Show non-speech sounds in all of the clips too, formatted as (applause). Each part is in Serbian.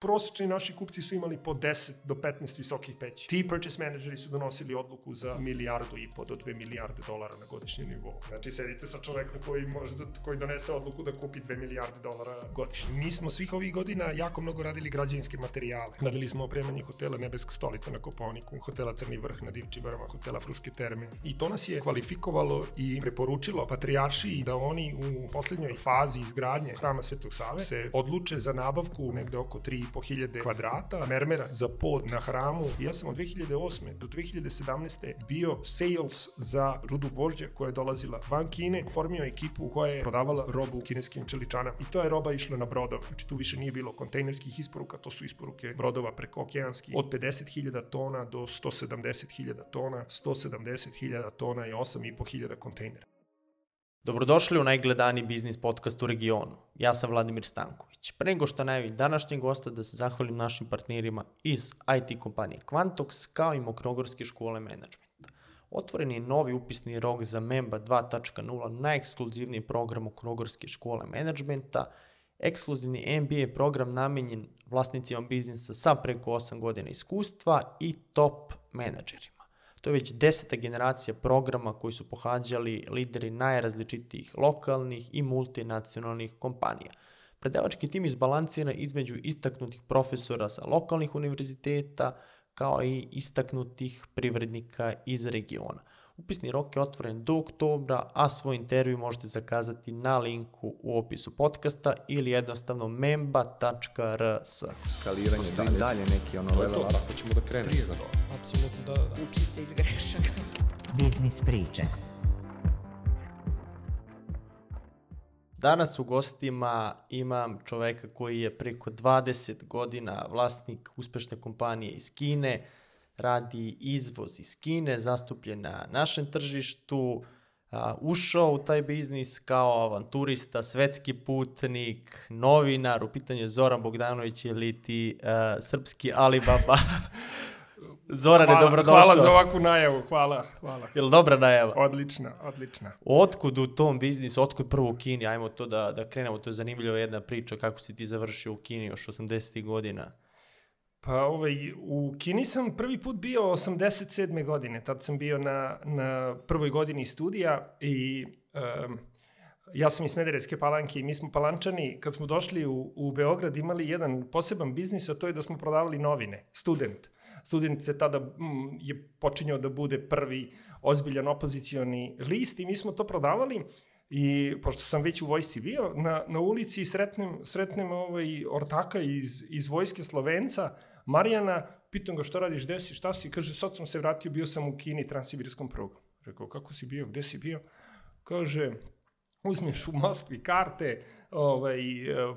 prosečni naši kupci su imali po 10 do 15 visokih peći. Ti purchase manageri su donosili odluku za milijardu i po do 2 milijarde dolara na godišnjem nivou. Znači, sedite sa čovekom koji, možda, koji donese odluku da kupi 2 milijarde dolara godišnje. Mi smo svih ovih godina jako mnogo radili građevinske materijale. Radili smo opremanje hotela Nebeska stolica na Koponiku, hotela Crni vrh na Divčibarama, hotela Fruške terme. I to nas je kvalifikovalo i preporučilo patrijaršiji da oni u poslednjoj fazi izgradnje hrama Svetog Save se odluče za nabavku negde oko 3 2500 kvadrata mermera za pod na hramu. Ja sam od 2008. do 2017. bio sales za rudu gvožđa koja je dolazila van Kine, formio ekipu koja je prodavala robu kineskim čeličanama i to je roba išla na brodove. Znači tu više nije bilo kontejnerskih isporuka, to su isporuke brodova preko okeanskih od 50.000 tona do 170.000 tona, 170.000 tona i 8.500 kontejnera. Dobrodošli u najgledaniji biznis podcast u regionu. Ja sam Vladimir Stanković. Pre nego što najavim današnjeg gosta da se zahvalim našim partnerima iz IT kompanije Quantox kao i Mokrogorske škole menadžmenta. Otvoren je novi upisni rok za MEMBA 2.0, najekskluzivniji program Mokrogorske škole menadžmenta, ekskluzivni MBA program namenjen vlasnicima biznisa sa preko 8 godina iskustva i top menadžerima. To je već deseta generacija programa koji su pohađali lideri najrazličitijih lokalnih i multinacionalnih kompanija. Predavački tim izbalansira između istaknutih profesora sa lokalnih univerziteta, kao i istaknutih privrednika iz regiona. Upisni rok je otvoren do oktobra, a svoj intervju možete zakazati na linku u opisu podcasta ili jednostavno memba.rs. Skaliranje, da dalje neki ono level up. Tako ćemo da krenemo. Prije za to. Apsolutno, da, da, da. Učite iz grešaka. Biznis priče. Danas u gostima imam čoveka koji je preko 20 godina vlasnik uspešne kompanije iz Kine, radi izvoz iz Kine, zastupljen na našem tržištu, ušao u taj biznis kao avanturista, svetski putnik, novinar, u pitanju je Zoran Bogdanović ili ti a, srpski Alibaba. (laughs) Zorane, hvala, dobrodošao. Hvala za ovakvu najavu, hvala, hvala. Je li dobra najava? Odlična, odlična. Otkud u tom biznisu, otkud prvo u Kini? Ajmo to da, da krenemo, to je zanimljiva jedna priča kako si ti završio u Kini još 80. godina. Pa ovaj, u Kini sam prvi put bio 87. godine, tad sam bio na, na prvoj godini studija i um, ja sam iz Smederevske palanke i mi smo palančani, kad smo došli u, u Beograd imali jedan poseban biznis, a to je da smo prodavali novine, student. Student se tada mm, je počinjao da bude prvi ozbiljan opozicioni list i mi smo to prodavali I pošto sam već u vojsci bio, na, na ulici sretnem, sretnem ovaj ortaka iz, iz vojske Slovenca, Marijana, pitam ga što radiš, gde si, šta si, kaže, sad sam se vratio, bio sam u Kini, transsibirskom prugu. Rekao, kako si bio, gde si bio? Kaže, uzmeš u Moskvi karte, ovaj,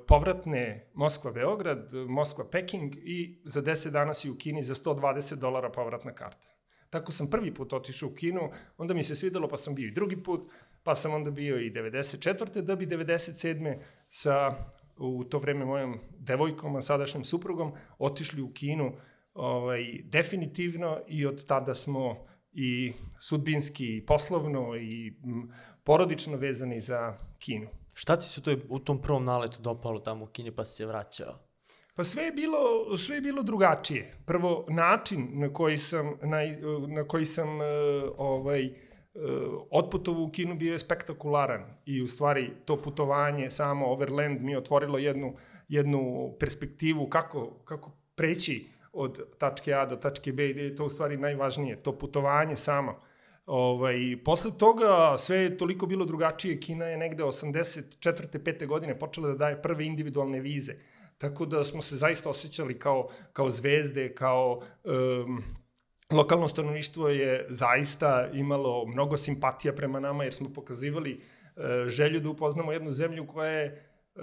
povratne Moskva-Beograd, Moskva-Peking i za 10 dana si u Kini za 120 dolara povratna karta. Tako sam prvi put otišao u Kinu, onda mi se svidelo pa sam bio i drugi put, pa sam onda bio i 94. da bi 97. sa u to vreme mojom devojkom, a sadašnjim suprugom, otišli u Kinu ovaj, definitivno i od tada smo i sudbinski, i poslovno i porodično vezani za Kinu. Šta ti se to u tom prvom naletu dopalo tamo u Kini pa si se vraćao? Pa sve je bilo, sve je bilo drugačije. Prvo, način na koji sam, na, na koji sam ovaj, otputovo u Kinu bio je spektakularan i u stvari to putovanje samo Overland mi je otvorilo jednu, jednu perspektivu kako, kako preći od tačke A do tačke B gde je to u stvari najvažnije, to putovanje samo. Ovaj, posle toga sve je toliko bilo drugačije, Kina je negde 84. 5. godine počela da daje prve individualne vize, tako da smo se zaista osjećali kao, kao zvezde, kao um, lokalno stanovništvo je zaista imalo mnogo simpatija prema nama jer smo pokazivali uh, želju da upoznamo jednu zemlju koja je uh,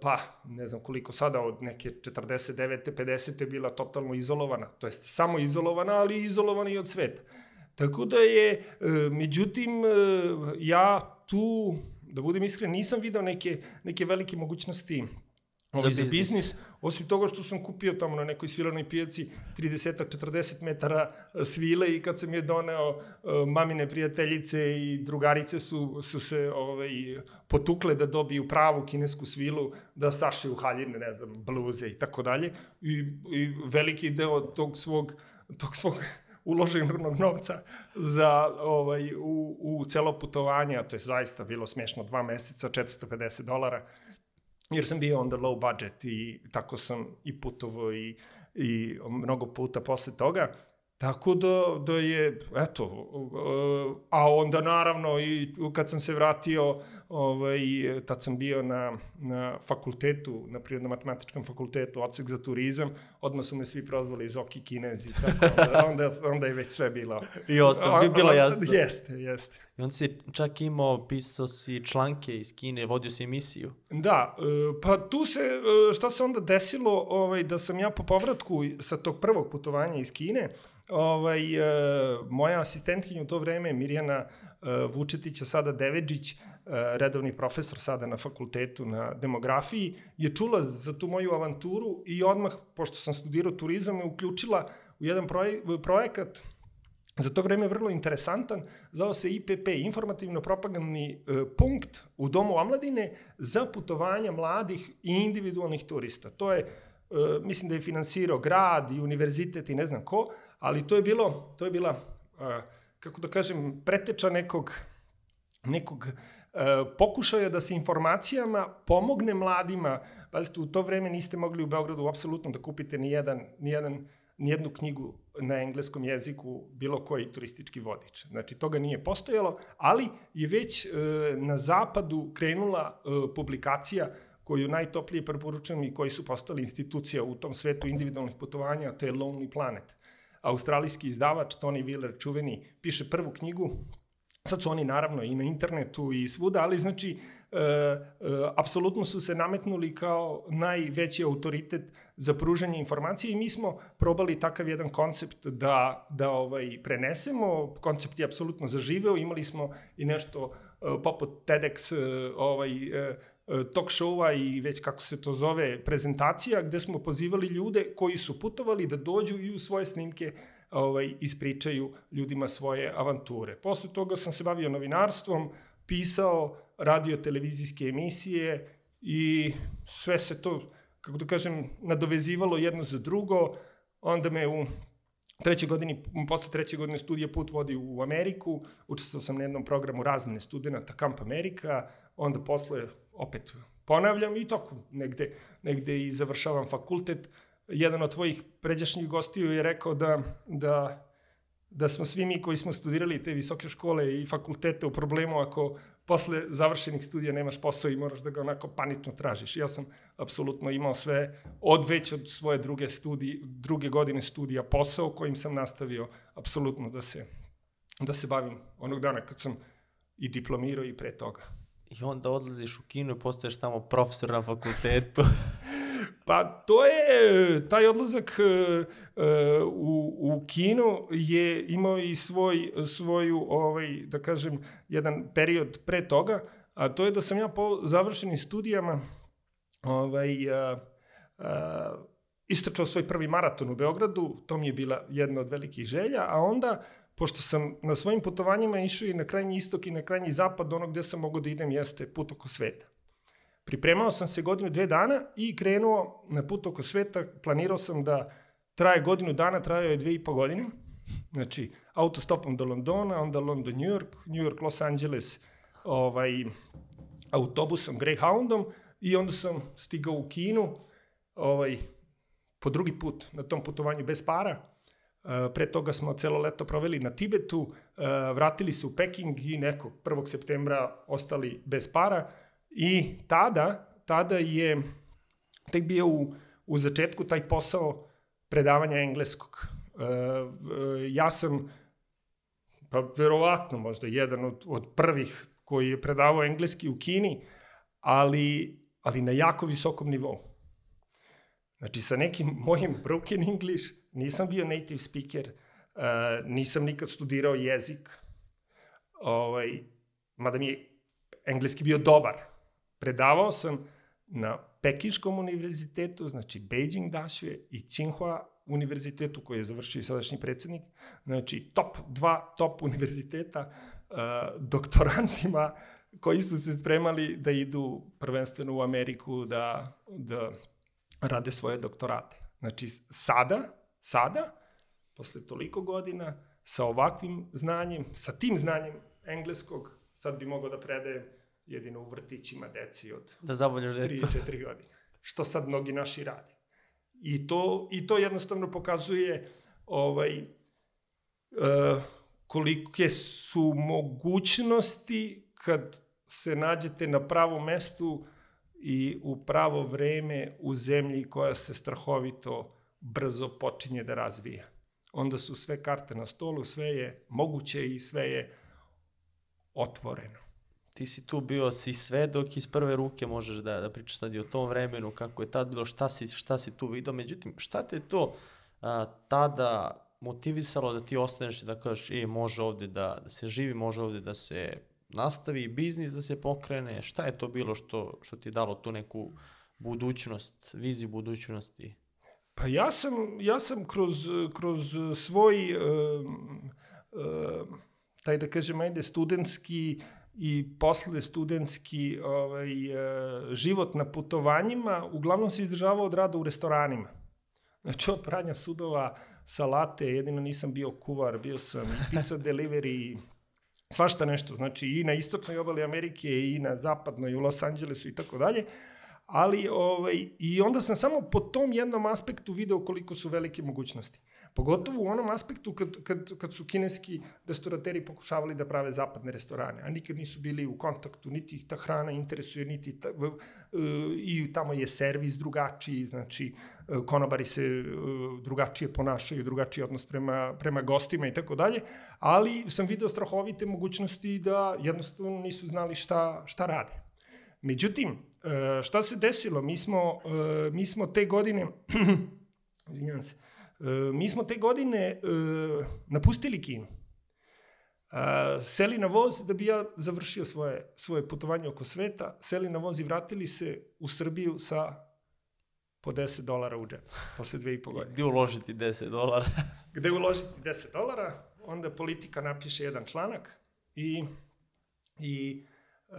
pa ne znam koliko sada od neke 49. 50. bila totalno izolovana, to jest samo izolovana, ali izolovana i od sveta. Tako da je, uh, međutim, ja tu, da budem iskren, nisam video neke, neke velike mogućnosti ovaj, za, biznis. biznis. Osim toga što sam kupio tamo na nekoj svilanoj pijaci 30-40 metara e, svile i kad sam je doneo, e, mamine prijateljice i drugarice su, su se ovaj, potukle da dobiju pravu kinesku svilu, da sašiju haljine, ne znam, bluze i tako dalje. I, I veliki deo tog svog, tog svog uloženog (laughs) novca za ovaj u, u celo putovanje, a to je zaista bilo smešno, dva meseca, 450 dolara, jer sam bio on the low budget i tako sam i putovao i, i mnogo puta posle toga. Tako da, da je, eto, a onda naravno i kad sam se vratio, ovaj, tad sam bio na, na fakultetu, na prirodno-matematičkom fakultetu, odsek za turizam, odmah su me svi prozvali Zoki Kinezi, tako onda, (laughs) onda, onda je već sve bilo. I ostalo, bi bilo jasno. Jeste, jeste. I on si čak imao, pisao si članke iz Kine, vodio si emisiju. Da, e, pa tu se, e, šta se onda desilo, ovaj, da sam ja po povratku sa tog prvog putovanja iz Kine, ovaj, e, moja asistentkinja u to vreme, Mirjana Vučetića, sada Deveđić, redovni profesor sada na fakultetu na demografiji, je čula za tu moju avanturu i odmah, pošto sam studirao turizam, me uključila u jedan proj projekat za to vreme vrlo interesantan, zvao se IPP, informativno-propagandni e, punkt u Domu omladine za putovanja mladih i individualnih turista. To je, e, mislim da je finansirao grad i univerzitet i ne znam ko, ali to je bilo, to je bila, kako da kažem, preteča nekog, nekog pokušaja da se informacijama pomogne mladima. Pazite, u to vreme niste mogli u Beogradu apsolutno da kupite ni jedan, ni jedan nijednu knjigu na engleskom jeziku bilo koji turistički vodič. Znači, toga nije postojalo, ali je već e, na zapadu krenula e, publikacija koju najtoplije preporučujem i koji su postali institucija u tom svetu individualnih putovanja, to je Lonely Planet. Australijski izdavač Tony Wheeler, čuveni, piše prvu knjigu, sad su oni naravno i na internetu i svuda, ali znači e, e, apsolutno su se nametnuli kao najveći autoritet za pružanje informacije i mi smo probali takav jedan koncept da, da ovaj, prenesemo. Koncept je apsolutno zaživeo, imali smo i nešto e, poput TEDx e, ovaj, e, talk showa i već kako se to zove prezentacija gde smo pozivali ljude koji su putovali da dođu i u svoje snimke ovaj, ispričaju ljudima svoje avanture. Posle toga sam se bavio novinarstvom, pisao radio televizijske emisije i sve se to, kako da kažem, nadovezivalo jedno za drugo. Onda me u treće godini, posle treće godine studija put vodi u Ameriku, učestvovao sam na jednom programu razmene studenta Camp Amerika, onda posle opet ponavljam i tako negde, negde i završavam fakultet. Jedan od tvojih pređašnjih gostiju je rekao da, da da smo svi mi koji smo studirali te visoke škole i fakultete u problemu ako posle završenih studija nemaš posao i moraš da ga onako panično tražiš. Ja sam apsolutno imao sve od već od svoje druge studije, druge godine studija posao kojim sam nastavio apsolutno da se da se bavim onog dana kad sam i diplomirao i pre toga. I onda odlaziš u kino i postaješ tamo profesor na fakultetu. (laughs) Pa to je, taj odlazak uh, u, u kino je imao i svoj, svoju, ovaj, da kažem, jedan period pre toga, a to je da sam ja po završenim studijama ovaj, uh, uh, istračao svoj prvi maraton u Beogradu, to mi je bila jedna od velikih želja, a onda, pošto sam na svojim putovanjima išao i na krajnji istok i na krajnji zapad, ono gde sam mogao da idem jeste put oko sveta. Pripremao sam se godinu, dve dana i krenuo na put oko sveta. Planirao sam da traje godinu dana, trajao je dve i po godine. Znači, autostopom do Londona, onda London, New York, New York, Los Angeles, ovaj, autobusom, Greyhoundom i onda sam stigao u Kinu, ovaj, po drugi put na tom putovanju bez para. Uh, pre toga smo celo leto proveli na Tibetu, uh, vratili se u Peking i nekog 1. septembra ostali bez para I tada, tada je tek bio u, u začetku taj posao predavanja engleskog. E, ja sam, pa verovatno možda jedan od, od prvih koji je predavao engleski u Kini, ali, ali na jako visokom nivou. Znači, sa nekim mojim broken English, nisam bio native speaker, uh, nisam nikad studirao jezik, ovaj, mada mi je engleski bio dobar, predavao sam na Pekinškom univerzitetu, znači Beijing Dašue i Tsinghua univerzitetu koji je završio i sadašnji predsednik, znači top dva top (laughs) univerziteta uh, doktorantima koji su se spremali da idu prvenstveno u Ameriku da, da rade svoje doktorate. Znači sada, sada, posle toliko godina, sa ovakvim znanjem, sa tim znanjem engleskog, sad bi mogao da predajem jedino u vrtićima deci od Da zabavljaš decu. 3-4 godine. Što sad mnogi naši rade. I to, i to jednostavno pokazuje ovaj, uh, kolike su mogućnosti kad se nađete na pravom mestu i u pravo vreme u zemlji koja se strahovito brzo počinje da razvija. Onda su sve karte na stolu, sve je moguće i sve je otvoreno. Ti si tu bio, si svedok iz prve ruke, možeš da, da pričaš sad i o tom vremenu, kako je tad bilo, šta si, šta si tu vidio. Međutim, šta te to a, tada motivisalo da ti ostaneš da kažeš, e, može ovde da, da se živi, može ovde da se nastavi biznis, da se pokrene. Šta je to bilo što, što ti je dalo tu neku budućnost, viziju budućnosti? Pa ja sam, ja sam kroz, kroz svoj, uh, uh, taj da kažem, ajde, studentski i posle studentski ovaj, uh, život na putovanjima, uglavnom se izdržavao od rada u restoranima. Znači, od pranja sudova, salate, jedino nisam bio kuvar, bio sam i pizza delivery, svašta nešto. Znači, i na istočnoj obali Amerike, i na zapadnoj, u Los Angelesu i tako dalje ali ovaj, i onda sam samo po tom jednom aspektu video koliko su velike mogućnosti. Pogotovo u onom aspektu kad, kad, kad su kineski restaurateri pokušavali da prave zapadne restorane, a nikad nisu bili u kontaktu, niti ih ta hrana interesuje, niti ta, uh, i tamo je servis drugačiji, znači uh, konobari se uh, drugačije ponašaju, drugačiji odnos prema, prema gostima i tako dalje, ali sam video strahovite mogućnosti da jednostavno nisu znali šta, šta rade. Međutim, E, šta se desilo? Mi smo, e, mi smo te godine, (clears throat) izvinjam se, e, mi smo te godine napustili Kinu. Seli na voz da bi ja završio svoje, svoje putovanje oko sveta, seli na voz i vratili se u Srbiju sa po 10 dolara u džep, posle dve i po godine. Gde uložiti 10 dolara? (laughs) Gde uložiti 10 dolara, onda politika napiše jedan članak i, i uh,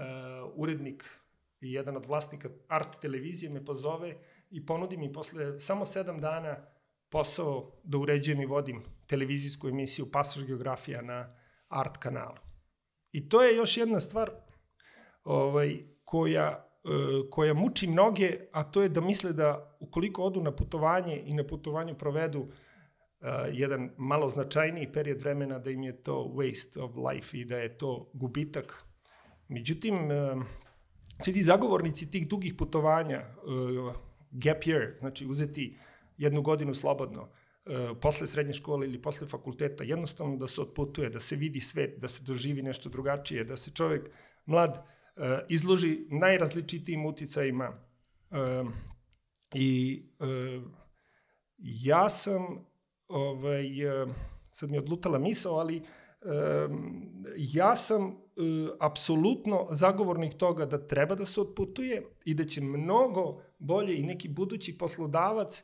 urednik i jedan od vlasnika art televizije me pozove i ponudi mi posle samo sedam dana posao da uređujem i vodim televizijsku emisiju Pasoš geografija na art kanalu. I to je još jedna stvar ovaj, koja, e, koja muči mnoge, a to je da misle da ukoliko odu na putovanje i na putovanju provedu uh, jedan malo značajniji period vremena da im je to waste of life i da je to gubitak. Međutim, uh, svi ti zagovornici tih dugih putovanja, uh, gap year, znači uzeti jednu godinu slobodno, uh, posle srednje škole ili posle fakulteta, jednostavno da se otputuje, da se vidi svet, da se doživi nešto drugačije, da se čovek mlad uh, izloži najrazličitijim uticajima. Uh, I uh, ja sam, ovaj, sad mi je odlutala misao, ali ja sam apsolutno zagovornik toga da treba da se otputuje i da će mnogo bolje i neki budući poslodavac,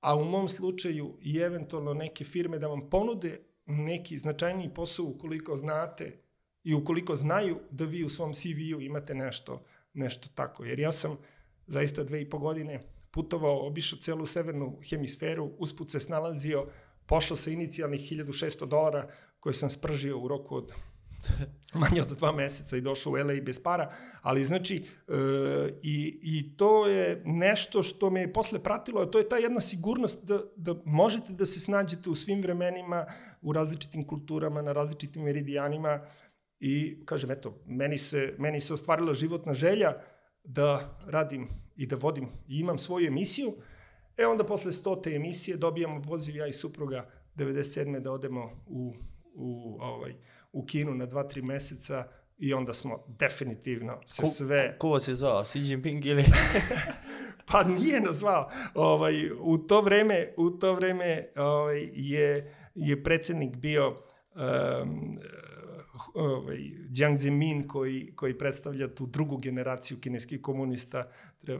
a u mom slučaju i eventualno neke firme da vam ponude neki značajniji posao ukoliko znate i ukoliko znaju da vi u svom CV-u imate nešto, nešto tako. Jer ja sam zaista dve i po godine putovao, obišao celu severnu hemisferu, usput se snalazio, pošao sa inicijalnih 1600 dolara koje sam spržio u roku od (laughs) manje od dva meseca i došao u LA bez para, ali znači e, i, i to je nešto što me je posle pratilo, a to je ta jedna sigurnost da, da možete da se snađete u svim vremenima, u različitim kulturama, na različitim meridijanima i kažem, eto, meni se, meni se ostvarila životna želja da radim i da vodim i imam svoju emisiju, e onda posle stote emisije dobijamo poziv ja i supruga 97. da odemo u u, ovaj, u Kinu na 2-3 meseca i onda smo definitivno se ko, sve... Ko vas je zvao? Xi Jinping ili... (laughs) pa nije nas zvao. Ovaj, u to vreme, u to vreme ovaj, je, je predsednik bio um, ovaj, Jiang Zemin koji, koji predstavlja tu drugu generaciju kineskih komunista,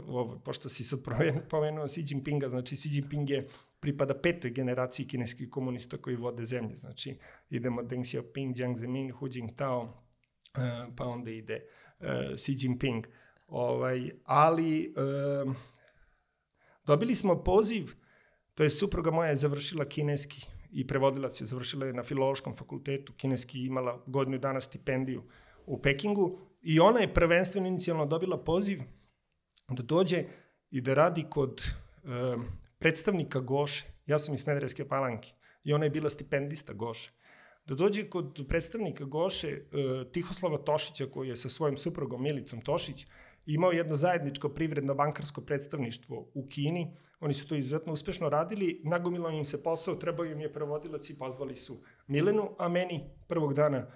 ovaj, pošto si sad (laughs) pomenuo Xi Jinpinga, znači Xi Jinping je pripada petoj generaciji kineskih komunista koji vode zemlju. Znači, idemo Deng Xiaoping, Jiang Zemin, Hu Jintao, uh, pa onda ide uh, Xi Jinping. Ovaj, ali uh, dobili smo poziv, to je supruga moja je završila kineski i prevodilac je završila je na filološkom fakultetu, kineski imala godinu dana stipendiju u Pekingu i ona je prvenstveno inicijalno dobila poziv da dođe i da radi kod uh, predstavnika Goše, ja sam iz Smederevske palanke, i ona je bila stipendista Goše, da dođe kod predstavnika Goše uh, Tihoslava Tošića, koji je sa svojim suprugom Milicom Tošić imao jedno zajedničko privredno bankarsko predstavništvo u Kini. Oni su to izuzetno uspešno radili, nagomilo im se posao, trebao im je prevodilac i pozvali su Milenu, a meni prvog dana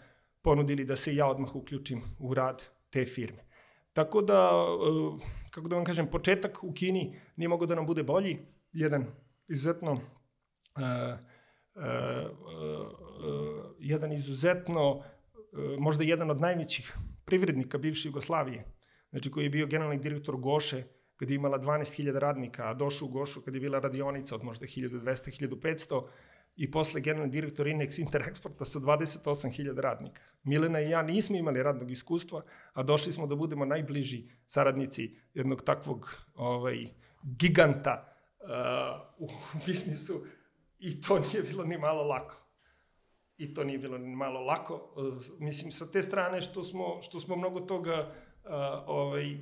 ponudili da se ja odmah uključim u rad te firme. Tako da, uh, kako da vam kažem, početak u Kini nije mogao da nam bude bolji, jedan izuzetno uh, uh, jedan izuzetno možda jedan od najvećih privrednika bivše Jugoslavije, znači koji je bio generalni direktor Goše, kada je imala 12.000 radnika, a došao u Gošu kada je bila radionica od možda 1200-1500 i posle generalni direktor Inex Interexporta sa 28.000 radnika. Milena i ja nismo imali radnog iskustva, a došli smo da budemo najbliži saradnici jednog takvog ovaj, giganta u (laughs) biznisu i to nije bilo ni malo lako. I to nije bilo ni malo lako. Uh, mislim, sa te strane što smo, što smo mnogo toga uh, ovaj,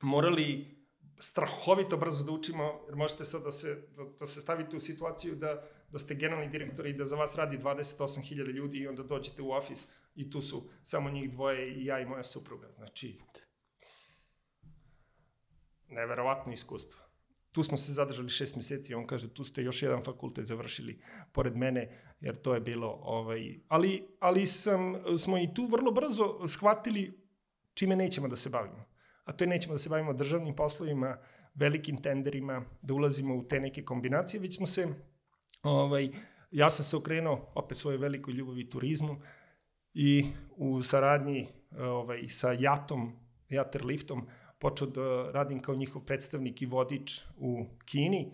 morali strahovito brzo da učimo, jer možete sad da se, da, da se stavite u situaciju da, da ste generalni direktor i da za vas radi 28.000 ljudi i onda dođete u ofis i tu su samo njih dvoje i ja i moja supruga. Znači, neverovatno iskustvo tu smo se zadržali šest meseci, on kaže, tu ste još jedan fakultet završili pored mene, jer to je bilo, ovaj, ali, ali sam, smo i tu vrlo brzo shvatili čime nećemo da se bavimo. A to je nećemo da se bavimo državnim poslovima, velikim tenderima, da ulazimo u te neke kombinacije, već smo se, ovaj, ja sam se okrenuo opet svojoj velikoj ljubavi turizmu i u saradnji ovaj, sa Jatom, Jaterliftom, počeo da radim kao njihov predstavnik i vodič u Kini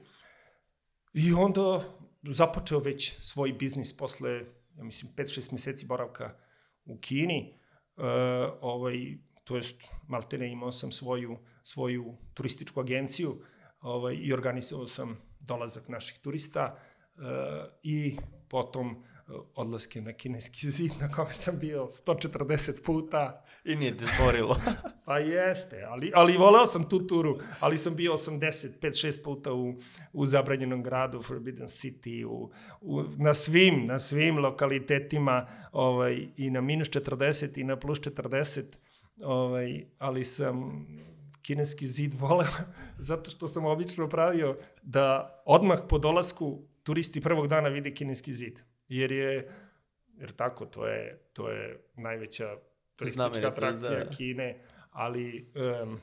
i onda započeo već svoj biznis posle, ja mislim, 5-6 meseci boravka u Kini. Uh, ovaj, to jest, maltene imao sam svoju, svoju turističku agenciju ovaj, i organizovao sam dolazak naših turista uh, i potom odlaske na kineski (laughs) zid na kome sam bio 140 puta. I nije te zborilo. (laughs) pa jeste, ali, ali voleo sam tu turu, ali sam bio 85-6 puta u, u zabranjenom gradu, Forbidden City, u, u, na svim, na svim lokalitetima, ovaj, i na minus 40 i na plus 40, ovaj, ali sam kineski zid (laughs) voleo, zato što sam obično pravio da odmah po dolasku turisti prvog dana vide kineski zid jer je, jer tako, to je, to je najveća turistička atrakcija da. Kine, ali um,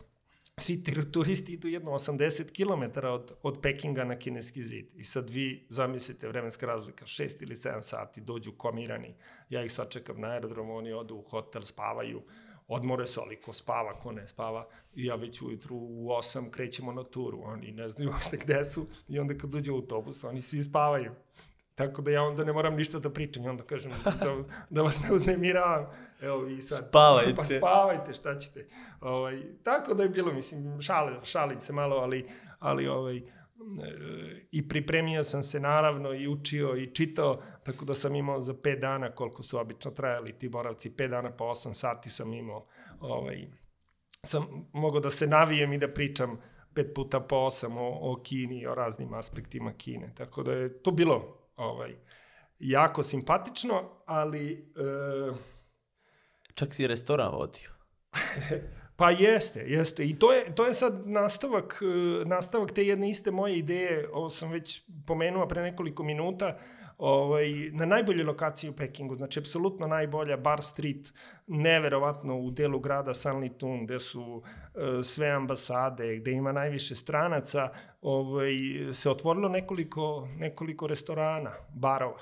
svi turisti idu jedno 80 km od, od Pekinga na kineski zid. I sad vi zamislite vremenska razlika, 6 ili 7 sati, dođu komirani, ja ih sačekam na aerodromu, oni odu u hotel, spavaju, odmore se, ali ko spava, ko ne spava, i ja već ujutru u 8 krećemo na turu, oni ne znaju uopšte gde su, i onda kad dođe autobus, oni svi spavaju. Tako da ja onda ne moram ništa da pričam i onda kažem da, da vas ne uznemiravam. Evo vi sad. Spavajte. Pa spavajte, šta ćete. Ovaj, tako da je bilo, mislim, šale, šalim se malo, ali, ali ovaj, i pripremio sam se naravno i učio i čitao, tako da sam imao za 5 dana koliko su obično trajali ti boravci, 5 dana po 8 sati sam imao, ovaj, sam mogao da se navijem i da pričam pet puta po osam o, o Kini, o raznim aspektima Kine. Tako da je to bilo ovaj, jako simpatično, ali... E, Čak si restoran vodio. (laughs) pa jeste, jeste. I to je, to je sad nastavak, e, nastavak te jedne iste moje ideje, ovo sam već pomenuo pre nekoliko minuta, ovaj, na najboljoj lokaciji u Pekingu, znači apsolutno najbolja, Bar Street, neverovatno u delu grada Sanlitun, gde su uh, sve ambasade, gde ima najviše stranaca, ovaj, se otvorilo nekoliko, nekoliko restorana, barova.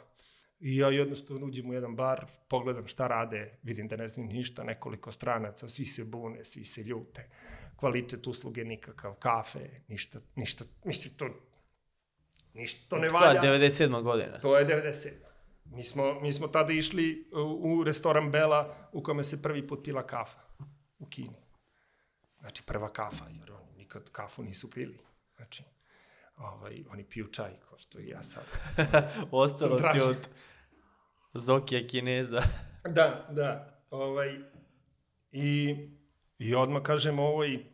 I ja jednostavno uđem u jedan bar, pogledam šta rade, vidim da ne znam ništa, nekoliko stranaca, svi se bune, svi se ljute. Kvalitet usluge nikakav, kafe, ništa, ništa, ništa to, ništa to ne valja. Koja, 97. godina? To je 97. Mi smo, mi smo tada išli u, u restoran Bela u kome se prvi put pila kafa u Kini. Znači prva kafa, jer oni nikad kafu nisu pili. Znači, ovaj, oni piju čaj, kao što i ja sad. (laughs) Ostalo ti od Zokija Kineza. Da, da. Ovaj, I, i odmah kažem ovoj,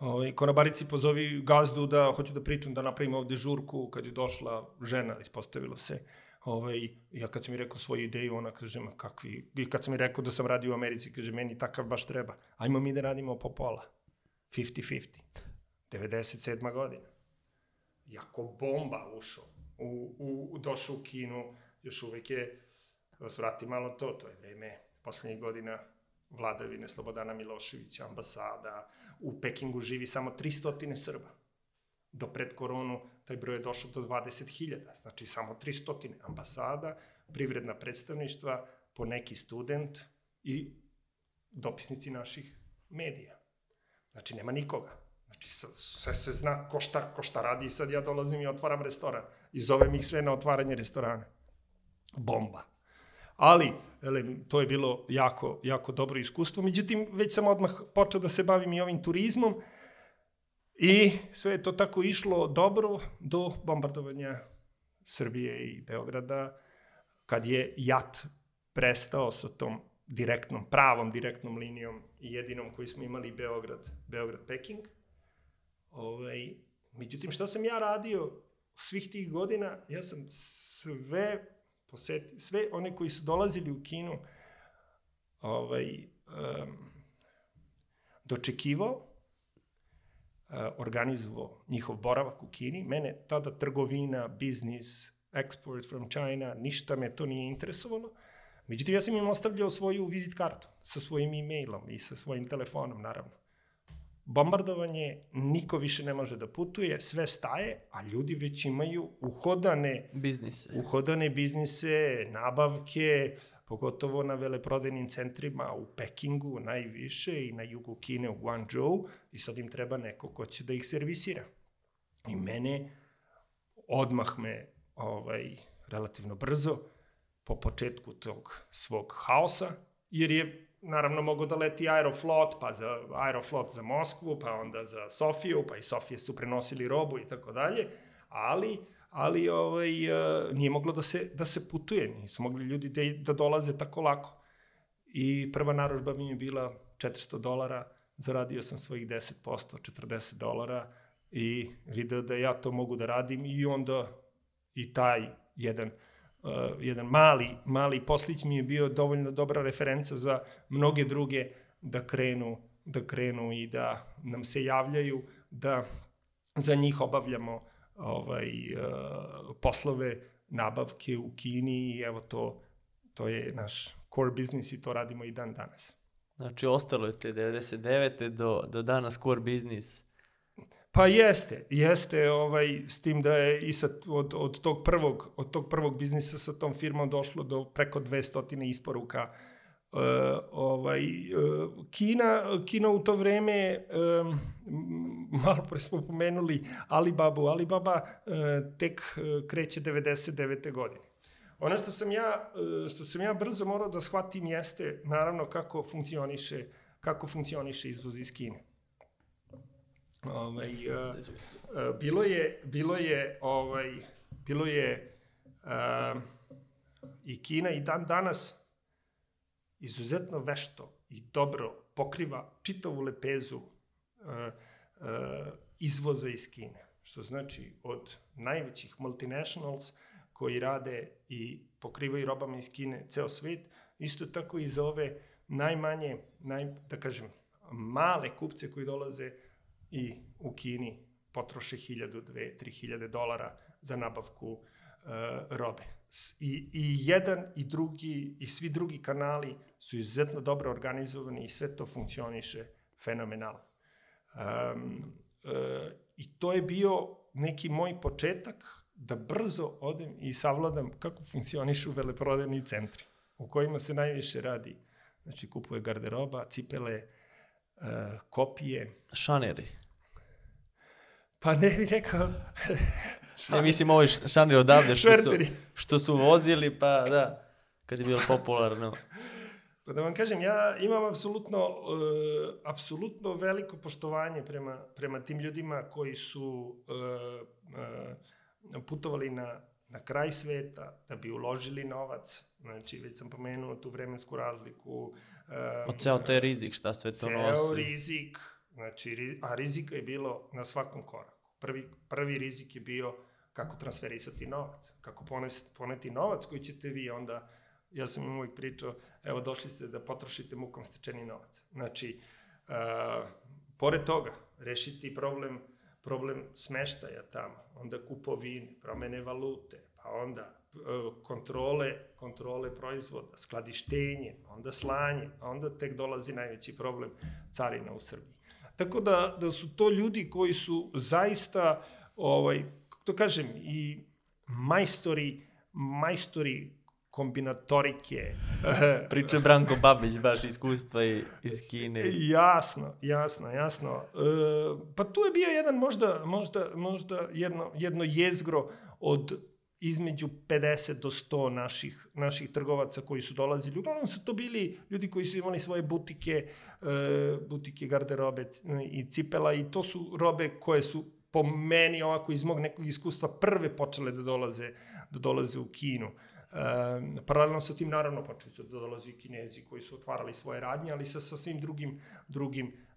ovaj, konobarici pozovi gazdu da hoću da pričam, da napravimo ovde žurku, kad je došla žena, ispostavilo se, ovaj, ja kad sam mi rekao svoju ideju, ona kaže, ma kakvi, i kad sam mi rekao da sam radio u Americi, kaže, meni takav baš treba. Ajmo mi da radimo po pola. 50-50. 97. godina. Jako bomba ušao. U, u, u, došao u Kinu, još uvek je, da se vrati malo to, to je vreme poslednjih godina vladavine Slobodana Miloševića, ambasada. U Pekingu živi samo 300 Srba. Do pred koronu taj broj je došao do 20.000, znači samo 300 ambasada, privredna predstavništva, po neki student i dopisnici naših medija. Znači, nema nikoga. Znači, sve se zna ko šta, ko šta radi i sad ja dolazim i otvaram restoran. I zovem ih sve na otvaranje restorana. Bomba. Ali, ele, to je bilo jako, jako dobro iskustvo. Međutim, već sam odmah počeo da se bavim i ovim turizmom i sve je to tako išlo dobro do bombardovanja Srbije i Beograda, kad je JAT prestao sa tom direktnom, pravom direktnom linijom i jedinom koju smo imali Beograd, Beograd-Peking. Ovaj, međutim, šta sam ja radio svih tih godina? Ja sam sve poseti, sve one koji su dolazili u kinu ovaj, um, dočekivao, uh, organizovao njihov boravak u Kini. Mene tada trgovina, biznis, export from China, ništa me to nije interesovalo. Međutim, ja sam im ostavljao svoju vizit kartu sa svojim e-mailom i sa svojim telefonom, naravno. Bombardovanje, niko više ne može da putuje, sve staje, a ljudi već imaju uhodane Biznise. uhodane biznise, nabavke, pogotovo na veleprodajnim centrima u Pekingu najviše i na jugu Kine u Guangzhou i sad im treba neko ko će da ih servisira. I mene odmah me ovaj, relativno brzo po početku tog svog haosa, jer je naravno mogo da leti Aeroflot, pa za Aeroflot za Moskvu, pa onda za Sofiju, pa i Sofije su prenosili robu i tako dalje, ali ali ovaj, eh, nije moglo da se, da se putuje, nisu mogli ljudi da, da dolaze tako lako. I prva naručba mi je bila 400 dolara, zaradio sam svojih 10%, 40 dolara i video da ja to mogu da radim i onda i taj jedan uh, jedan mali, mali poslić mi je bio dovoljno dobra referenca za mnoge druge da krenu, da krenu i da nam se javljaju, da za njih obavljamo ovaj, uh, poslove nabavke u Kini i evo to, to je naš core business i to radimo i dan danas. Znači, ostalo je te 99. do, do danas core business. Pa jeste, jeste ovaj, s tim da je i sa, od, od, tog prvog, od tog prvog biznisa sa tom firmom došlo do preko 200 isporuka Uh, ovaj, uh, Kina, Kina u to vreme, um, malo pre smo pomenuli Alibabu, Alibaba uh, tek kreće 99. godine. Ono što sam ja, što sam ja brzo morao da shvatim jeste, naravno, kako funkcioniše, kako funkcioniše izvoz iz Kine. Ovaj, uh, uh, bilo je, bilo je, ovaj, bilo je uh, i Kina i dan danas izuzetno vešto i dobro pokriva čitavu lepezu uh, uh, izvoza iz Kine. Što znači od najvećih multinationals koji rade i pokrivaju robama iz Kine ceo svet, isto tako i za ove najmanje, naj, da kažem, male kupce koji dolaze i u Kini potroše 1000, 2, 3000 dolara za nabavku uh, robe. I, I jedan i drugi i svi drugi kanali su izuzetno dobro organizovani i sve to funkcioniše fenomenalno. Um, uh, I to je bio neki moj početak da brzo odem i savladam kako funkcionišu veleprodajni centri, u kojima se najviše radi. Znači, kupuje garderoba, cipele, kopije. Šaneri. Pa ne bih rekao... Ne, mislim, ovo je šaneri odavde što su, što su vozili, pa da, kad je bilo popularno. Pa da vam kažem, ja imam apsolutno, uh, apsolutno veliko poštovanje prema, prema tim ljudima koji su uh, uh, putovali na, na kraj sveta da bi uložili novac. Znači, već sam pomenuo tu vremensku razliku. Uh, Od ceo taj rizik, šta sve to ceo nosi. rizik, znači, a rizika je bilo na svakom koraku. Prvi, prvi rizik je bio kako transferisati novac, kako poneti, poneti novac koji ćete vi onda, ja sam im uvijek pričao, evo došli ste da potrošite mukom stečeni novac. Znači, uh, pored toga, rešiti problem, problem smeštaja tamo, onda kupovine, promene valute, pa onda kontrole, kontrole proizvoda, skladištenje, onda slanje, a onda tek dolazi najveći problem carina u Srbiji. Tako da, da su to ljudi koji su zaista, ovaj, kako to kažem, i majstori, majstori kombinatorike. (laughs) Priča Branko Babić, baš iskustva i, iz Kine. jasno, jasno, jasno. E, pa tu je bio jedan možda, možda, možda jedno, jedno jezgro od između 50 do 100 naših, naših trgovaca koji su dolazili. Uglavnom su to bili ljudi koji su imali svoje butike, e, butike garderobe i cipela i to su robe koje su po meni ovako iz mog nekog iskustva prve počele da dolaze, da dolaze u Kinu. E, paralelno sa tim naravno počeli su da dolaze i kinezi koji su otvarali svoje radnje, ali sa, sa svim drugim, drugim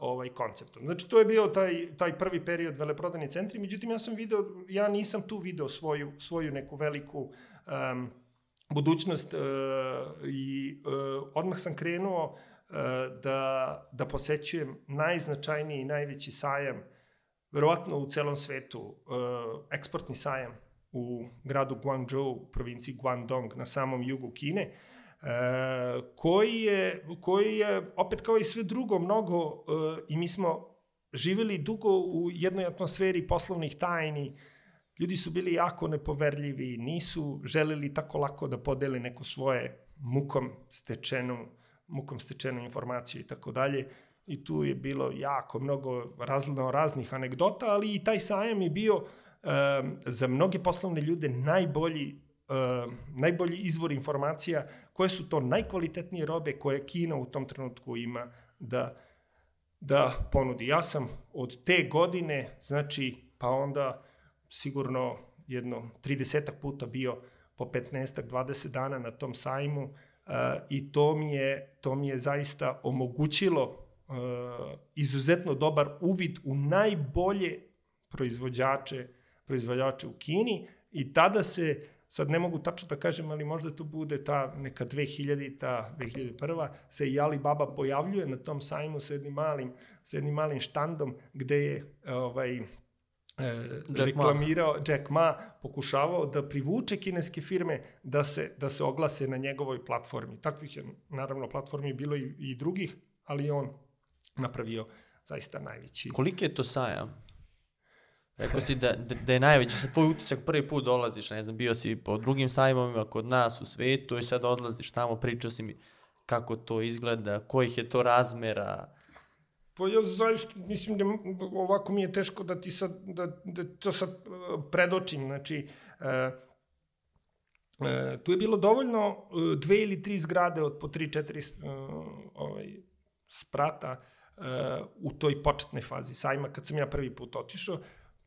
ovaj konceptom. Znači to je bio taj, taj prvi period veleprodajni centri, međutim ja sam video, ja nisam tu video svoju, svoju neku veliku um, budućnost uh, i uh, odmah sam krenuo uh, da, da posećujem najznačajniji i najveći sajam verovatno u celom svetu, uh, eksportni sajam u gradu Guangzhou, provinciji Guangdong, na samom jugu Kine, uh, koji, je, koji je, opet kao i sve drugo, mnogo, uh, i mi smo živeli dugo u jednoj atmosferi poslovnih tajni, ljudi su bili jako nepoverljivi, nisu želeli tako lako da podele neko svoje mukom stečenu, mukom stečenu informaciju i tako dalje. I tu je bilo jako mnogo razno raznih anegdota, ali i taj sajam je bio um, za mnoge poslovne ljude najbolji um, najbolji izvor informacija koje su to najkvalitetnije robe koje Kina u tom trenutku ima da da ponudi. Ja sam od te godine, znači, pa onda sigurno jedno 30 puta bio po 15 20 dana na tom sajmu uh, i to mi je to mi je zaista omogućilo uh, izuzetno dobar uvid u najbolje proizvođače proizvođače u Kini i tada se sad ne mogu tačno da kažem, ali možda to bude ta neka 2000, ta 2001. se i Alibaba pojavljuje na tom sajmu sa jednim malim, sa jednim malim štandom gde je ovaj, e, Ma. reklamirao, Jack Ma pokušavao da privuče kineske firme da se, da se oglase na njegovoj platformi. Takvih je, naravno, platformi bilo i, i drugih, ali on napravio zaista najveći. Koliki je to sajam? Rekao si da, da, da je najveći, sa tvoj utisak prvi put dolaziš, ne znam, bio si po drugim sajmovima kod nas u svetu i sad odlaziš tamo, pričao si mi kako to izgleda, kojih je to razmera, Pa ja zaista mislim da ovako mi je teško da ti sad, da, da to sad e, predočim, znači e, e, tu je bilo dovoljno e, dve ili tri zgrade od po tri, četiri e, ovaj, sprata e, u toj početnoj fazi sajma kad sam ja prvi put otišao,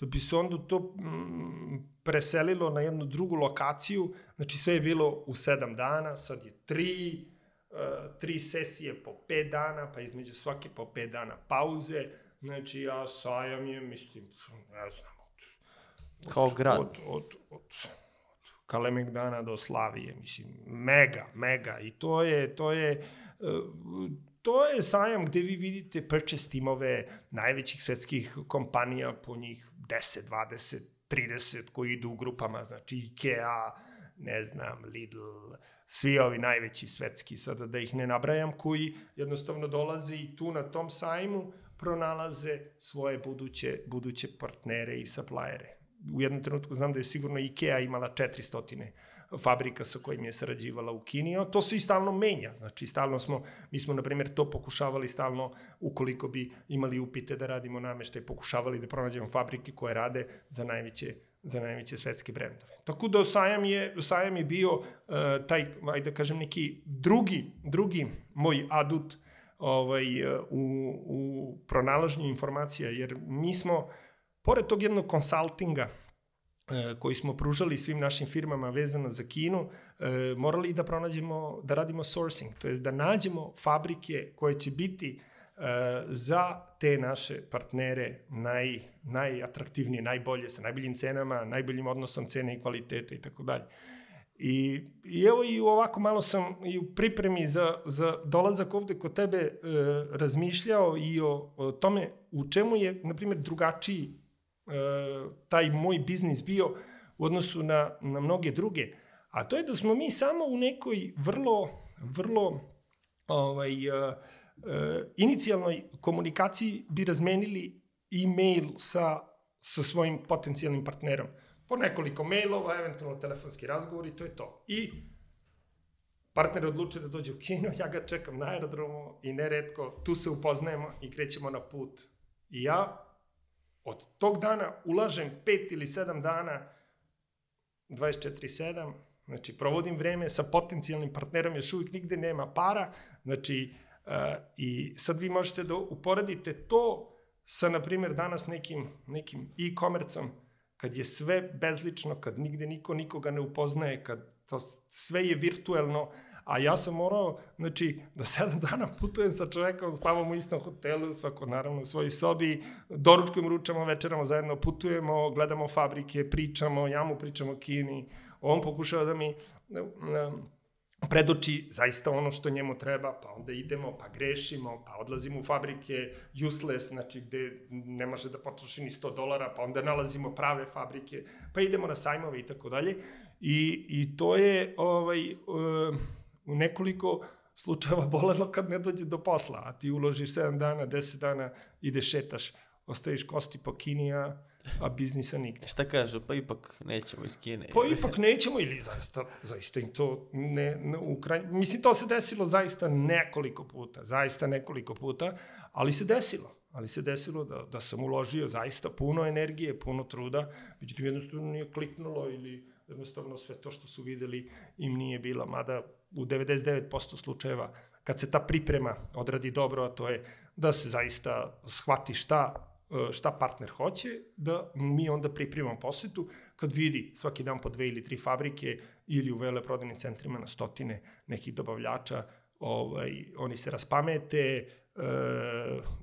da bi se onda to mm, preselilo na jednu drugu lokaciju, znači sve je bilo u sedam dana, sad je tri, uh, tri sesije po pet dana, pa između svake po pet dana pauze, znači ja sajam je, mislim, ne znam, od, kao grad. od, od, od, od Kalemegdana do Slavije, mislim, mega, mega, i to je, to je, uh, to je sajam gde vi vidite purchase timove najvećih svetskih kompanija po njih 10, 20, 30 koji idu u grupama, znači IKEA, ne znam, Lidl, svi ovi najveći svetski, sada da ih ne nabrajam, koji jednostavno dolaze i tu na tom sajmu pronalaze svoje buduće, buduće partnere i suppliere. u jednom trenutku znam da je sigurno IKEA imala 400 fabrika sa kojim je sarađivala u Kini, to se i stalno menja. Znači, stalno smo, mi smo, na primjer, to pokušavali stalno, ukoliko bi imali upite da radimo nameštaj, pokušavali da pronađemo fabrike koje rade za najveće za najveće svetske brendove. Tako da sajam je, sajam je bio uh, taj, ajde da kažem, neki drugi, drugi moj adut ovaj, u, u pronalaženju informacija, jer mi smo, pored tog jednog konsultinga, E, koji smo pružali svim našim firmama vezano za Kinu, e, morali da pronađemo, da radimo sourcing, to je da nađemo fabrike koje će biti e, za te naše partnere naj, najatraktivnije, najbolje, sa najboljim cenama, najboljim odnosom cene i kvalitete i tako dalje. I, I evo i ovako malo sam i u pripremi za, za dolazak ovde kod tebe e, razmišljao i o, o tome u čemu je, na primjer, drugačiji E, taj moj biznis bio u odnosu na, na mnoge druge. A to je da smo mi samo u nekoj vrlo, vrlo ovaj, uh, uh, inicijalnoj komunikaciji bi razmenili e-mail sa, sa svojim potencijalnim partnerom. Po nekoliko mailova, eventualno telefonski razgovor i to je to. I partner odluče da dođe u kino, ja ga čekam na aerodromu i neretko tu se upoznajemo i krećemo na put. I ja Od tog dana ulažem 5 ili 7 dana 24-7, znači provodim vreme sa potencijalnim partnerom, još uvijek nigde nema para, znači uh, i sad vi možete da uporedite to sa, na primjer, danas nekim, nekim e-komercom, kad je sve bezlično, kad nigde niko nikoga ne upoznaje, kad to sve je virtuelno, a ja sam morao, znači, da sedam (laughs) dana putujem sa čovekom, spavam u istom hotelu, svako naravno u svojoj sobi, doručkujem, ručamo, večeramo zajedno, putujemo, gledamo fabrike, pričamo, ja mu pričam o Kini, on pokušava da mi predoči zaista ono što njemu treba, pa onda idemo, pa grešimo, pa odlazimo u fabrike useless, znači gde ne može da potroši ni 100 dolara, pa onda nalazimo prave fabrike, pa idemo na sajmove i tako dalje. I, I to je ovaj, uh, u nekoliko slučajeva (laughs) bolelo kad ne dođe do posla, a ti uložiš 7 dana, 10 dana, ideš šetaš, ostaviš kosti po Kini, a, a biznisa nigde. Šta kažu, pa ipak nećemo iz Kine. Pa ipak nećemo ili zaista, zaista im to ne, ne u kraj... Mislim, to se desilo zaista nekoliko puta, zaista nekoliko puta, ali se desilo. Ali se desilo da, da sam uložio zaista puno energije, puno truda, međutim jednostavno nije kliknulo ili jednostavno sve to što su videli im nije bila, mada u 99% slučajeva kad se ta priprema odradi dobro, a to je da se zaista shvati šta e, šta partner hoće, da mi onda pripremamo posetu, kad vidi svaki dan po dve ili tri fabrike ili u veleprodajnim centrima na stotine nekih dobavljača, ovaj, oni se raspamete, e,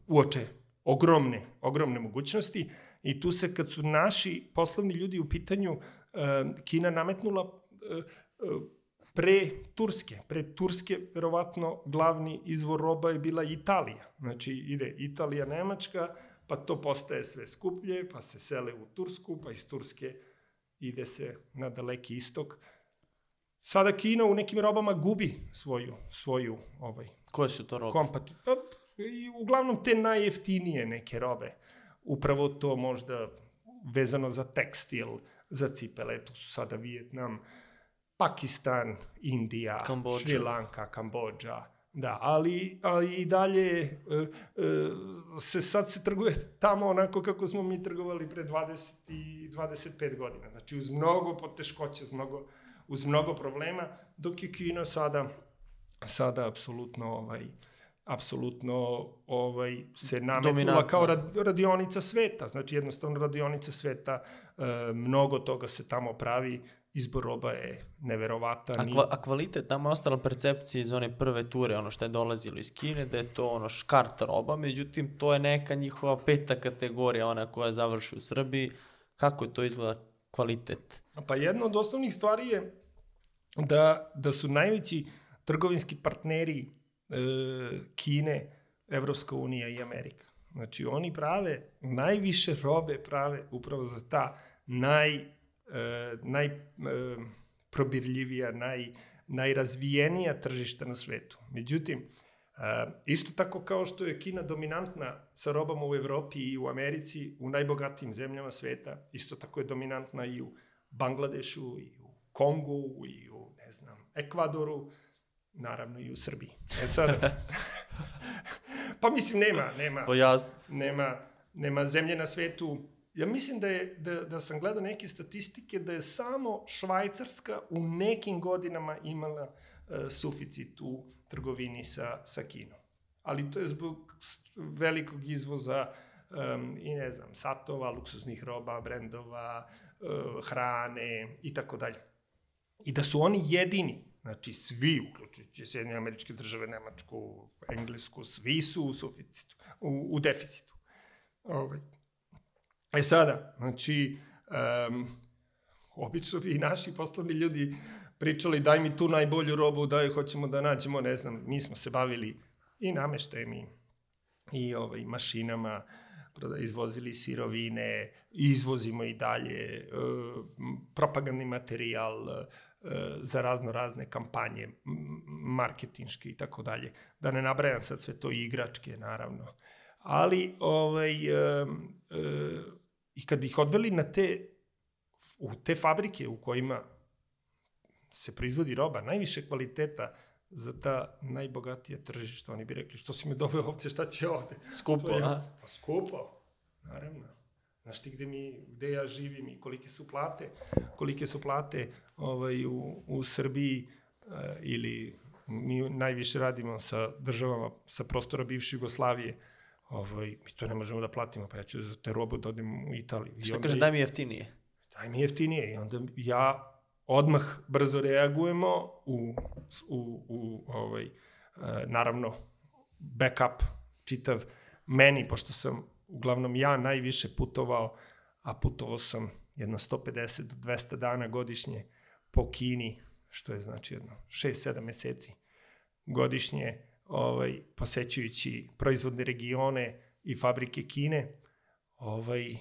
uoče ogromne, ogromne mogućnosti i tu se kad su naši poslovni ljudi u pitanju, e, Kina nametnula e, e pre Turske. Pre Turske, verovatno, glavni izvor roba je bila Italija. Znači, ide Italija, Nemačka, pa to postaje sve skuplje, pa se sele u Tursku, pa iz Turske ide se na daleki istok. Sada Kina u nekim robama gubi svoju, svoju ovaj, Koje su to robe? Kompati pa, i uglavnom te najjeftinije neke robe. Upravo to možda vezano za tekstil, za cipele, tu su sada Vijetnam, uh, Pakistan, Indija, Kambođa. Šri Lanka, Kambođa, da, ali, ali i dalje e, e, se sad se trguje tamo onako kako smo mi trgovali pre 20 i 25 godina. Znači uz mnogo poteškoća, uz mnogo, uz mnogo problema, dok je Kina sada sada apsolutno ovaj apsolutno ovaj se nametnula kao rad, radionica sveta, znači jednostavno radionica sveta, e, mnogo toga se tamo pravi, izbor roba je neverovatan. A, kva, a kvalitet, tamo je ostala percepcija iz one prve ture, ono što je dolazilo iz Kine, da je to ono škarta roba, međutim to je neka njihova peta kategorija, ona koja završi u Srbiji. Kako je to izgleda kvalitet? Pa jedna od osnovnih stvari je da, da su najveći trgovinski partneri e, Kine, Evropska unija i Amerika. Znači oni prave, najviše robe prave upravo za ta naj najprobirljivija, e, naj, najrazvijenija tržišta na svetu. Međutim, isto tako kao što je Kina dominantna sa robama u Evropi i u Americi, u najbogatijim zemljama sveta, isto tako je dominantna i u Bangladešu, i u Kongu, i u, ne znam, Ekvadoru, naravno i u Srbiji. E sad, (laughs) pa mislim, nema, nema, Pa jasno. nema, nema zemlje na svetu. Ja mislim da, je, da, da sam gledao neke statistike da je samo Švajcarska u nekim godinama imala uh, suficit u trgovini sa, sa Kinom. Ali to je zbog velikog izvoza um, i ne znam, satova, luksuznih roba, brendova, uh, hrane i tako dalje. I da su oni jedini, znači svi, uključujući Sjedinje američke države, Nemačku, Englesku, svi su u suficitu, u, u deficitu. Ovaj. E sada, znači, um, obično bi i naši poslovni ljudi pričali daj mi tu najbolju robu, daj hoćemo da nađemo, ne znam, mi smo se bavili i nameštajem i, i ovaj, mašinama, izvozili sirovine, izvozimo i dalje e, propagandni materijal e, za razno razne kampanje, marketinške i tako dalje. Da ne nabrajam sad sve to igračke, naravno. Ali, ovaj, e, e, i kad bi ih odveli na te, u te fabrike u kojima se proizvodi roba najviše kvaliteta za ta najbogatija tržišta, oni bi rekli, što si me doveo ovde, šta će ovde? Skupo, je- a? Pa skupo, naravno. Znaš ti gde, mi, gde ja živim i kolike su plate, kolike su plate ovaj, u, u Srbiji uh, ili mi najviše radimo sa državama sa prostora bivše Jugoslavije, ovaj, mi to ne možemo da platimo, pa ja ću za te robu da odem u Italiju. I Šta kaže, daj mi jeftinije. daj mi jeftinije. I onda ja odmah brzo reagujemo u, u, u ovaj, e, naravno, backup čitav meni, pošto sam uglavnom ja najviše putovao, a putovao sam jedno 150 do 200 dana godišnje po Kini, što je znači jedno 6-7 meseci godišnje, ovaj, posećujući proizvodne regione i fabrike Kine, ovaj,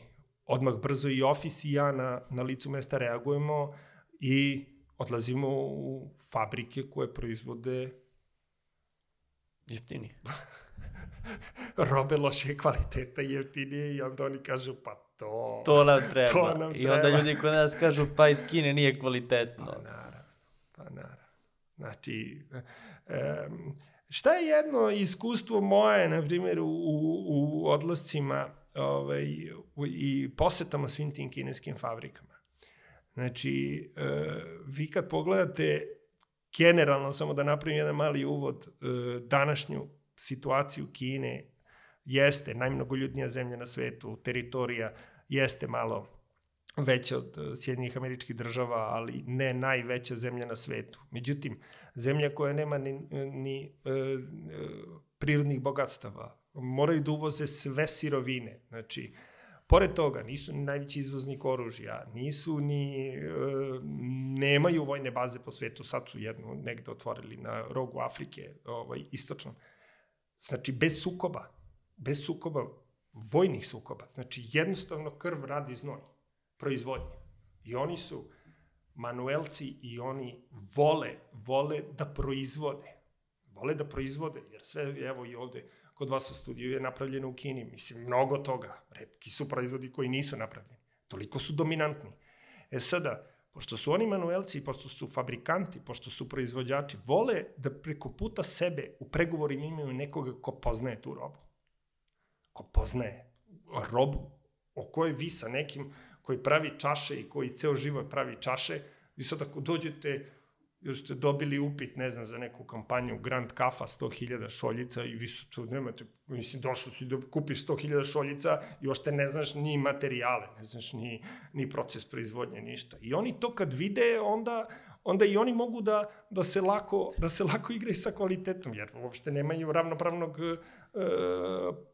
odmah brzo i ofis i ja na, na licu mesta reagujemo i odlazimo u fabrike koje proizvode Jeftinije. (laughs) robe loše kvaliteta i jeftinije i onda oni kažu pa to... To nam treba. To nam I onda ljudi kod nas kažu, pa iz Kine nije kvalitetno. Pa naravno, pa naravno. Znači, um, šta je jedno iskustvo moje, na primjer, u, u, odlascima ovaj, i posetama svim tim kineskim fabrikama? Znači, uh, vi kad pogledate generalno, samo da napravim jedan mali uvod, uh, današnju situaciju Kine jeste najmnogoljudnija zemlja na svetu, teritorija jeste malo veća od eh, Sjedinjenih američkih država, ali ne najveća zemlja na svetu. Međutim, zemlja koja nema ni, ni e, e, prirodnih bogatstava, moraju da uvoze sve sirovine. Znači, pored toga, nisu ni najveći izvoznik oružja, nisu ni, e, nemaju vojne baze po svetu, sad su jednu negde otvorili na rogu Afrike, ovaj, istočnom. Znači, bez sukoba, bez sukoba, vojnih sukoba, znači jednostavno krv radi znoj proizvodnje. I oni su manuelci i oni vole, vole da proizvode. Vole da proizvode, jer sve, evo i ovde, kod vas u studiju je napravljeno u Kini. Mislim, mnogo toga. Redki su proizvodi koji nisu napravljeni. Toliko su dominantni. E sada, pošto su oni manuelci, pošto su fabrikanti, pošto su proizvođači, vole da preko puta sebe u pregovorima imaju nekoga ko poznaje tu robu. Ko poznaje robu o kojoj vi sa nekim koji pravi čaše i koji ceo život pravi čaše, vi sad ako dođete, jer ste dobili upit, ne znam, za neku kampanju Grand Kafa 100.000 šoljica i vi su tu, nemate, mislim, došlo si da kupiš 100.000 šoljica i još te ne znaš ni materijale, ne znaš ni, ni proces proizvodnje, ništa. I oni to kad vide, onda, onda i oni mogu da, da, se lako, da se lako igraju sa kvalitetom, jer uopšte nemaju ravnopravnog e,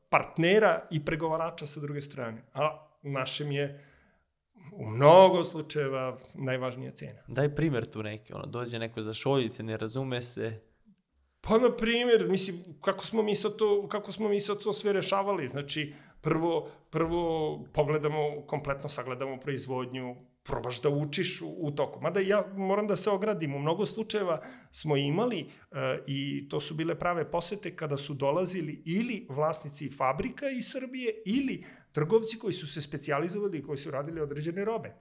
partnera i pregovarača sa druge strane. A našem je u mnogo slučajeva najvažnija cena. Daj primer tu neki, ono, dođe neko za šoljice, ne razume se. Pa, na primjer, mislim, kako smo mi sad to, kako smo mi sad to sve rešavali? Znači, prvo, prvo pogledamo, kompletno sagledamo proizvodnju, probaš da učiš u, u toku. Mada ja moram da se ogradim, u mnogo slučajeva smo imali uh, i to su bile prave posete kada su dolazili ili vlasnici fabrika iz Srbije ili trgovci koji su se specijalizovali i koji su radili određene robe.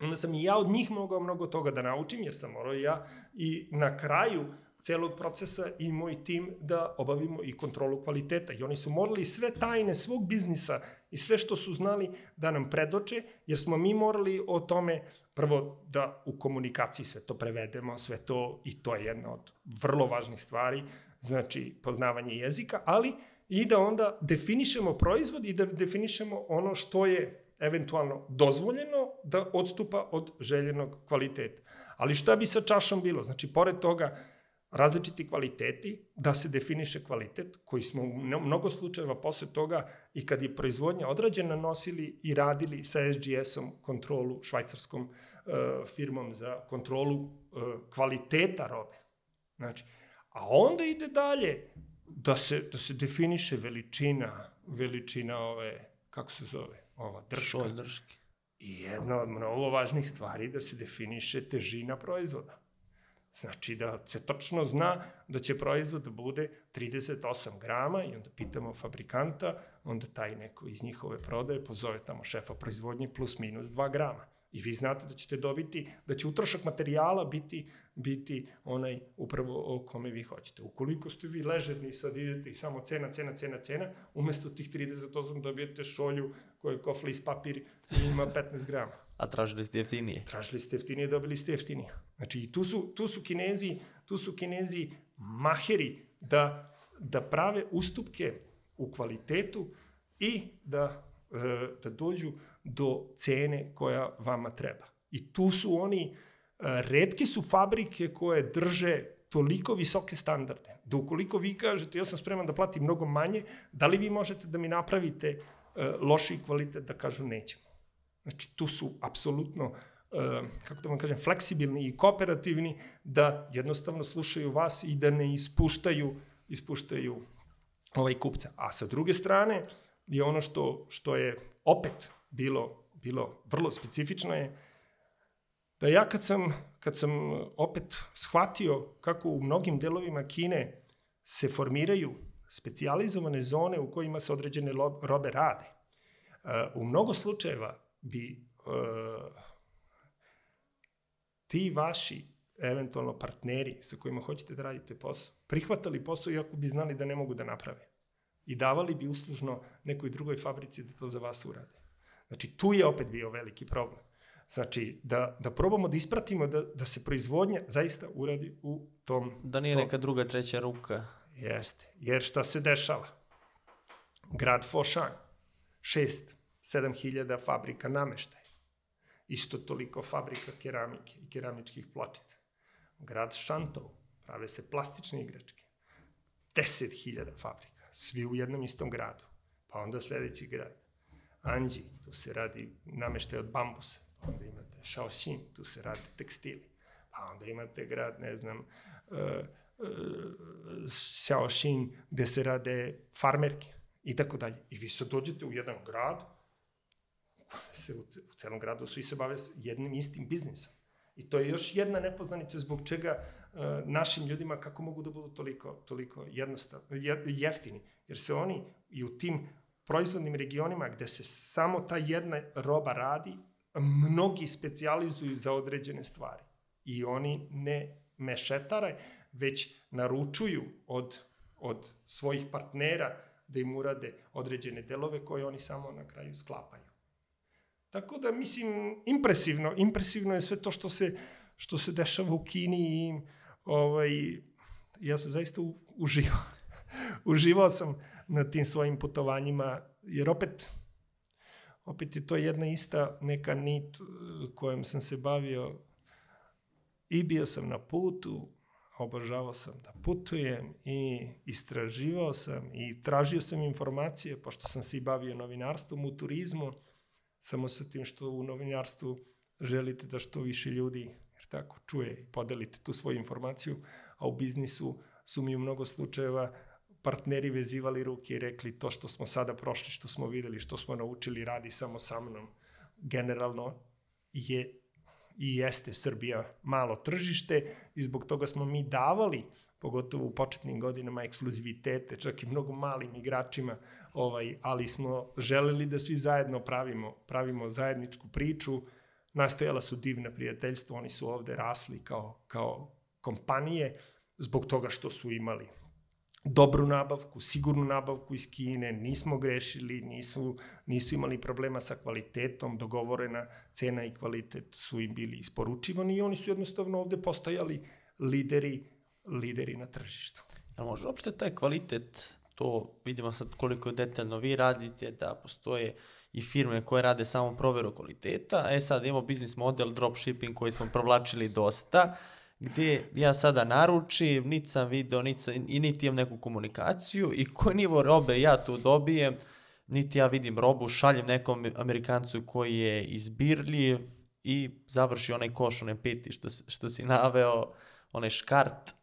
Onda sam i ja od njih mogao mnogo toga da naučim, jer sam morao ja i na kraju celog procesa i moj tim da obavimo i kontrolu kvaliteta. I oni su morali sve tajne svog biznisa i sve što su znali da nam predoče, jer smo mi morali o tome prvo da u komunikaciji sve to prevedemo, sve to, i to je jedna od vrlo važnih stvari, znači poznavanje jezika, ali i da onda definišemo proizvod i da definišemo ono što je eventualno dozvoljeno da odstupa od željenog kvaliteta. Ali šta bi sa čašom bilo? Znači, pored toga, različiti kvaliteti, da se definiše kvalitet, koji smo u mnogo slučajeva posle toga i kad je proizvodnja odrađena nosili i radili sa SGS-om kontrolu, švajcarskom uh, firmom za kontrolu uh, kvaliteta robe. Znači, a onda ide dalje da se, da se definiše veličina, veličina ove, kako se zove, ova drška. Šoj drške. I jedna od mnogo važnih stvari da se definiše težina proizvoda. Znači da se točno zna da će proizvod da bude 38 grama i onda pitamo fabrikanta, onda taj neko iz njihove prodaje pozove tamo šefa proizvodnje plus minus 2 grama. I vi znate da ćete dobiti, da će utrošak materijala biti, biti onaj upravo o kome vi hoćete. Ukoliko ste vi ležerni i sad idete i samo cena, cena, cena, cena, umesto tih 38 dobijete šolju koja je kofla iz papir i ima 15 grama. (laughs) A tražili ste jeftinije? Tražili ste jeftinije, dobili ste jeftinije. Znači, i tu su, tu su kinezi, tu su kinezi maheri da, da prave ustupke u kvalitetu i da, e, da dođu do cene koja vama treba. I tu su oni, e, redke su fabrike koje drže toliko visoke standarde, da ukoliko vi kažete ja sam spreman da platim mnogo manje, da li vi možete da mi napravite e, lošiji kvalitet da kažu nećemo. Znači tu su apsolutno kako da vam kažem, fleksibilni i kooperativni, da jednostavno slušaju vas i da ne ispuštaju, ispuštaju ovaj kupca. A sa druge strane je ono što, što je opet bilo, bilo vrlo specifično je da ja kad sam, kad sam opet shvatio kako u mnogim delovima Kine se formiraju specijalizovane zone u kojima se određene robe rade, u mnogo slučajeva bi ti vaši eventualno partneri sa kojima hoćete da radite posao, prihvatali posao iako bi znali da ne mogu da naprave. I davali bi uslužno nekoj drugoj fabrici da to za vas urade. Znači, tu je opet bio veliki problem. Znači, da, da probamo da ispratimo da, da se proizvodnja zaista uradi u tom... Da nije tom... neka druga, treća ruka. Jeste. Jer šta se dešava? Grad Foshan, 6, 7 hiljada fabrika nameštaja isto toliko fabrika keramike i keramičkih pločica. Grad Šantov, prave se plastične igračke. 10.000 fabrika, svi u jednom istom gradu. Pa onda sledeći grad. Anđi, tu se radi nameštaj od bambusa. Onda imate Shaoxin, tu se radi tekstili. Pa onda imate grad, ne znam, uh, uh, gde se rade farmerke i tako dalje. I vi sad dođete u jedan grad, se u, u celom gradu svi se bave jednim istim biznisom. I to je još jedna nepoznanica zbog čega uh, našim ljudima kako mogu da budu toliko, toliko jednostavni, jeftini. Jer se oni i u tim proizvodnim regionima gde se samo ta jedna roba radi, mnogi specijalizuju za određene stvari. I oni ne mešetare, već naručuju od, od svojih partnera da im urade određene delove koje oni samo na kraju sklapaju. Tako da, mislim, impresivno, impresivno je sve to što se, što se dešava u Kini i ovaj, ja sam zaista uživao. (laughs) uživao sam na tim svojim putovanjima, jer opet, opet je to jedna ista neka nit eh, kojom sam se bavio. I bio sam na putu, obožavao sam da putujem i istraživao sam i tražio sam informacije, pošto sam se i bavio novinarstvom u turizmu, samo sa tim što u novinarstvu želite da što više ljudi, jer tako, čuje i podelite tu svoju informaciju, a u biznisu su mi u mnogo slučajeva partneri vezivali ruke i rekli to što smo sada prošli, što smo videli, što smo naučili, radi samo sa mnom. Generalno je i jeste Srbija malo tržište i zbog toga smo mi davali pogotovo u početnim godinama ekskluzivitete, čak i mnogo malim igračima, ovaj, ali smo želeli da svi zajedno pravimo, pravimo zajedničku priču, nastajala su divna prijateljstva, oni su ovde rasli kao, kao kompanije, zbog toga što su imali dobru nabavku, sigurnu nabavku iz Kine, nismo grešili, nisu, nisu imali problema sa kvalitetom, dogovorena cena i kvalitet su im bili isporučivani i oni su jednostavno ovde postajali lideri, lideri na tržištu. Ja može uopšte taj kvalitet, to vidimo sad koliko detaljno vi radite, da postoje i firme koje rade samo proveru kvaliteta, e sad imamo biznis model dropshipping koji smo provlačili dosta, gde ja sada naručim, niti sam video, niti sam, i niti imam neku komunikaciju i koji nivo robe ja tu dobijem, niti ja vidim robu, šaljem nekom Amerikancu koji je izbirljiv i završi onaj koš, onaj peti što, što si naveo, onaj škart,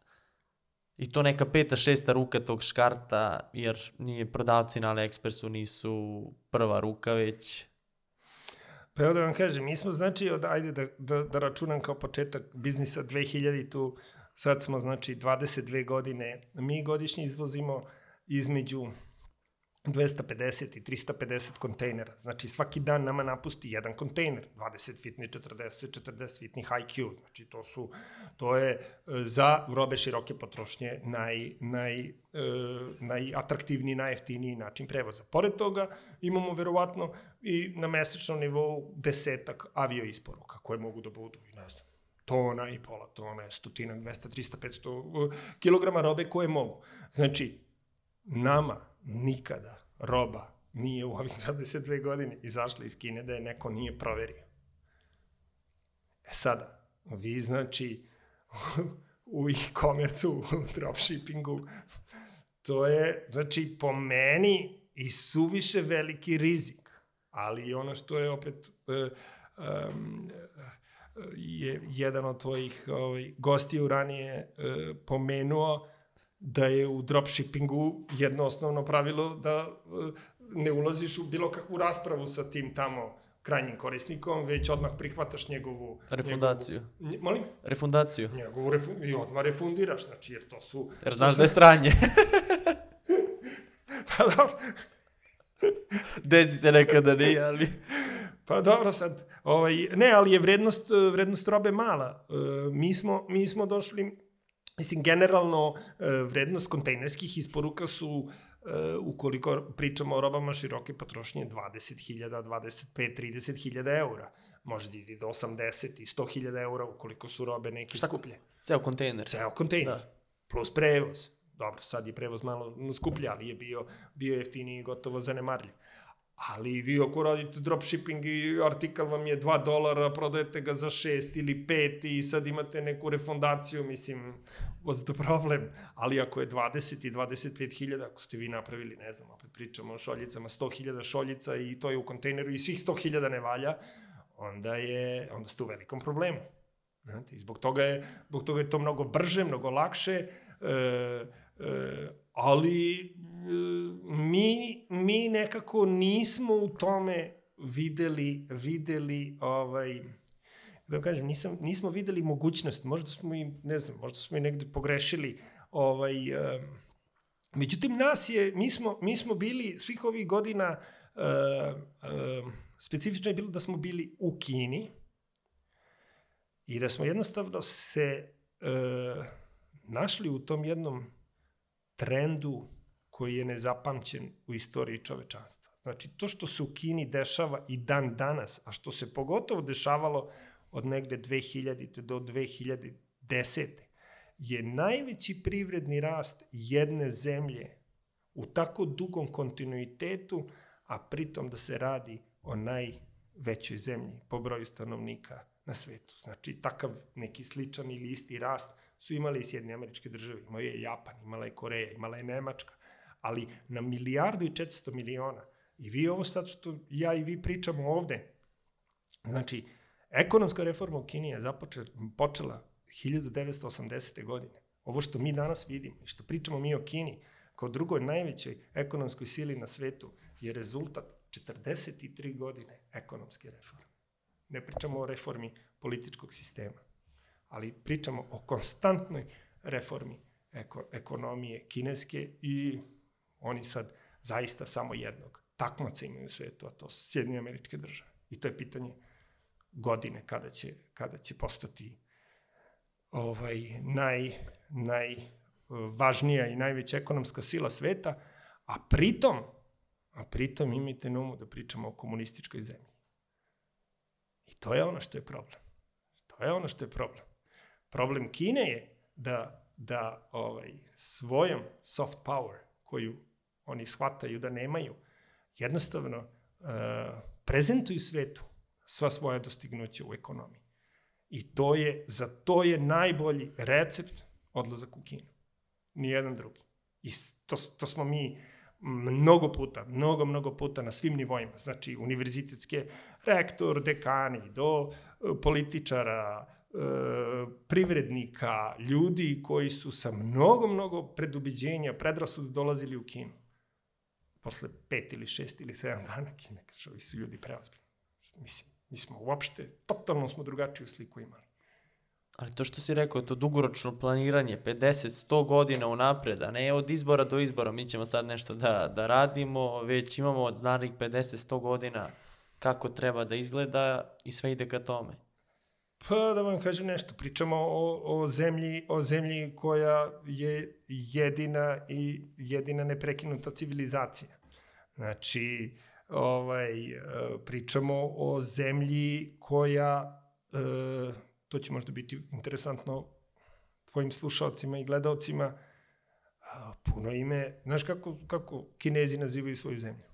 I to neka peta, šesta ruka tog škarta, jer nije prodavci na AliExpressu nisu prva ruka, već Pa evo da vam kažem, mi smo znači, od, ajde da, da, da računam kao početak biznisa 2000 tu, sad smo znači 22 godine, mi godišnje izvozimo između 250 i 350 kontejnera. Znači svaki dan nama napusti jedan kontejner, 20 fitni, 40, 40 fitni IQ. Znači to su to je e, za robe široke potrošnje naj naj e, najatraktivniji, najjeftiniji način prevoza. Pored toga imamo verovatno i na mesečnom nivou desetak avio isporuka koje mogu da budu, ne znam, tona i pola tona, stotinak, 200, 300, 500 kilograma robe koje mogu. Znači, nama nikada roba nije u ovih (laughs) 22 godine izašla iz Kine da je neko nije proverio. E sada, vi znači (laughs) u e-commerce u dropshippingu, to je, znači, po meni i suviše veliki rizik. Ali ono što je opet um, je jedan od tvojih ovaj, gostiju ranije uh, pomenuo, da je u dropshippingu jedno osnovno pravilo da e, ne ulaziš u bilo kakvu raspravu sa tim tamo krajnjim korisnikom, već odmah prihvataš njegovu... Refundaciju. Njegovu, molim? Refundaciju. Njegovu refu, I odmah refundiraš, znači, jer to su... Jer znaš da je stranje. (laughs) pa dobro. Desi se nekada nije, ali... Pa dobro sad, ovaj, ne, ali je vrednost, vrednost robe mala. E, mi smo, mi smo došli Mislim, generalno, e, vrednost kontejnerskih isporuka su, e, ukoliko pričamo o robama široke potrošnje, 20.000, 25, 30.000 eura. Može da ide do 80 i 100.000 eura ukoliko su robe neke Šta, skuplje. Ceo kontejner. Ceo kontejner. Da. Plus prevoz. Dobro, sad je prevoz malo skuplje, ali je bio, bio jeftiniji i gotovo zanemarljiv. Ali vi ako radite dropshipping i artikal vam je 2 dolara, prodajete ga za 6 ili 5 i sad imate neku refondaciju, mislim, what's the problem? Ali ako je 20 i 25 hiljada, ako ste vi napravili, ne znam, opet pričamo o šoljicama, 100 hiljada šoljica i to je u kontejneru i svih 100 hiljada ne valja, onda, je, onda ste u velikom problemu. Znate, zbog toga je, zbog toga je to mnogo brže, mnogo lakše, e, e, ali mi, mi nekako nismo u tome videli, videli ovaj, da kažem, nisam, nismo videli mogućnost, možda smo i, ne znam, možda smo i negde pogrešili, ovaj, um, međutim, nas je, mi smo, mi smo bili svih ovih godina, uh, uh, specifično je bilo da smo bili u Kini i da smo jednostavno se uh, našli u tom jednom trendu koji je nezapamćen u istoriji čovečanstva. Znači, to što se u Kini dešava i dan danas, a što se pogotovo dešavalo od negde 2000. do 2010. je najveći privredni rast jedne zemlje u tako dugom kontinuitetu, a pritom da se radi o najvećoj zemlji po broju stanovnika na svetu. Znači, takav neki sličan ili isti rast su imali i Sjedinje američke države, imao je Japan, imala je Koreja, imala je Nemačka, ali na milijardu i 400 miliona. I vi ovo sad što ja i vi pričamo ovde, znači, ekonomska reforma u Kini je započela, počela 1980. godine. Ovo što mi danas vidimo i što pričamo mi o Kini, kao drugoj najvećoj ekonomskoj sili na svetu, je rezultat 43 godine ekonomske reforme. ne pričamo o reformi političkog sistema, ali pričamo o konstantnoj reformi eko, ekonomije kineske i oni sad zaista samo jednog takmaca imaju u svetu, a to su Sjedinje američke države. I to je pitanje godine kada će, kada će postati ovaj, naj, najvažnija i najveća ekonomska sila sveta, a pritom, a pritom imajte na umu da pričamo o komunističkoj zemlji. I to je ono što je problem. To je ono što je problem. Problem Kine je da, da ovaj, svojom soft power koju oni shvataju da nemaju, jednostavno uh, prezentuju svetu sva svoja dostignuća u ekonomiji. I to je, za to je najbolji recept odlazak u Kinu. Nijedan drugi. I to, to smo mi mnogo puta, mnogo, mnogo puta na svim nivoima, znači univerzitetske rektor, dekani, do e, političara, e, privrednika, ljudi koji su sa mnogo, mnogo predubiđenja, predrasuda dolazili u Kinu. Posle pet ili šest ili sedam dana Kine, kaže, ovi su ljudi preozbiljni. Mislim, mi smo uopšte, totalno smo drugačiju sliku imali. Ali to što si rekao, to dugoročno planiranje, 50, 100 godina unapred, a ne od izbora do izbora, mi ćemo sad nešto da, da radimo, već imamo od znanih 50, 100 godina kako treba da izgleda i sve ide ka tome. Pa da vam kažem nešto, pričamo o, o, zemlji, o zemlji koja je jedina i jedina neprekinuta civilizacija. Znači, ovaj, pričamo o zemlji koja e, to će možda biti interesantno tvojim slušalcima i gledalcima, puno ime, znaš kako, kako kinezi nazivaju svoju zemlju?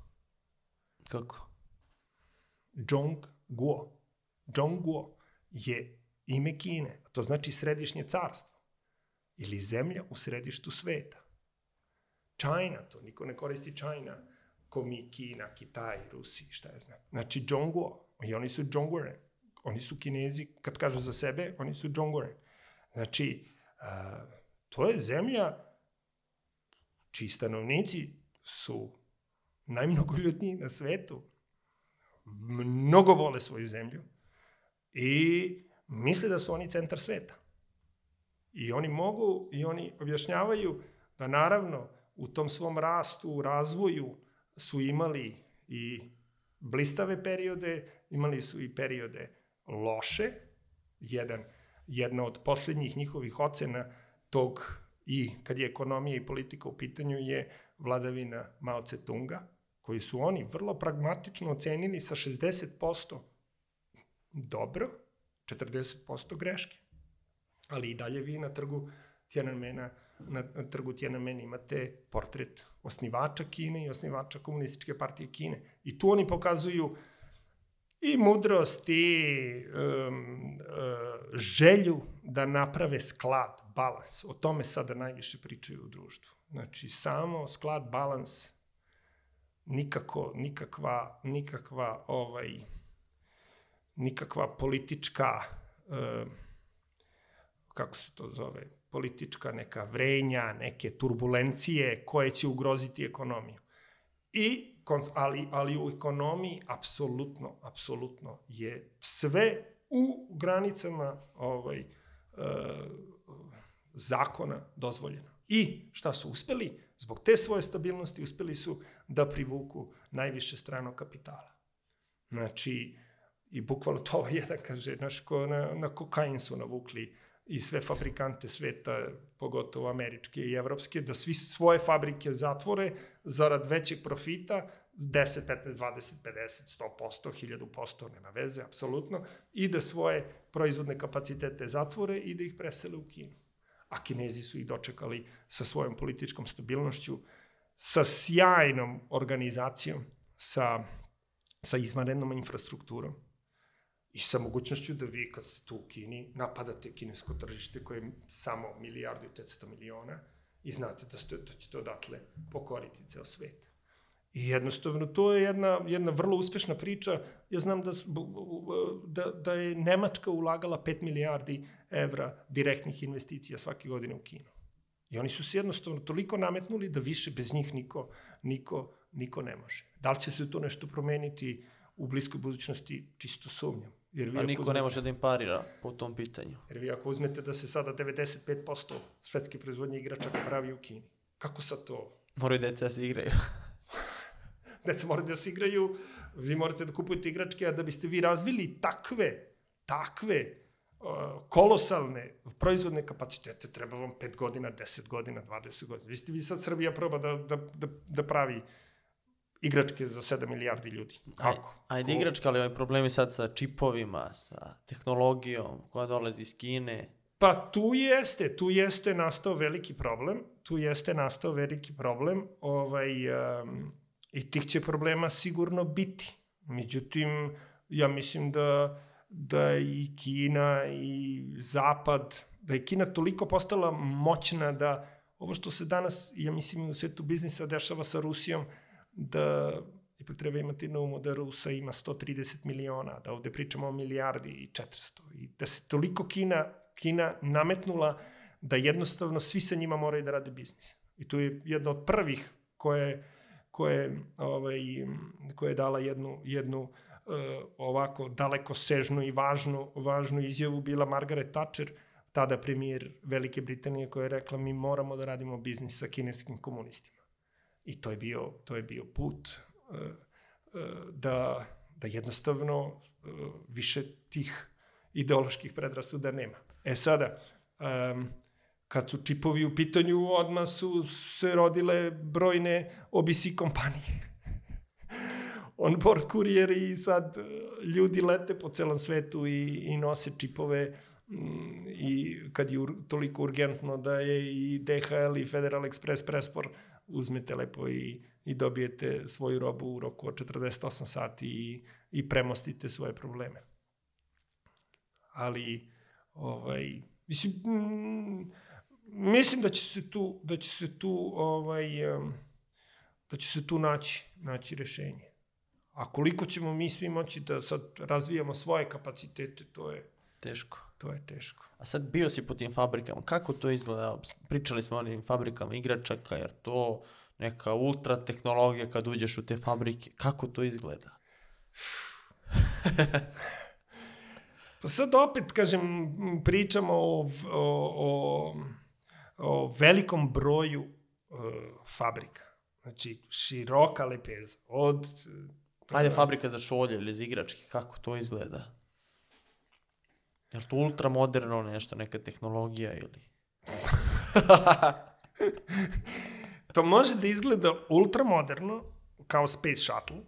Kako? Zhongguo. Zhongguo je ime Kine, a to znači središnje carstvo ili zemlja u središtu sveta. China, to niko ne koristi China, ko mi Kina, Kitaj, Rusi, šta je znam. Znači Zhongguo, i oni su Zhongguore oni su kinezi, kad kažu za sebe, oni su džongore. Znači, a, to je zemlja čiji stanovnici su najmnogoljudniji na svetu, mnogo vole svoju zemlju i misle da su oni centar sveta. I oni mogu, i oni objašnjavaju da naravno u tom svom rastu, razvoju su imali i blistave periode, imali su i periode loše. Jedan, jedna od poslednjih njihovih ocena tog i kad je ekonomija i politika u pitanju je vladavina Mao Tse-tunga, koji su oni vrlo pragmatično ocenili sa 60% dobro, 40% greške. Ali i dalje vi na trgu Tiananmena, na, trgu Tiananmen imate portret osnivača Kine i osnivača komunističke partije Kine. I tu oni pokazuju i mudrost i um, uh, želju da naprave sklad, balans. O tome sada najviše pričaju u društvu. Znači, samo sklad, balans, nikako, nikakva, nikakva, ovaj, nikakva politička, uh, kako se to zove, politička neka vrenja, neke turbulencije koje će ugroziti ekonomiju. I ali, ali u ekonomiji apsolutno, apsolutno je sve u granicama ovaj, uh, zakona dozvoljeno. I šta su uspeli? Zbog te svoje stabilnosti uspeli su da privuku najviše stranog kapitala. Znači, i bukvalno to (laughs) jedan kaže, znaš, ko na, na kokain su navukli i sve fabrikante sveta, pogotovo američke i evropske, da svi svoje fabrike zatvore zarad većeg profita, 10, 15, 20, 50, 100%, 1000%, nema veze, apsolutno, i da svoje proizvodne kapacitete zatvore i da ih presele u Kinu. A Kinezi su ih dočekali sa svojom političkom stabilnošću, sa sjajnom organizacijom, sa, sa izvanrednom infrastrukturom, i sa mogućnošću da vi kad ste tu u Kini napadate kinesko tržište koje je samo milijardu i 500 miliona i znate da, ste, da ćete odatle pokoriti ceo svet. I jednostavno, to je jedna, jedna vrlo uspešna priča. Ja znam da, da, da je Nemačka ulagala 5 milijardi evra direktnih investicija svake godine u Kinu. I oni su se jednostavno toliko nametnuli da više bez njih niko, niko, niko ne može. Da li će se to nešto promeniti u bliskoj budućnosti, čisto sumnjam Jer vi A niko uzmete- ne može da im parira po tom pitanju. Jer vi ako uzmete da se sada 95% svetske proizvodnje igračaka pravi u Kini, kako sad to? Moraju deca da se igraju. (laughs) Deca moraju da se igraju, vi morate da kupujete igračke, a da biste vi razvili takve, takve uh, kolosalne proizvodne kapacitete, treba vam 5 godina, 10 godina, 20 godina. Vi ste vi sad Srbija proba da, da, da, da pravi igračke za 7 milijardi ljudi. Kako? Ajde Ko- igračka, ali ovaj problemi sad sa čipovima, sa tehnologijom koja dolazi iz Kine. Pa tu jeste, tu jeste nastao veliki problem, tu jeste nastao veliki problem, ovaj, um, i tih će problema sigurno biti. Međutim, ja mislim da, da i Kina i Zapad, da je Kina toliko postala moćna da ovo što se danas, ja mislim, u svetu biznisa dešava sa Rusijom, da ipak treba imati na umu da Rusa ima 130 miliona, da ovde pričamo o milijardi i 400 i da se toliko Kina, Kina nametnula da jednostavno svi sa njima moraju da rade biznis. I to je jedna od prvih koje, koje, ovaj, koje je dala jednu, jednu uh, ovako daleko sežnu i važnu, važnu izjavu bila Margaret Thatcher, tada premijer Velike Britanije koja je rekla mi moramo da radimo biznis sa kineskim komunistima. I to je bio, to je bio put uh, uh, da, da jednostavno uh, više tih ideoloških predrasuda nema. E sada, um, kad su čipovi u pitanju, odmah su se rodile brojne OBC kompanije. (laughs) On board kurijeri i sad uh, ljudi lete po celom svetu i, i nose čipove mm, i kad je toliko urgentno da je i DHL i Federal Express Prespor uzmete lepo i, i dobijete svoju robu u roku od 48 sati i, i premostite svoje probleme. Ali, ovaj, mislim, mm, mislim da će se tu, da će se tu, ovaj, em, da će se tu naći, naći rešenje. A koliko ćemo mi svi moći da sad razvijamo svoje kapacitete, to je, Teško. To je teško. A sad bio si po tim fabrikama, kako to izgleda? Pričali smo o onim fabrikama igračaka, jer to neka ultra tehnologija kad uđeš u te fabrike, kako to izgleda? (laughs) Pa sad opet, kažem, pričamo o, o, o, o velikom broju uh, fabrika. Znači, široka lepeza. Od... Ajde, fabrika za šolje ili za igračke, kako to izgleda? Je li to ultra moderno nešto, neka tehnologija ili... (laughs) To može da izgleda ultramoderno, kao Space Shuttle.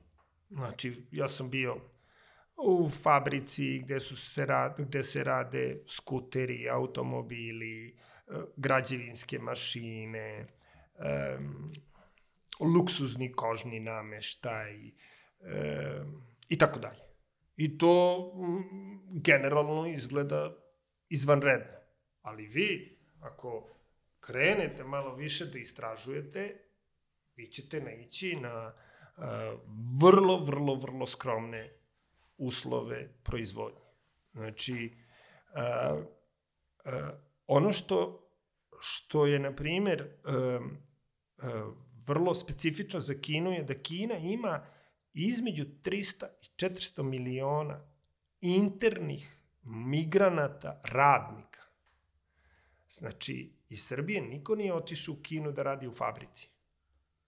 Znači, ja sam bio u fabrici gde, su se rade, gde se rade skuteri, automobili, eh, građevinske mašine, um, luksuzni kožni nameštaj um, i tako dalje. I to mm, generalno izgleda izvanredno. Ali vi, ako krenete malo više da istražujete, vi ćete naići na uh, vrlo, vrlo, vrlo skromne uslove proizvodnje. Znači, uh, uh, ono što, što je, na primer, um, uh, vrlo specifično za Kinu je da Kina ima između 300 i 400 miliona internih migranata radnika. Znači, iz Srbije niko nije otišao u Kinu da radi u fabrici.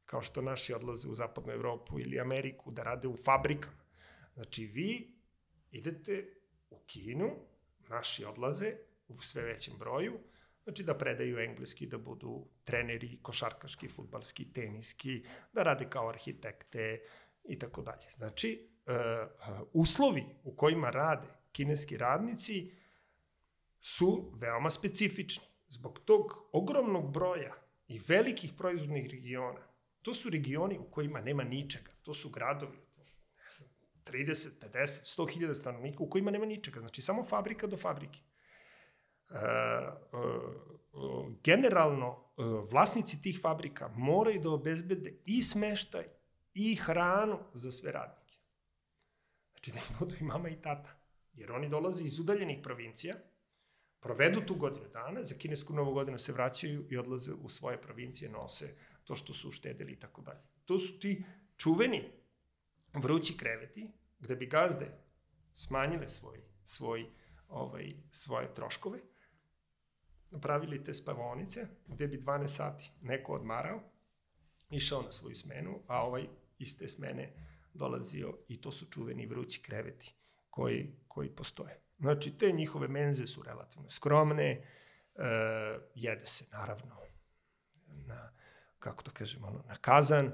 Kao što naši odlaze u zapadnu Evropu ili Ameriku da rade u fabrikama. Znači, vi idete u Kinu, naši odlaze u sve većem broju, znači da predaju engleski, da budu treneri, košarkaški, futbalski, teniski, da rade kao arhitekte i tako dalje. Znači, uh, uslovi u kojima rade kineski radnici su veoma specifični. Zbog tog ogromnog broja i velikih proizvodnih regiona, to su regioni u kojima nema ničega. To su gradovi, ne znam, 30, 50, 100 hiljada stanovnika u kojima nema ničega. Znači, samo fabrika do fabrike. E, e, generalno, e, vlasnici tih fabrika moraju da obezbede i smeštaj i hranu za sve radnike. Znači, da im budu i mama i tata. Jer oni dolaze iz udaljenih provincija, provedu tu godinu dana, za kinesku novu godinu se vraćaju i odlaze u svoje provincije, nose to što su uštedili i tako dalje. To su ti čuveni vrući kreveti, gde bi gazde smanjile svoj, svoj, ovaj, svoje troškove, napravili te spavonice gde bi 12 sati neko odmarao, išao na svoju smenu, a ovaj iz te smene dolazio i to su čuveni vrući kreveti koji, koji postoje. Znači, te njihove menze su relativno skromne, e, jede se naravno na, kako to kažemo, ono, na kazan. E,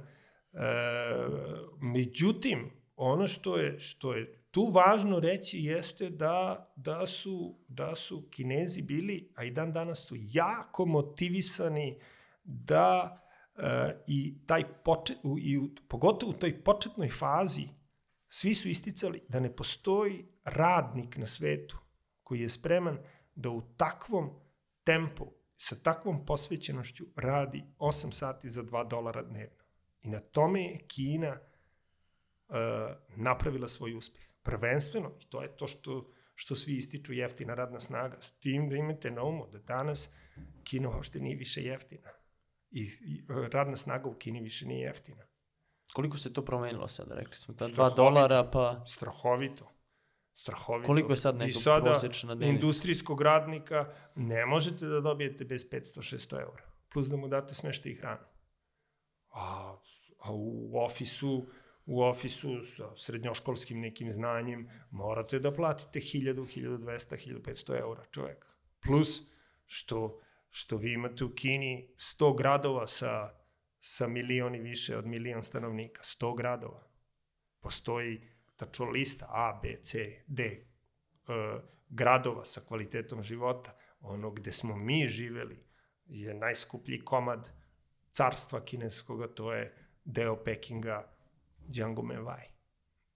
međutim, ono što je, što je tu važno reći jeste da, da, su, da su kinezi bili, a i dan danas su jako motivisani da i taj počet, i u, pogotovo u toj početnoj fazi svi su isticali da ne postoji radnik na svetu koji je spreman da u takvom tempu, sa takvom posvećenošću radi 8 sati za 2 dolara dnevno. I na tome je Kina uh, napravila svoj uspeh. Prvenstveno, i to je to što, što svi ističu jeftina radna snaga, s tim da imate na umu da danas Kina uopšte nije više jeftina. I, i radna snaga u Kini više nije jeftina. Koliko se to promenilo sad, rekli smo, ta 2 Strahovito. dolara, pa Strahovito. Strahovito. Koliko je sad I neka sada prosječna dnevnica? industrijskog radnika ne možete da dobijete bez 500-600 eura. Plus da mu date smešta i hranu. A, a u ofisu u ofisu sa srednjoškolskim nekim znanjem morate da platite 1000, 1200, 1500 eura čoveka. Plus što, što vi imate u Kini 100 gradova sa, sa milion i više od milion stanovnika. 100 gradova. Postoji tačno lista A, B, C, D e, gradova sa kvalitetom života. Ono gde smo mi živeli je najskuplji komad carstva kineskoga, to je deo Pekinga, Djangomenvaj.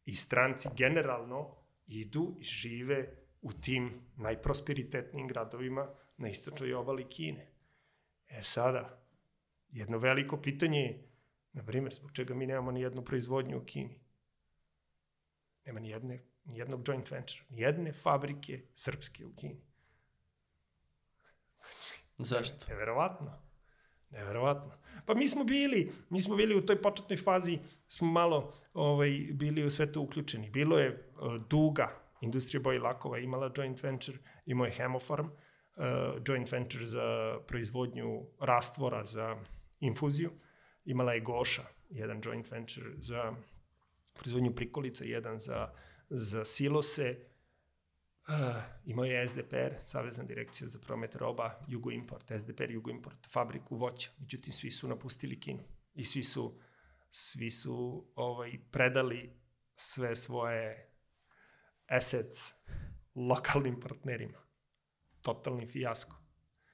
I stranci generalno idu i žive u tim najprosperitetnijim gradovima na istočnoj obali Kine. E sada, jedno veliko pitanje je, na primjer, zbog čega mi nemamo ni jednu proizvodnju u Kini? Nema ni, jedne, ni jednog joint venture, ni jedne fabrike srpske u Kini. (laughs) zašto? Neverovatno. Neverovatno. Pa mi smo bili, mi smo bili u toj početnoj fazi, smo malo ovaj, bili u sve to uključeni. Bilo je uh, Duga, industrija boje lakova, imala joint venture, imao je Hemofarm, uh, joint venture za proizvodnju rastvora za infuziju, imala je Goša, jedan joint venture za proizvodnju prikolica, jedan za, za silose, Uh, imao je SDPR, Savezna direkcija za promet roba, Jugo Import, SDPR Jugo Import, fabriku voća. Međutim, svi su napustili Kinu i svi su, svi su ovaj, predali sve svoje assets lokalnim partnerima. Totalni fijasko.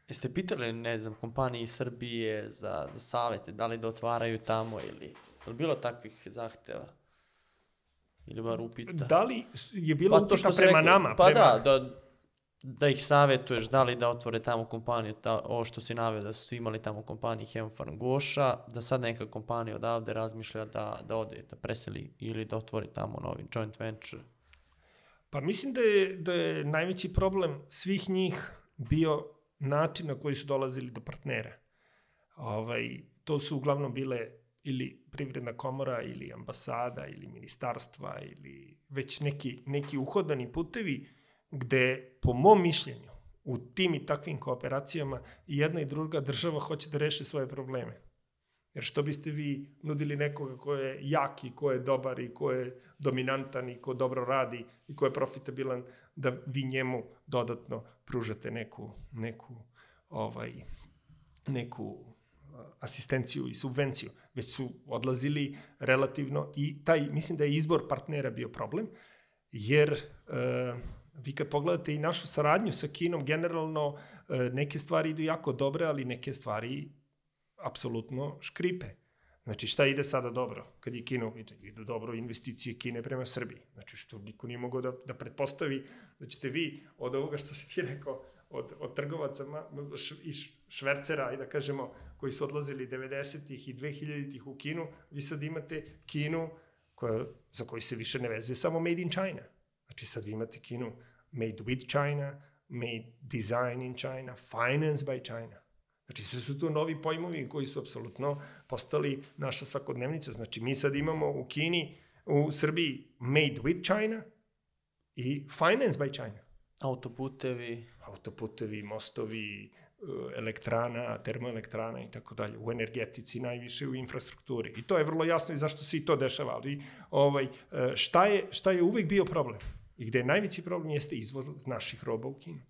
Jeste pitali, ne znam, kompanije iz Srbije za, za savete, da li da otvaraju tamo ili... Je li bilo takvih zahteva? Ili bar upita? Da li je bilo Pa upita prema rekao, nama? Pa prema... da, da, da ih savetuješ, da li da otvore tamo kompaniju, ta, ovo što si naveo, da su svi imali tamo kompaniji Hemfarm Goša, da sad neka kompanija odavde razmišlja da, da ode, da preseli ili da otvori tamo novi joint venture. Pa mislim da je, da je najveći problem svih njih bio način na koji su dolazili do partnera. Ovaj, to su uglavnom bile ili privredna komora ili ambasada ili ministarstva ili već neki, neki uhodani putevi gde, po mom mišljenju, u tim i takvim kooperacijama jedna i druga država hoće da reše svoje probleme. Jer što biste vi nudili nekoga ko je jak i ko je dobar i ko je dominantan i ko dobro radi i ko je profitabilan, da vi njemu dodatno pružate neku, neku, ovaj, neku a, asistenciju i subvenciju, već su odlazili relativno i taj, mislim da je izbor partnera bio problem, jer e, vi kad pogledate i našu saradnju sa Kinom, generalno e, neke stvari idu jako dobre, ali neke stvari apsolutno škripe. Znači šta ide sada dobro? Kad je Kina idu dobro investicije Kine prema Srbiji. Znači što niko nije mogao da, da pretpostavi da ćete vi od ovoga što si ti rekao, od, od trgovaca i švercera, i da kažemo, koji su odlazili 90-ih i 2000-ih u Kinu, vi sad imate Kinu koja, za koju se više ne vezuje samo made in China. Znači sad vi imate Kinu made with China, made design in China, finance by China. Znači sve su to novi pojmovi koji su apsolutno postali naša svakodnevnica. Znači mi sad imamo u Kini, u Srbiji made with China i finance by China. Autoputevi, Autoputevi, mostovi, e, elektrana, termoelektrana i tako dalje, u energetici najviše u infrastrukturi. I to je vrlo jasno i zašto se i to dešava, ali ovaj, e, šta, je, šta je uvek bio problem? I gde je najveći problem jeste izvoz naših roba u Kinu.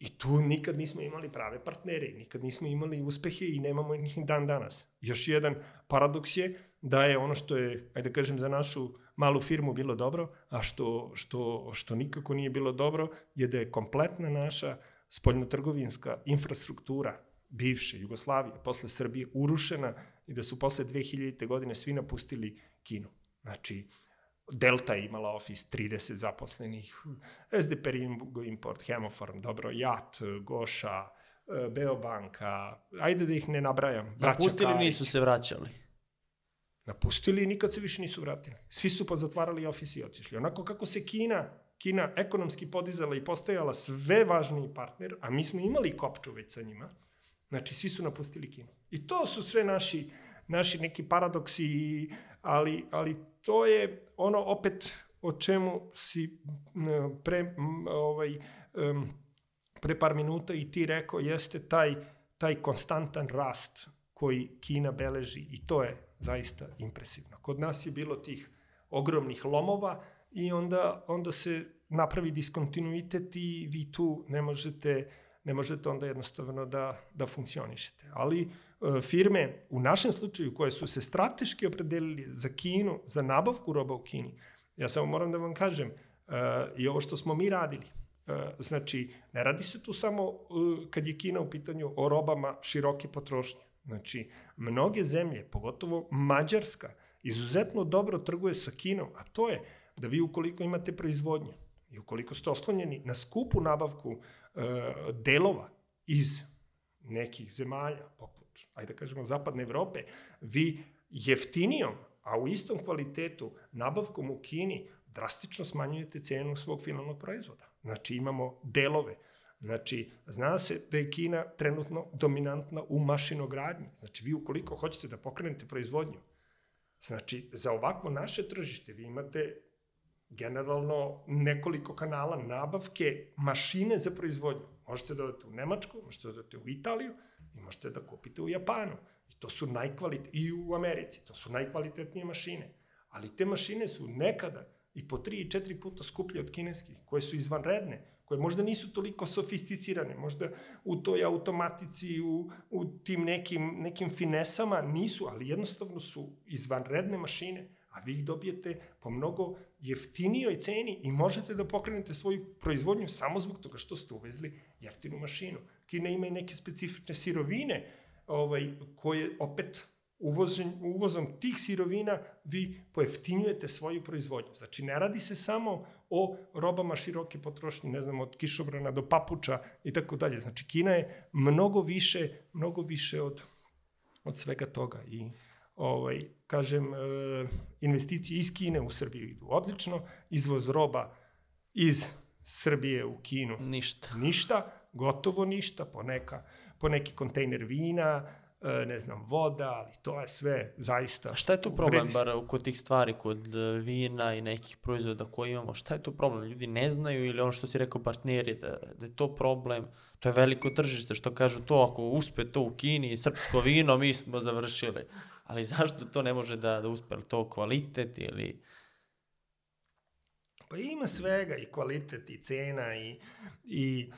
I tu nikad nismo imali prave partnere, nikad nismo imali uspehe i nemamo ih dan danas. Još jedan paradoks je da je ono što je, ajde da kažem, za našu malu firmu bilo dobro, a što, što, što nikako nije bilo dobro, je da je kompletna naša spoljnotrgovinska infrastruktura bivše Jugoslavije, posle Srbije, urušena i da su posle 2000. godine svi napustili Kinu. Znači, Delta je imala ofis 30 zaposlenih, SDP Import, Hemofarm, dobro, JAT, Goša, e, Beobanka, ajde da ih ne nabrajam. napustili nisu se vraćali. Napustili i nikad se više nisu vratili. Svi su pozatvarali ofis i otišli. Onako kako se Kina, Kina ekonomski podizala i postajala sve važniji partner, a mi smo imali kopču već sa njima, znači svi su napustili Kinu. I to su sve naši, naši neki paradoksi, ali, ali to je ono opet o čemu si pre, ovaj, pre par minuta i ti rekao, jeste taj, taj konstantan rast koji Kina beleži i to je zaista impresivno. Kod nas je bilo tih ogromnih lomova i onda, onda se napravi diskontinuitet i vi tu ne možete, ne možete onda jednostavno da, da funkcionišete. Ali e, firme, u našem slučaju, koje su se strateški opredelili za Kinu, za nabavku roba u Kini, ja samo moram da vam kažem, e, i ovo što smo mi radili, e, znači, ne radi se tu samo, e, kad je Kina u pitanju, o robama široke potrošnje. Znači, mnoge zemlje, pogotovo Mađarska, izuzetno dobro trguje sa Kinom, a to je da vi ukoliko imate proizvodnju i ukoliko ste oslonjeni na skupu nabavku e, delova iz nekih zemalja, poput, ajde da kažemo, zapadne Evrope, vi jeftinijom, a u istom kvalitetu, nabavkom u Kini, drastično smanjujete cenu svog finalnog proizvoda. Znači, imamo delove, Znači, zna se da je Kina trenutno dominantna u mašinogradnji. Znači, vi ukoliko hoćete da pokrenete proizvodnju, znači, za ovakvo naše tržište vi imate generalno nekoliko kanala nabavke mašine za proizvodnju. Možete da odete u Nemačku, možete da odete u Italiju i možete da kupite u Japanu. I to su najkvalitetnije, i u Americi, to su najkvalitetnije mašine. Ali te mašine su nekada i po tri i četiri puta skuplje od kineskih, koje su izvanredne, koje možda nisu toliko sofisticirane, možda u toj automatici, u, u tim nekim, nekim finesama nisu, ali jednostavno su izvanredne mašine, a vi ih dobijete po mnogo jeftinijoj ceni i možete da pokrenete svoju proizvodnju samo zbog toga što ste uvezli jeftinu mašinu. Kina ima i neke specifične sirovine ovaj, koje opet uvozom, uvozom tih sirovina vi pojeftinjujete svoju proizvodnju. Znači, ne radi se samo o robama široke potrošnje, ne znam, od kišobrana do papuča i tako dalje. Znači, Kina je mnogo više, mnogo više od, od svega toga i ovaj, kažem, e, investicije iz Kine u Srbiju idu odlično, izvoz roba iz Srbije u Kinu ništa. Ništa, gotovo ništa, po, neka, po neki kontejner vina, E, ne znam, voda, ali to je sve zaista... A šta je tu problem, bar kod tih stvari, kod e, vina i nekih proizvoda koje imamo, šta je tu problem? Ljudi ne znaju ili ono što si rekao partneri, da, da je to problem, to je veliko tržište, što kažu to, ako uspe to u Kini, srpsko vino, mi smo završili. Ali (laughs) zašto to ne može da, da uspe? To kvalitet ili... Pa ima svega, i kvalitet, i cena, i, i,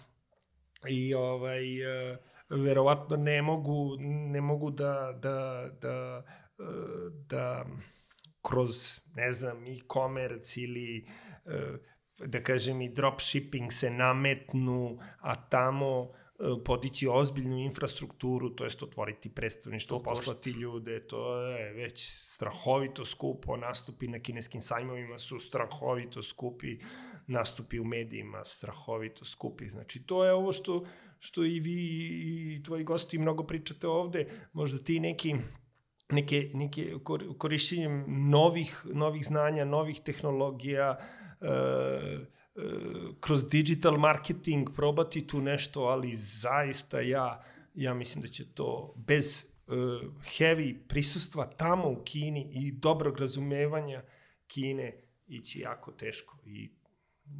i ovaj... Uh, verovatno ne mogu, ne mogu da, da, da, da kroz, ne znam, e-commerce ili da kažem i dropshipping se nametnu, a tamo podići ozbiljnu infrastrukturu, to jest otvoriti predstavništvo, to poslati ljude, to je već strahovito skupo, nastupi na kineskim sajmovima su strahovito skupi, nastupi u medijima strahovito skupi. Znači, to je ovo što, što i vi i tvoji gosti mnogo pričate ovde, možda ti neki neke, neke korišćenjem novih, novih znanja, novih tehnologija, e, e, kroz digital marketing probati tu nešto, ali zaista ja, ja mislim da će to bez e, heavy prisustva tamo u Kini i dobrog razumevanja Kine ići jako teško i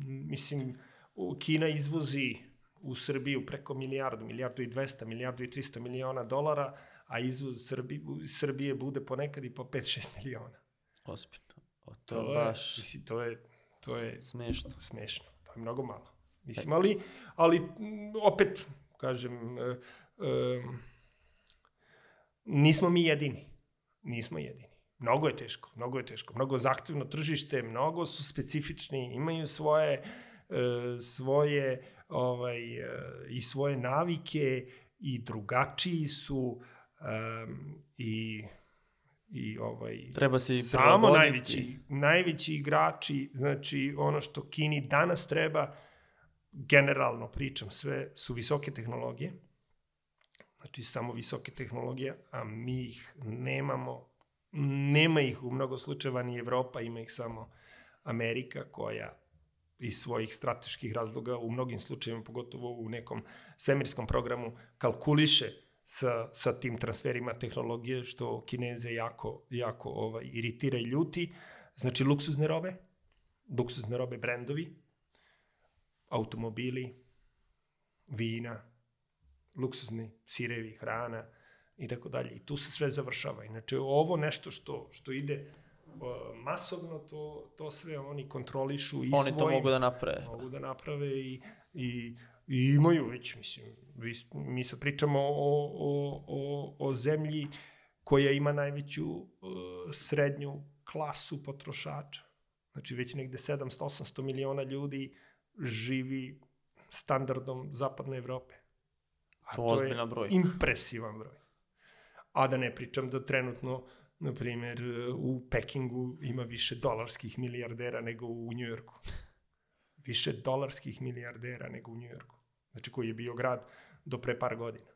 Mislim, u- Kina izvozi u Srbiju preko milijardu, milijardu i 200, milijardu i 300 miliona dolara, a izvoz Srbi, Srbije bude ponekad i po 5-6 miliona. Ozbiljno. O, to, to je baš Mislim, to je, to je smešno. smešno. To je mnogo malo. Mislim, ali, ali m, opet, kažem, e, e, nismo mi jedini. Nismo jedini. Mnogo je teško, mnogo je teško. Mnogo zahtevno tržište, mnogo su specifični, imaju svoje, e, svoje ovaj, e, i svoje navike i drugačiji su um, i i ovaj Treba se samo prilagoditi. najveći najveći igrači znači ono što Kini danas treba generalno pričam sve su visoke tehnologije znači samo visoke tehnologije a mi ih nemamo nema ih u mnogo slučajeva ni Evropa ima ih samo Amerika koja iz svojih strateških razloga u mnogim slučajevima, pogotovo u nekom svemirskom programu, kalkuliše sa, sa tim transferima tehnologije, što Kineze jako, jako ovaj, iritira i ljuti. Znači, luksuzne robe, luksuzne robe brendovi, automobili, vina, luksuzni sirevi, hrana i tako dalje. I tu se sve završava. Inače, ovo nešto što, što ide uh, masovno, to, to sve oni kontrolišu i Oni to svojim, mogu da naprave. mogu da naprave i, i, i imaju već, mislim, mi sad pričamo o, o, o, o zemlji koja ima najveću uh, srednju klasu potrošača. Znači već negde 700-800 miliona ljudi živi standardom zapadne Evrope. A To je ozbiljna brojka. impresivan broj. A da ne pričam da trenutno, na primjer, u Pekingu ima više dolarskih milijardera nego u Njujorku. Više dolarskih milijardera nego u Njujorku. Znači, koji je bio grad do pre par godina.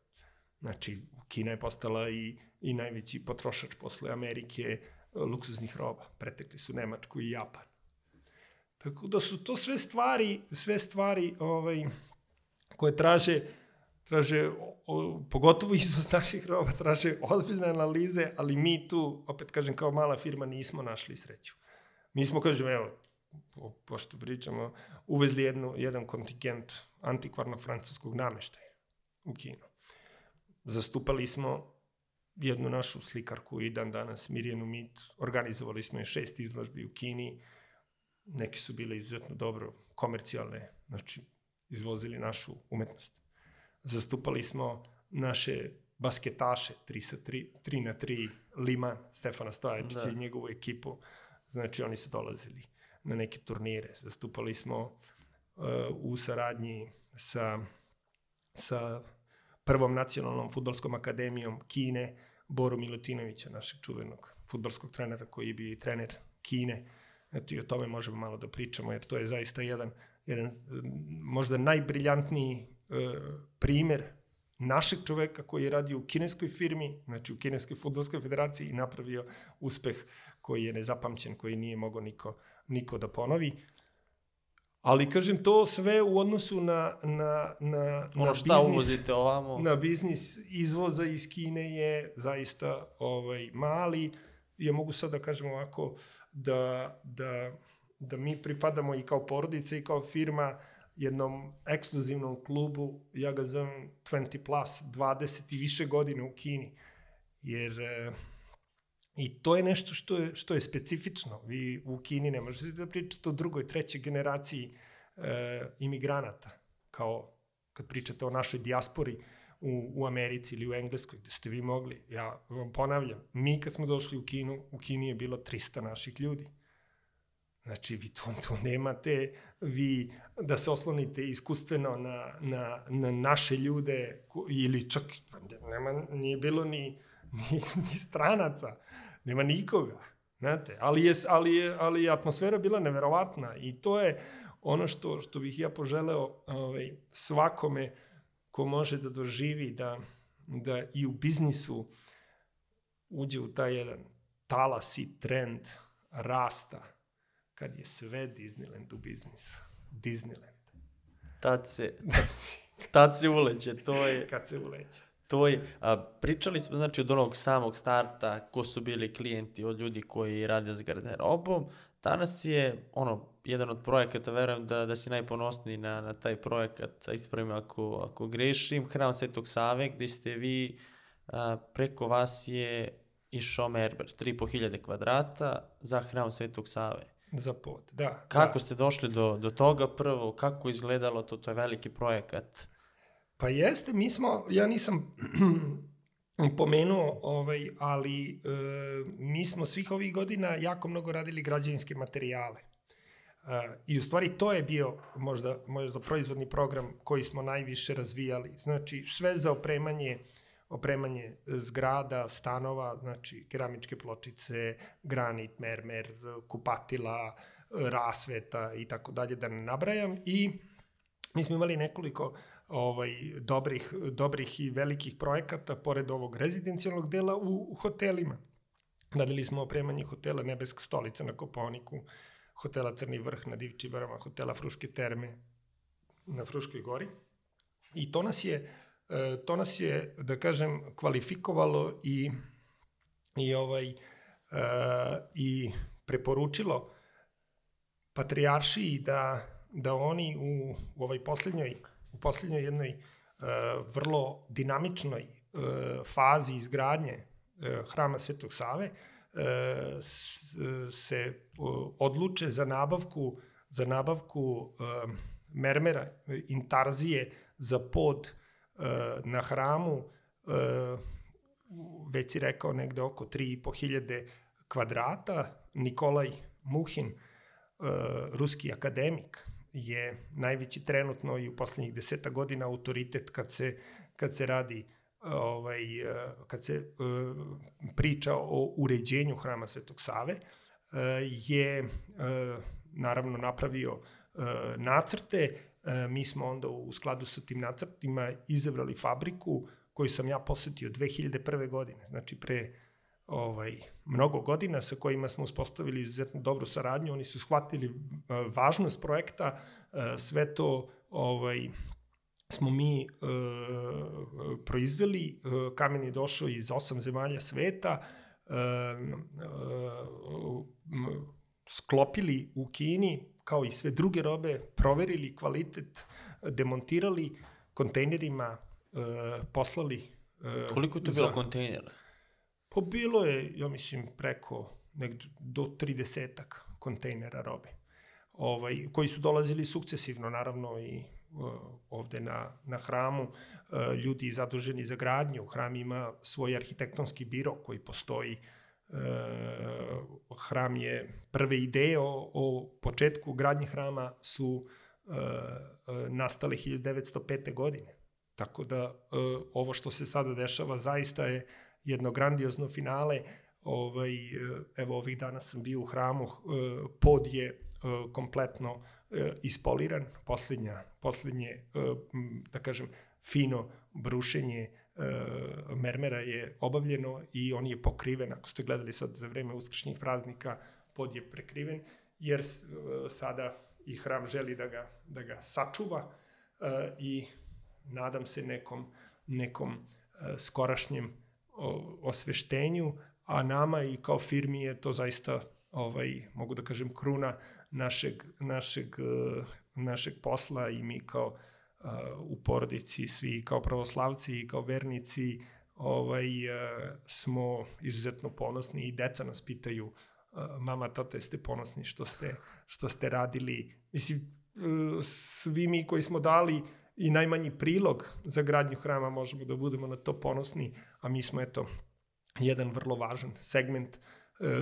Znači, Kina je postala i, i najveći potrošač posle Amerike e, luksuznih roba. Pretekli su Nemačku i Japan. Tako da su to sve stvari, sve stvari ovaj, koje traže traže, o, o, pogotovo izvoz naših roba, traže ozbiljne analize, ali mi tu, opet kažem, kao mala firma nismo našli sreću. Mi smo, kažem, evo, po, pošto pričamo, uvezli jednu, jedan kontingent antikvarnog francuskog nameštaja u Kinu. Zastupali smo jednu našu slikarku i dan danas, Mirjanu Mit, organizovali smo je šest izložbi u Kini, neke su bile izuzetno dobro komercijalne, znači izvozili našu umetnost zastupali smo naše basketaše 3 sa 3, 3 na 3 Liman, Stefana Stojačića Da. i njegovu ekipu. Znači, oni su dolazili na neke turnire. Zastupali smo uh, u saradnji sa, sa prvom nacionalnom futbolskom akademijom Kine, Boru Milutinovića, našeg čuvenog futbolskog trenera koji je bio i trener Kine. Eto i o tome možemo malo da pričamo, jer to je zaista jedan, jedan možda najbriljantniji e, primer našeg čoveka koji je radio u kineskoj firmi, znači u kineskoj futbolskoj federaciji i napravio uspeh koji je nezapamćen, koji nije mogao niko, niko da ponovi. Ali, kažem, to sve u odnosu na, na, na, Ono na šta biznis, uvozite ovamo, na biznis izvoza iz Kine je zaista ovaj, mali. Ja mogu sad da kažem ovako da, da, da mi pripadamo i kao porodica i kao firma jednom ekskluzivnom klubu, ja ga zovem 20 plus, 20 i više godine u Kini. Jer e, I to je nešto što je, što je specifično. Vi u Kini ne možete da pričate o drugoj, trećoj generaciji e, imigranata, kao kad pričate o našoj dijaspori u, u Americi ili u Engleskoj, gde ste vi mogli. Ja vam ponavljam, mi kad smo došli u Kinu, u Kini je bilo 300 naših ljudi. Znači, vi tu, tu nemate vi da se oslonite iskustveno na, na, na naše ljude ili čak nema, nije bilo ni, ni, ni stranaca, nema nikoga. Znate, ali je, ali, je, ali je atmosfera bila neverovatna i to je ono što, što bih ja poželeo ovaj, svakome ko može da doživi da, da i u biznisu uđe u taj jedan talas i trend rasta kad je sve Disneyland u biznisu. Disneyland. tad se, tad se uleće, to je, Kad se uleće. To je, a, pričali smo znači od onog samog starta, ko su bili klijenti, od ljudi koji rade s garderobom, danas je, ono, jedan od projekata, verujem da, da si najponosniji na, na taj projekat, ispravim ako, ako grešim, Hram Svetog Save, gde ste vi, a, preko vas je išao Merber, 3500 kvadrata za Hram Svetog Save. Za pod, da. Kako da. ste došli do, do toga prvo, kako izgledalo to, to je veliki projekat? Pa jeste, mi smo, ja nisam (clears throat) pomenuo, ovaj, ali e, mi smo svih ovih godina jako mnogo radili građevinske materijale. E, I u stvari to je bio možda, možda proizvodni program koji smo najviše razvijali. Znači sve za opremanje opremanje zgrada, stanova, znači keramičke pločice, granit, mermer, kupatila, rasveta i tako dalje, da ne nabrajam. I mi smo imali nekoliko ovaj, dobrih, dobrih i velikih projekata, pored ovog rezidencijalnog dela, u, u hotelima. Radili smo opremanje hotela Nebeska stolica na Koponiku, hotela Crni vrh na Divčibarama, hotela Fruške terme na Fruškoj gori. I to nas je, e, to nas je, da kažem, kvalifikovalo i, i, ovaj, e, i preporučilo patrijaršiji da, da oni u, u ovoj poslednjoj u poslednjoj jednoj uh, vrlo dinamičnoj uh, fazi izgradnje uh, hrama Svetog Save uh, se uh, odluče za nabavku za nabavku uh, mermera, intarzije za pod uh, na hramu uh, već si rekao negde oko 3.500 kvadrata. Nikolaj Muhin, uh, ruski akademik, je najveći trenutno i u poslednjih deseta godina autoritet kad se, kad se radi ovaj, kad se priča o uređenju hrama Svetog Save, je naravno napravio nacrte, mi smo onda u skladu sa tim nacrtima izabrali fabriku koju sam ja posetio 2001. godine, znači pre ovaj, mnogo godina sa kojima smo uspostavili izuzetno dobru saradnju. Oni su shvatili uh, važnost projekta, uh, sve to ovaj, smo mi uh, proizveli, kamen je došao iz osam zemalja sveta, uh, uh, sklopili u Kini, kao i sve druge robe, proverili kvalitet, demontirali kontejnerima, uh, poslali Uh, Koliko je to bilo kontejnera? Pa bilo je, ja mislim, preko negde do 30 kontejnera robe, ovaj, koji su dolazili sukcesivno, naravno, i ovde na, na hramu. Uh, ljudi zaduženi za gradnju. Hram ima svoj arhitektonski biro koji postoji uh, hram je prve ideje o, o početku gradnje hrama su uh, nastale 1905. godine. Tako da ovo što se sada dešava zaista je jedno grandiozno finale. Ovaj, evo ovih dana sam bio u hramu, pod je kompletno ispoliran, poslednja, poslednje, da kažem, fino brušenje mermera je obavljeno i on je pokriven, ako ste gledali sad za vreme uskršnjih praznika, pod je prekriven, jer sada i hram želi da ga, da ga sačuva i nadam se nekom, nekom skorašnjem osveštenju, a nama i kao firmi je to zaista, ovaj, mogu da kažem, kruna našeg, našeg, eh, našeg posla i mi kao uh, u porodici, svi kao pravoslavci i kao vernici, ovaj, uh, smo izuzetno ponosni i deca nas pitaju uh, mama, tata, jeste ponosni što ste, što ste radili. Mislim, svi mi koji smo dali i najmanji prilog za gradnju hrama možemo da budemo na to ponosni, a mi smo eto jedan vrlo važan segment e,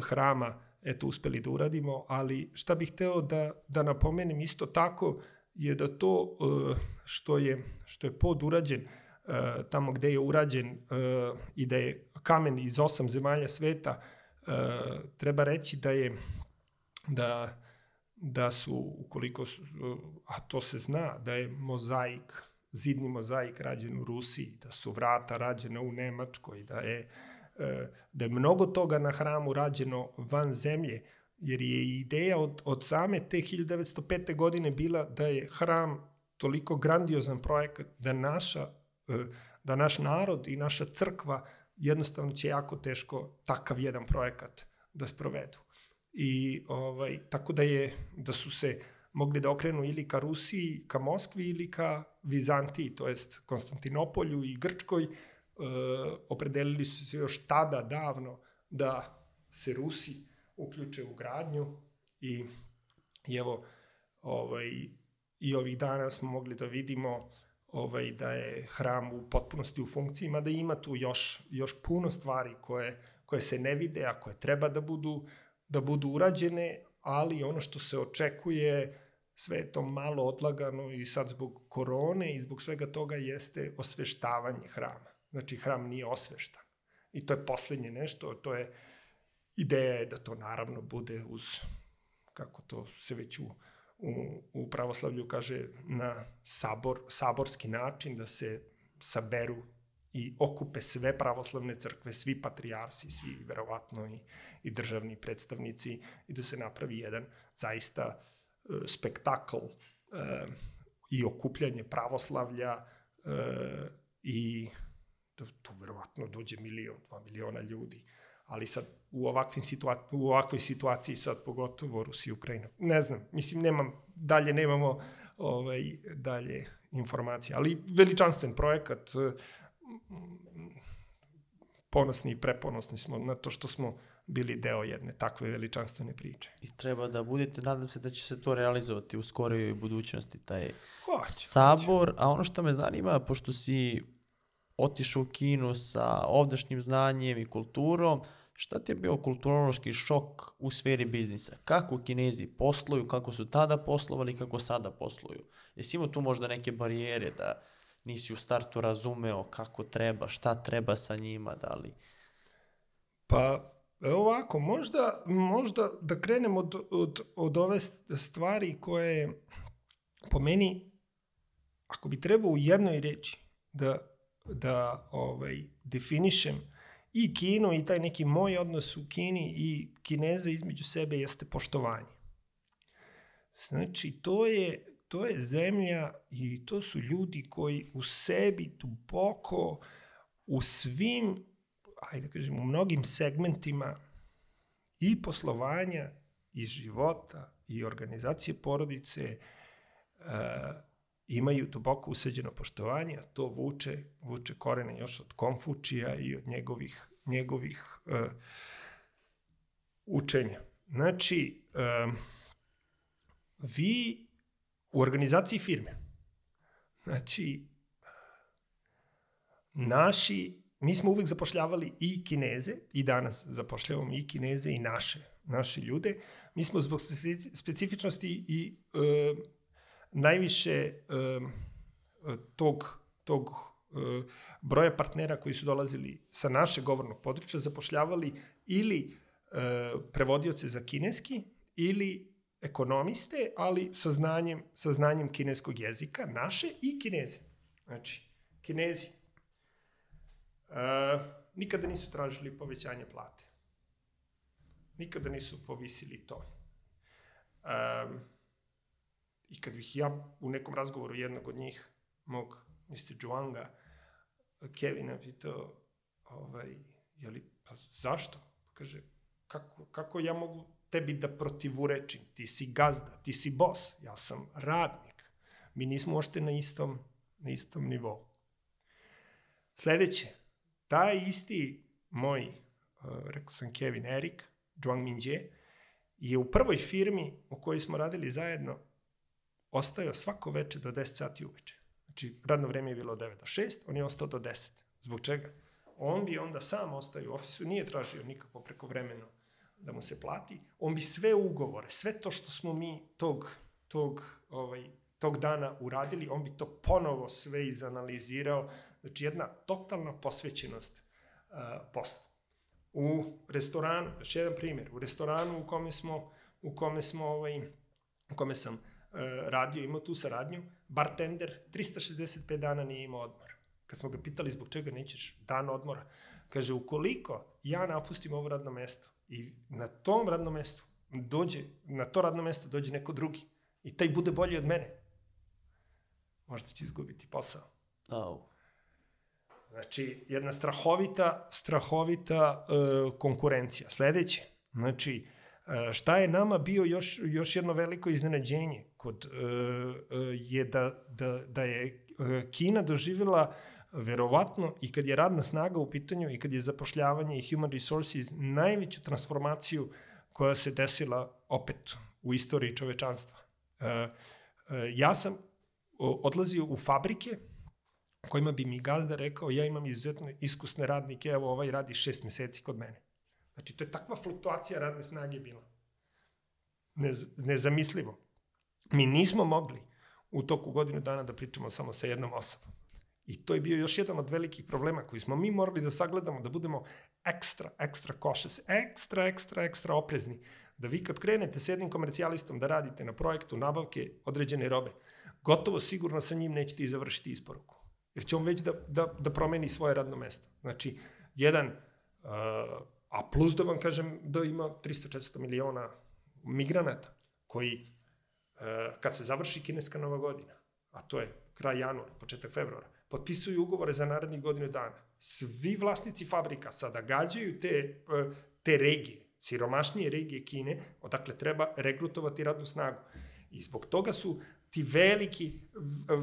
hrama eto uspeli da uradimo, ali šta bih hteo da, da napomenem isto tako je da to e, što je, što je pod urađen e, tamo gde je urađen i da je kamen iz osam zemalja sveta, treba reći da je da da su, ukoliko, a to se zna, da je mozaik, zidni mozaik rađen u Rusiji, da su vrata rađena u Nemačkoj, da je, e, da je mnogo toga na hramu rađeno van zemlje, jer je ideja od, od same te 1905. godine bila da je hram toliko grandiozan projekat da naša, e, da naš narod i naša crkva jednostavno će jako teško takav jedan projekat da sprovedu. I ovaj, tako da je, da su se mogli da okrenu ili ka Rusiji, ka Moskvi ili ka Vizantiji, to jest Konstantinopolju i Grčkoj, e, opredelili su se još tada davno da se Rusi uključe u gradnju i, i evo ovaj, i ovih dana smo mogli da vidimo ovaj, da je hram u potpunosti u funkciji, mada ima tu još, još puno stvari koje, koje se ne vide, a koje treba da budu, da budu urađene, ali ono što se očekuje, sve je to malo odlagano i sad zbog korone i zbog svega toga jeste osveštavanje hrama. Znači, hram nije osveštan. I to je poslednje nešto, to je, ideja je da to naravno bude uz, kako to se već u, u, u pravoslavlju kaže, na sabor, saborski način, da se saberu i okupe sve pravoslavne crkve, svi patrijarsi, svi verovatno i, i državni predstavnici i da se napravi jedan zaista spektakl e, i okupljanje pravoslavlja e, i tu verovatno dođe milion, dva miliona ljudi. Ali sad u, ovakvim situa u ovakvoj situaciji sad pogotovo Rusija i Ukrajina. Ne znam, mislim nemam, dalje nemamo ovaj, dalje informacije, ali veličanstven projekat, ponosni i preponosni smo na to što smo bili deo jedne takve veličanstvene priče. I treba da budete, nadam se da će se to realizovati u skorijoj budućnosti, taj Hoće, sabor. Hoće. A ono što me zanima, pošto si otišao u Kinu sa ovdašnjim znanjem i kulturom, šta ti je bio kulturološki šok u sferi biznisa? Kako kinezi posluju, kako su tada poslovali, kako sada posluju? Jesi imao tu možda neke barijere da nisi u startu razumeo kako treba, šta treba sa njima, da li... Pa, ovako, možda, možda da krenem od, od, od ove stvari koje po meni, ako bi trebao u jednoj reči da, da ovaj, definišem i Kinu i taj neki moj odnos u Kini i Kineza između sebe jeste poštovanje. Znači, to je to je zemlja i to su ljudi koji u sebi duboko u svim, ajde kažem, u mnogim segmentima i poslovanja i života i organizacije porodice uh, imaju duboko usađeno poštovanje, a to vuče, vuče korene još od Konfučija i od njegovih, njegovih uh, učenja. Znači, uh, vi u organizaciji firme. Znači, naši, mi smo uvek zapošljavali i kineze, i danas zapošljavamo i kineze i naše, naše ljude. Mi smo zbog specifičnosti i e, najviše e, tog, tog e, broja partnera koji su dolazili sa naše govornog područja zapošljavali ili e, prevodioce za kineski ili ekonomiste, ali sa znanjem, sa znanjem kineskog jezika, naše i kineze. Znači, kinezi nikada nisu tražili povećanje plate. Nikada nisu povisili to. Um, I kad bih ja u nekom razgovoru jednog od njih, mog Mr. Juanga, Kevina pitao, ovaj, jeli, pa zašto? Kaže, kako, kako ja mogu tebi da protivurečim. Ti si gazda, ti si bos, ja sam radnik. Mi nismo ošte na istom, na istom nivou. Sledeće, taj isti moj, uh, rekao sam Kevin Erik, Zhuang Minjie, je u prvoj firmi u kojoj smo radili zajedno ostajao svako veče do 10 sati uveče. Znači, radno vreme je bilo od 9 do 6, on je ostao do 10. Zbog čega? On bi onda sam ostao u ofisu, nije tražio nikakvo prekovremeno da mu se plati, on bi sve ugovore, sve to što smo mi tog, tog, ovaj, tog dana uradili, on bi to ponovo sve izanalizirao. Znači, jedna totalna posvećenost uh, poslu. U restoranu, još jedan primjer, u restoranu u kome smo, u kome smo, ovaj, u kome sam uh, radio, imao tu saradnju, bartender 365 dana nije imao odmor. Kad smo ga pitali zbog čega nećeš dan odmora, kaže, ukoliko ja napustim ovo radno mesto, I na tom radnom mestu dođe, na to radno mesto dođe neko drugi i taj bude bolji od mene. Možda će izgubiti posao. Oh. Znači, jedna strahovita, strahovita uh, konkurencija. Sledeće, znači, E, šta je nama bio još, još jedno veliko iznenađenje kod, e, e, je da, da, da je e, Kina doživjela verovatno i kad je radna snaga u pitanju i kad je zapošljavanje i human resources najveću transformaciju koja se desila opet u istoriji čovečanstva. E, e, ja sam odlazio u fabrike kojima bi mi gazda rekao ja imam izuzetno iskusne radnike, evo ovaj radi šest meseci kod mene. Znači, to je takva fluktuacija radne snage bila. Ne, nezamislivo. Mi nismo mogli u toku godinu dana da pričamo samo sa jednom osobom. I to je bio još jedan od velikih problema koji smo mi morali da sagledamo, da budemo ekstra, ekstra cautious, ekstra, ekstra, ekstra oprezni. Da vi kad krenete s jednim komercijalistom da radite na projektu nabavke određene robe, gotovo sigurno sa njim nećete i završiti isporuku. Jer će on već da, da, da promeni svoje radno mesto. Znači, jedan, uh, a plus da vam kažem da ima 300-400 miliona migranata koji, uh, kad se završi kineska nova godina, a to je kraj januara, početak februara, potpisuju ugovore za narednih godinu dana. Svi vlasnici fabrika sada gađaju te, uh, te regije, siromašnije regije Kine, odakle treba regrutovati radnu snagu. I zbog toga su ti veliki,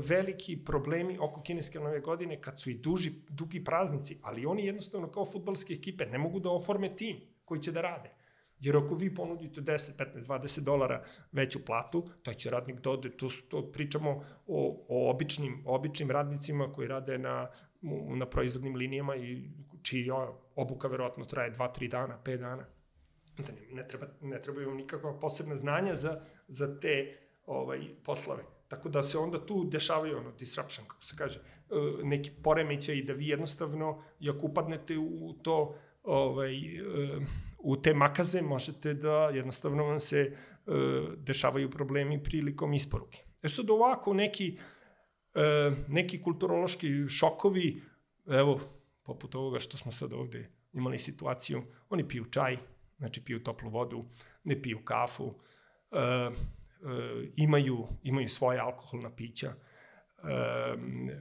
veliki problemi oko kineske nove godine kad su i duži, dugi praznici, ali oni jednostavno kao futbalske ekipe ne mogu da oforme tim koji će da rade. Jer ako vi ponudite 10, 15, 20 dolara veću platu, taj će radnik da ode, to, to pričamo o, o običnim, običnim radnicima koji rade na, na proizvodnim linijama i čija obuka verovatno traje 2-3 dana, 5 dana. Da ne, ne, treba, ne trebaju nikakva posebna znanja za, za te ovaj, poslove. Tako da se onda tu dešavaju ono, disruption, kako se kaže, e, neki poremećaj i da vi jednostavno, ako upadnete u to, ovaj, e, u te makaze, možete da jednostavno vam se e, dešavaju problemi prilikom isporuke. E sad ovako neki, neki kulturološki šokovi, evo, poput ovoga što smo sad ovde imali situaciju, oni piju čaj, znači piju toplu vodu, ne piju kafu, e, imaju, imaju svoje alkoholna pića. E,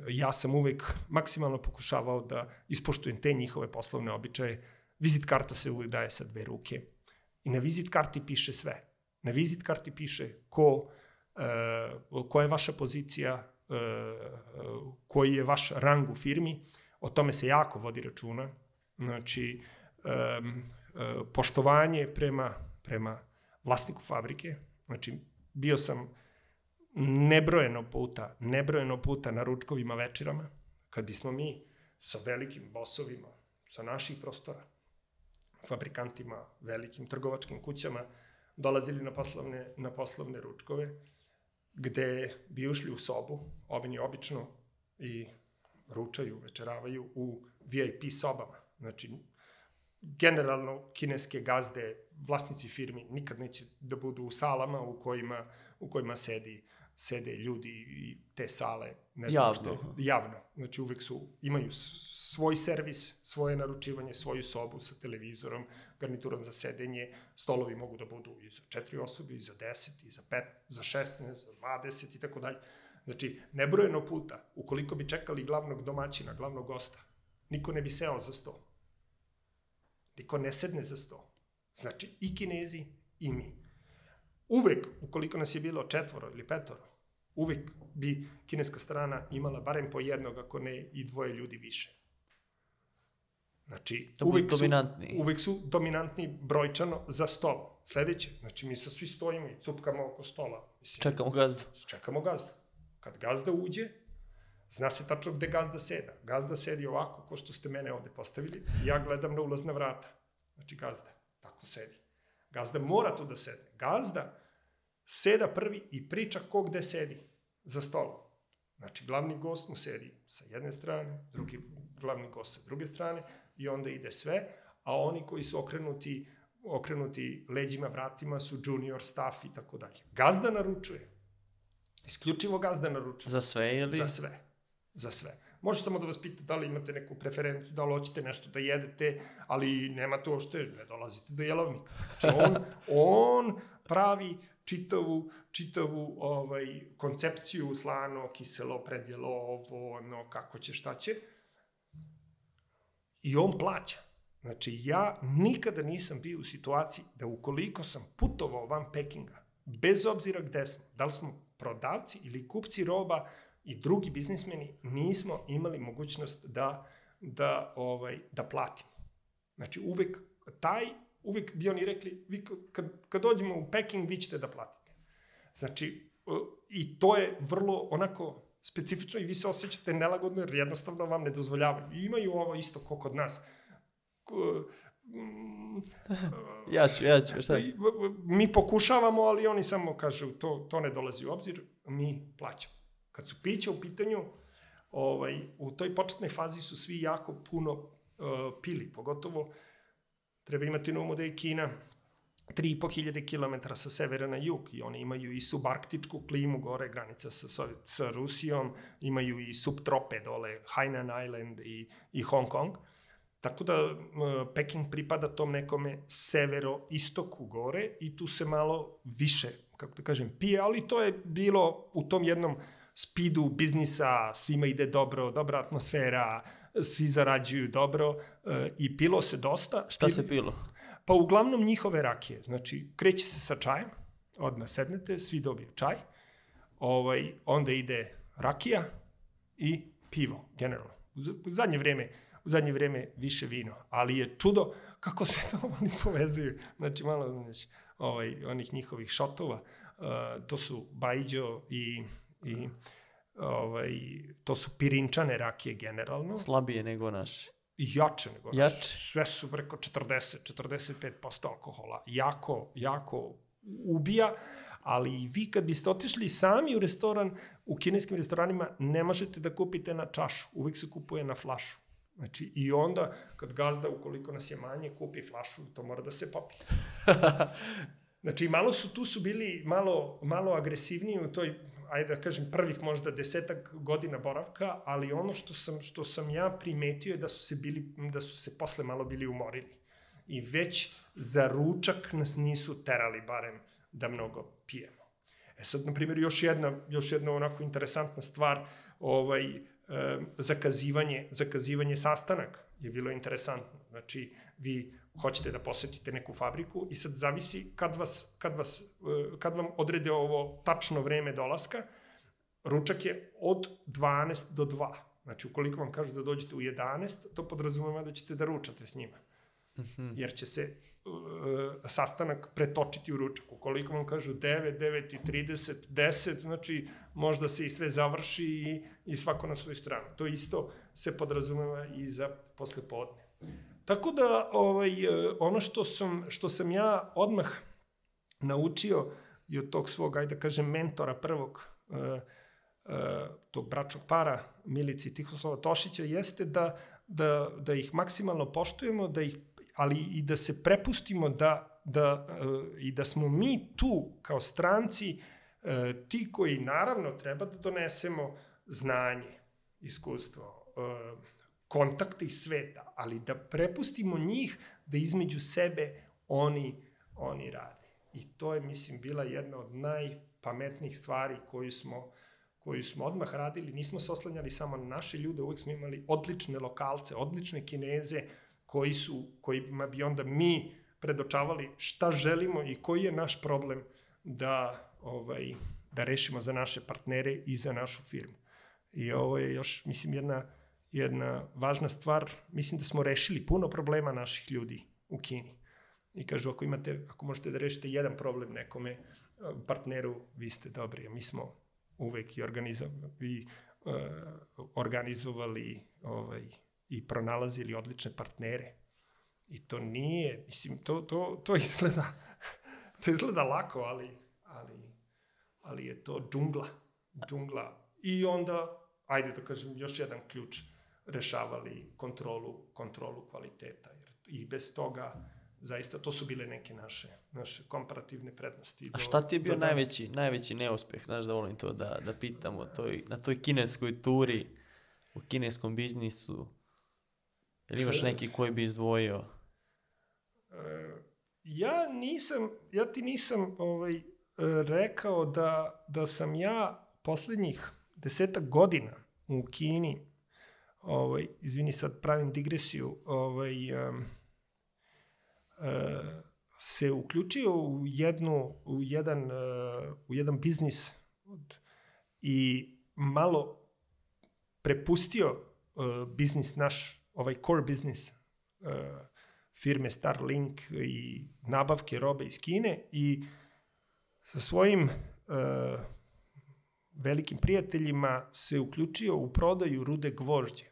ja sam uvek maksimalno pokušavao da ispoštujem te njihove poslovne običaje. Vizit karta se uvek daje sa dve ruke. I na vizit karti piše sve. Na vizit karti piše ko, e, koja je vaša pozicija, e, koji je vaš rang u firmi. O tome se jako vodi računa. Znači, e, e, poštovanje prema, prema vlasniku fabrike, znači bio sam nebrojeno puta, nebrojeno puta na ručkovima večerama, kad bismo mi sa velikim bosovima, sa naših prostora, fabrikantima, velikim trgovačkim kućama, dolazili na poslovne, na poslovne ručkove, gde bi ušli u sobu, obenji obično, i ručaju, večeravaju u VIP sobama. Znači, generalno kineske gazde, vlasnici firmi nikad neće da budu u salama u kojima, u kojima sedi sede ljudi i te sale ne znam javno. Što, javno. Znači uvek su, imaju svoj servis, svoje naručivanje, svoju sobu sa televizorom, garniturom za sedenje, stolovi mogu da budu i za četiri osobe, i za deset, i za pet, za šestne, za dvadeset i tako dalje. Znači, nebrojeno puta, ukoliko bi čekali glavnog domaćina, glavnog gosta, niko ne bi seo za sto. Niko ne sedne za sto. Znači, i kinezi, i mi. Uvek, ukoliko nas je bilo četvoro ili petoro, uvek bi kineska strana imala barem po jednog, ako ne i dvoje ljudi više. Znači, Da uvek budu su, dominantni. uvek su dominantni brojčano za stolom. Sledeće, znači mi se svi stojimo i cupkamo oko stola. Mislim, Čekamo gazdu. čekamo gazdu. Kad gazda uđe, zna se tačno gde gazda seda. Gazda sedi ovako, ko što ste mene ovde postavili, ja gledam na ulazna vrata. Znači gazda, tako sedi. Gazda mora tu da sede. Gazda seda prvi i priča ko gde sedi za stolom. Znači, glavni gost mu sedi sa jedne strane, drugi glavni gost sa druge strane i onda ide sve, a oni koji su okrenuti, okrenuti leđima, vratima su junior staff i tako dalje. Gazda naručuje. Isključivo gazda naručuje. Za sve ili? Za sve. Za sve. Može samo da vas pita da li imate neku preferenciju, da li hoćete nešto da jedete, ali nemate uopšte, ne dolazite do jelovnika. Znači on, (laughs) on pravi čitavu, čitavu ovaj, koncepciju slano, kiselo, predjelo, ovo, ono, kako će, šta će. I on plaća. Znači, ja nikada nisam bio u situaciji da ukoliko sam putovao van Pekinga, bez obzira gde smo, da li smo prodavci ili kupci roba i drugi biznismeni, nismo imali mogućnost da, da, ovaj, da platimo. Znači, uvek taj, uvek bi oni rekli, vi kad, kad dođemo u Peking, vi ćete da platite. Znači, i to je vrlo onako specifično i vi se osjećate nelagodno jer jednostavno vam ne dozvoljavaju. I imaju ovo isto kao kod nas. (laughs) Ja ću, ja ću, šta? Mi pokušavamo, ali oni samo kažu to, to ne dolazi u obzir, mi plaćamo. Kad su pića u pitanju, ovaj, u toj početnoj fazi su svi jako puno uh, pili, pogotovo treba imati na umu da je Kina 3.500 km sa severa na jug i oni imaju i subarktičku klimu, gore granica sa, sa, sa Rusijom, imaju i subtrope dole, Hainan Island i, i Hong Kong. Tako da uh, Peking pripada tom nekome severo-istoku gore i tu se malo više, kako da kažem, pije, ali to je bilo u tom jednom spidu biznisa, svima ide dobro, dobra atmosfera, svi zarađuju dobro uh, i pilo se dosta. Šta se pilo? Pa uglavnom njihove rakije. Znači, kreće se sa čajem, odmah sednete, svi dobiju čaj, ovaj, onda ide rakija i pivo, generalno. U zadnje vreme, u zadnje vreme više vino, ali je čudo kako se to (laughs) oni povezuju. Znači, malo, znači, ovaj, onih njihovih šotova, uh, to su bajđo i, i ovaj, to su pirinčane rakije generalno. Slabije nego naše jače nego jače. naš. Sve su preko 40, 45% alkohola. Jako, jako ubija, ali i vi kad biste otišli sami u restoran, u kineskim restoranima ne možete da kupite na čašu, uvek se kupuje na flašu. Znači, i onda, kad gazda, ukoliko nas je manje, kupi flašu, to mora da se popije. (laughs) Znači, malo su, tu su bili malo, malo agresivniji u toj, ajde da kažem, prvih možda desetak godina boravka, ali ono što sam, što sam ja primetio je da su se, bili, da su se posle malo bili umorili. I već za ručak nas nisu terali barem da mnogo pijemo. E sad, na primjer, još jedna, još jedna onako interesantna stvar, ovaj, zakazivanje, zakazivanje sastanak je bilo interesantno. Znači, vi hoćete da posetite neku fabriku i sad zavisi kad, vas, kad, vas, e, kad vam odrede ovo tačno vreme dolaska, ručak je od 12 do 2. Znači, ukoliko vam kažu da dođete u 11, to podrazumeva da ćete da ručate s njima. Mhm. Jer će se uh, sastanak pretočiti u ručak. Ukoliko vam kažu 9, 9 i 30, 10, znači možda se i sve završi i, i svako na svoju stranu. To isto se podrazumeva i za posle podne. Tako da ovaj, e, ono što sam, što sam ja odmah naučio i od tog svog, ajde da kažem, mentora prvog, uh, uh, tog bračnog para, Milici Tihoslava Tošića, jeste da, da, da ih maksimalno poštujemo, da ih, ali i da se prepustimo da, da, i da smo mi tu kao stranci ti koji naravno treba da donesemo znanje, iskustvo, kontakte iz sveta, ali da prepustimo njih da između sebe oni, oni rade. I to je, mislim, bila jedna od najpametnijih stvari koju smo, koju smo odmah radili. Nismo se oslanjali samo na naše ljude, uvek smo imali odlične lokalce, odlične kineze, koji su, kojima bi onda mi predočavali šta želimo i koji je naš problem da, ovaj, da rešimo za naše partnere i za našu firmu. I ovo je još, mislim, jedna jedna važna stvar, mislim da smo rešili puno problema naših ljudi u Kini. I kažu, ako imate, ako možete da rešite jedan problem nekome, partneru, vi ste dobri. Mi smo uvek i organizovali, uh, organizovali ovaj, i pronalazili odlične partnere. I to nije, mislim, to, to, to izgleda, (laughs) to izgleda lako, ali, ali, ali je to džungla, džungla. I onda, ajde da kažem, još jedan ključ rešavali kontrolu, kontrolu kvaliteta. Jer I bez toga, zaista, to su bile neke naše, naše komparativne prednosti. A šta ti je bio do, najveći, najveći neuspeh? Znaš da volim to da, da pitam o toj, na toj kineskoj turi, u kineskom biznisu. Ili imaš neki koji bi izdvojio? E, ja nisam, ja ti nisam ovaj, rekao da, da sam ja poslednjih desetak godina u Kini ovaj, izvini sad pravim digresiju, ovaj, um, se uključio u jednu u jedan uh, u jedan biznis od, i malo prepustio uh, biznis naš ovaj core biznis uh, firme Starlink i nabavke robe iz Kine i sa svojim uh, velikim prijateljima se uključio u prodaju rude gvožđe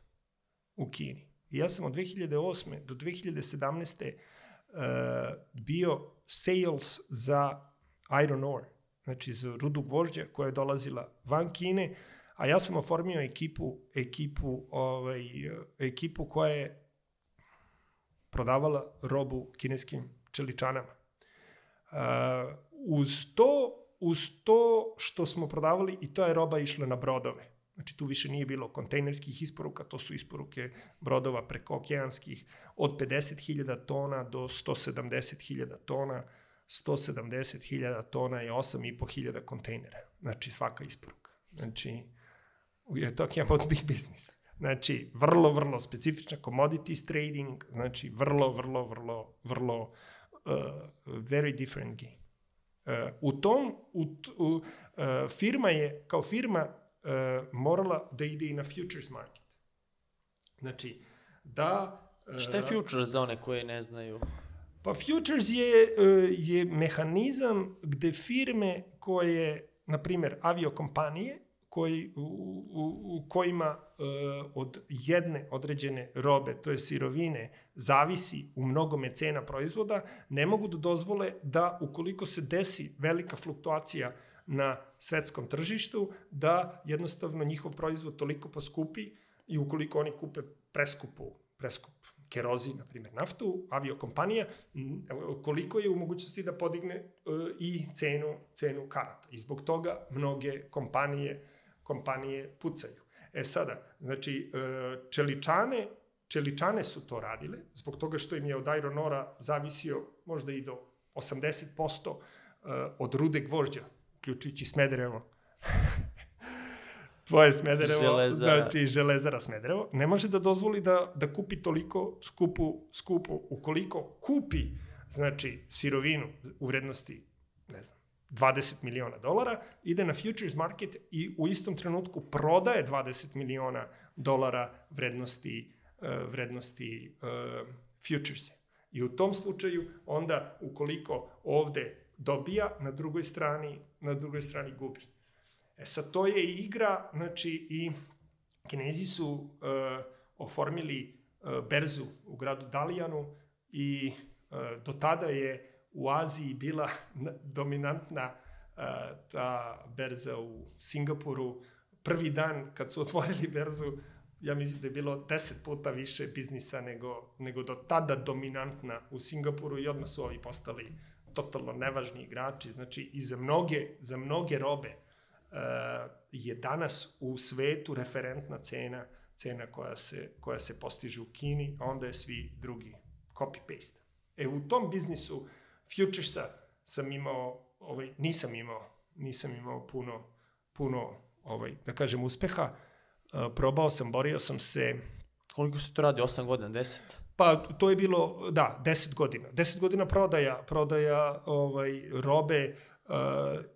u Kini. I ja sam od 2008. do 2017. Uh, bio sales za iron ore, znači za rudu gvožđa koja je dolazila van Kine, a ja sam oformio ekipu, ekipu, ovaj, ekipu koja je prodavala robu kineskim čeličanama. Uh, uz to uz to što smo prodavali i ta je roba išla na brodove. Znači tu više nije bilo kontejnerskih isporuka, to su isporuke brodova preko okeanskih od 50.000 tona do 170.000 tona. 170.000 tona je 8.500 kontejnera. Znači svaka isporuka. Znači, we are talking about big business. Znači, vrlo, vrlo specifična commodities trading, znači vrlo, vrlo, vrlo, vrlo uh, very different game. Uh, u tom, u, u, uh, firma je, kao firma, uh, morala da ide i na futures market. Znači, da... Uh, Šta je futures za one koje ne znaju? Pa futures je, uh, je mehanizam gde firme koje, na primjer, aviokompanije, koji, u, u, u kojima e, od jedne određene robe, to je sirovine, zavisi u mnogome cena proizvoda, ne mogu da dozvole da ukoliko se desi velika fluktuacija na svetskom tržištu, da jednostavno njihov proizvod toliko poskupi i ukoliko oni kupe preskupu, preskup kerozi, na primjer naftu, aviokompanija, koliko je u mogućnosti da podigne uh, i cenu, cenu karata. I zbog toga mnoge kompanije kompanije pucaju. E sada, znači, e, čeličane, čeličane su to radile, zbog toga što im je od Iron Ora zavisio možda i do 80% e, od rude gvožđa, uključujući Smederevo. (laughs) Tvoje Smederevo, železara. znači železara Smederevo, ne može da dozvoli da, da kupi toliko skupu, skupu, ukoliko kupi, znači, sirovinu u vrednosti, ne znam, 20 miliona dolara, ide na futures market i u istom trenutku prodaje 20 miliona dolara vrednosti, uh, vrednosti uh, futures. I u tom slučaju onda ukoliko ovde dobija, na drugoj strani, na drugoj strani gubi. E sad, to je igra, znači i Kinezi su uh, oformili uh, berzu u gradu Dalijanu i uh, do tada je u Aziji bila dominantna uh, ta berza u Singapuru. Prvi dan kad su otvorili berzu, ja mislim da je bilo deset puta više biznisa nego, nego do tada dominantna u Singapuru i odmah su ovi postali totalno nevažni igrači. Znači, i za mnoge, za mnoge robe uh, je danas u svetu referentna cena cena koja se, koja se postiže u Kini, a onda je svi drugi copy-paste. E, u tom biznisu Futuresa sam imao, ovaj, nisam imao, nisam imao puno, puno, ovaj, da kažem, uspeha. Uh, probao sam, borio sam se... Koliko se to radi? 8 godina, 10? Pa to je bilo, da, 10 godina. 10 godina prodaja, prodaja ovaj, robe, Uh,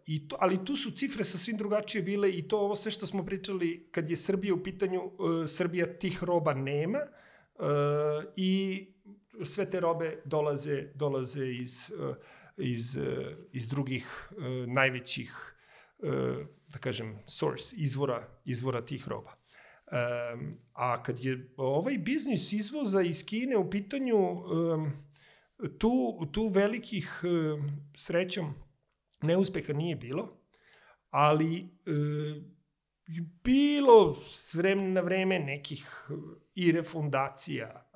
i to, ali tu su cifre sa svim drugačije bile i to ovo sve što smo pričali kad je Srbija u pitanju, uh, Srbija tih roba nema uh, i sve te robe dolaze, dolaze iz, eh, iz, eh, iz drugih eh, najvećih, da kažem, source, izvora, izvora tih roba. Um, a kad je ovaj biznis izvoza iz Kine u pitanju, tu, tu velikih srećom neuspeha nije bilo, ali bilo s vremena na vreme nekih i refundacija,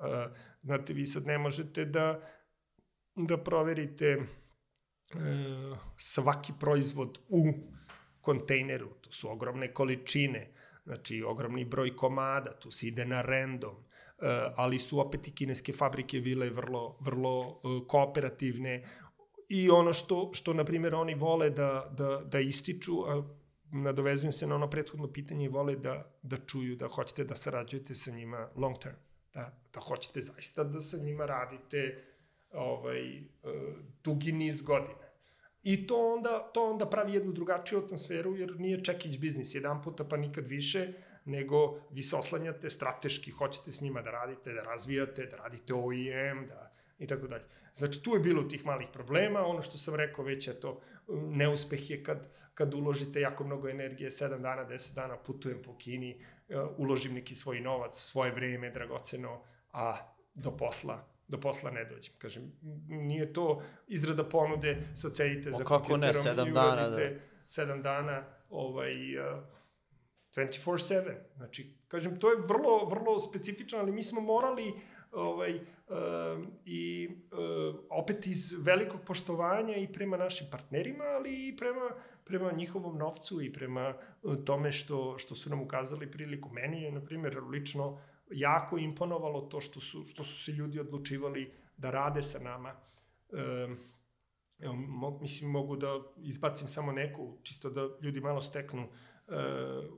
Znate, vi sad ne možete da, da proverite e, svaki proizvod u kontejneru. To su ogromne količine, znači ogromni broj komada, tu se ide na random, e, ali su opet i kineske fabrike bile vrlo, vrlo e, kooperativne i ono što, što na primjer, oni vole da, da, da ističu, a nadovezujem se na ono prethodno pitanje i vole da, da čuju da hoćete da sarađujete sa njima long term da, da hoćete zaista da sa njima radite ovaj, uh, dugi niz godina. I to onda, to onda pravi jednu drugačiju atmosferu, jer nije čekić biznis jedan puta pa nikad više, nego vi se oslanjate strateški, hoćete s njima da radite, da razvijate, da radite OEM, da, i tako dalje. Znači, tu je bilo tih malih problema, ono što sam rekao već je to, neuspeh je kad, kad uložite jako mnogo energije, 7 dana, 10 dana putujem po Kini, uh, uložim neki svoj novac, svoje vreme, dragoceno, a do posla do posla ne dođem. Kažem, nije to izrada ponude, sad sedite za kako ne, sedam dana, da. sedam dana, ovaj, uh, 24-7. Znači, kažem, to je vrlo, vrlo specifično, ali mi smo morali ovaj, uh, i uh, opet iz velikog poštovanja i prema našim partnerima, ali i prema, prema njihovom novcu i prema uh, tome što, što su nam ukazali priliku. Meni je, na primjer, lično jako imponovalo to što su, što su se ljudi odlučivali da rade sa nama. Um, Evo, mo, mislim, mogu da izbacim samo neku, čisto da ljudi malo steknu uh,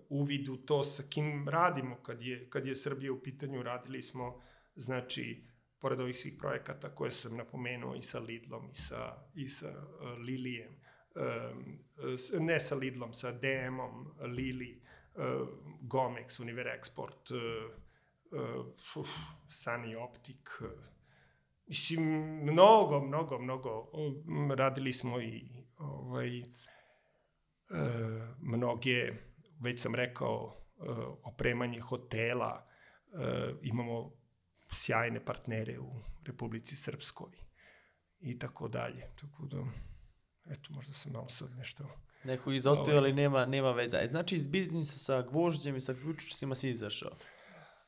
uvid u to sa kim radimo kad je, kad je Srbija u pitanju. Radili smo, znači, pored ovih svih projekata koje sam napomenuo i sa Lidlom i sa, i sa uh, Lilijem, um, ne sa Lidlom, sa DM-om, Lili, uh, Gomex, Univer Export, uh, uh, Sunny Optic, uh, mislim, mnogo, mnogo, mnogo, radili smo i ovaj, uh, mnoge, već sam rekao, uh, opremanje hotela, uh, imamo sjajne partnere u Republici Srpskoj i tako dalje. Tako da, eto, možda sam malo sad nešto... Neko izostavio, ovaj. ali nema, nema veze. E, znači, iz biznisa sa gvožđem i sa futuresima si izašao?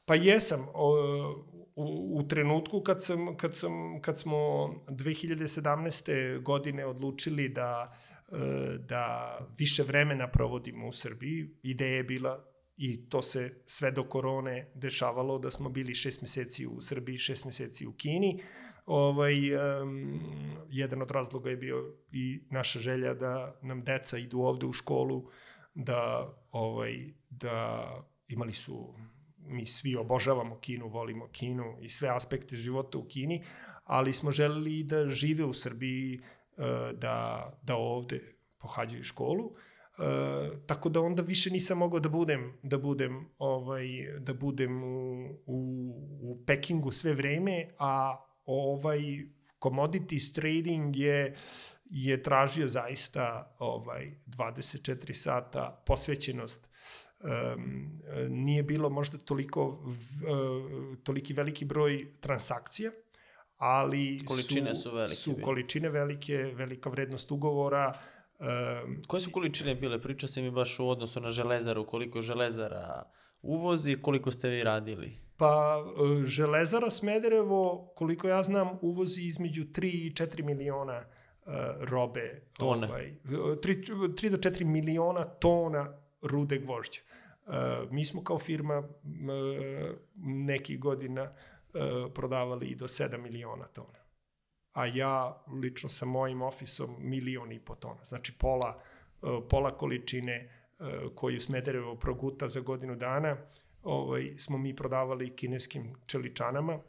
Pa jesam. U, u trenutku kad, sam, kad, sam, kad smo 2017. godine odlučili da, e, da više vremena provodimo u Srbiji, ideja je bila i to se sve do korone dešavalo da smo bili šest meseci u Srbiji, šest meseci u Kini. Ovaj, um, jedan od razloga je bio i naša želja da nam deca idu ovde u školu, da, ovaj, da imali su mi svi obožavamo Kinu, volimo Kinu i sve aspekte života u Kini, ali smo želeli da žive u Srbiji, eh, da, da ovde pohađaju školu. Uh, tako da onda više nisam mogao da budem da budem ovaj da budem u, u, u Pekingu sve vreme, a ovaj commodities trading je je tražio zaista ovaj 24 sata posvećenost nije bilo možda toliko uh, toliki veliki broj transakcija ali količine su, su velike su količine velike velika vrednost ugovora Um, Koje su količine bile? Priča se mi baš u odnosu na železaru, koliko železara uvozi, koliko ste vi radili? Pa, e, železara Smederevo, koliko ja znam, uvozi između 3 i 4 miliona uh, robe. Tone. Ovaj, 3, 3 do 4 miliona tona rude gvožđa. Uh, mi smo kao firma uh, nekih godina uh, prodavali i do 7 miliona tona a ja lično sa mojim ofisom milion i po tona. Znači pola, pola količine koju Smederevo proguta za godinu dana ovaj, smo mi prodavali kineskim čeličanama.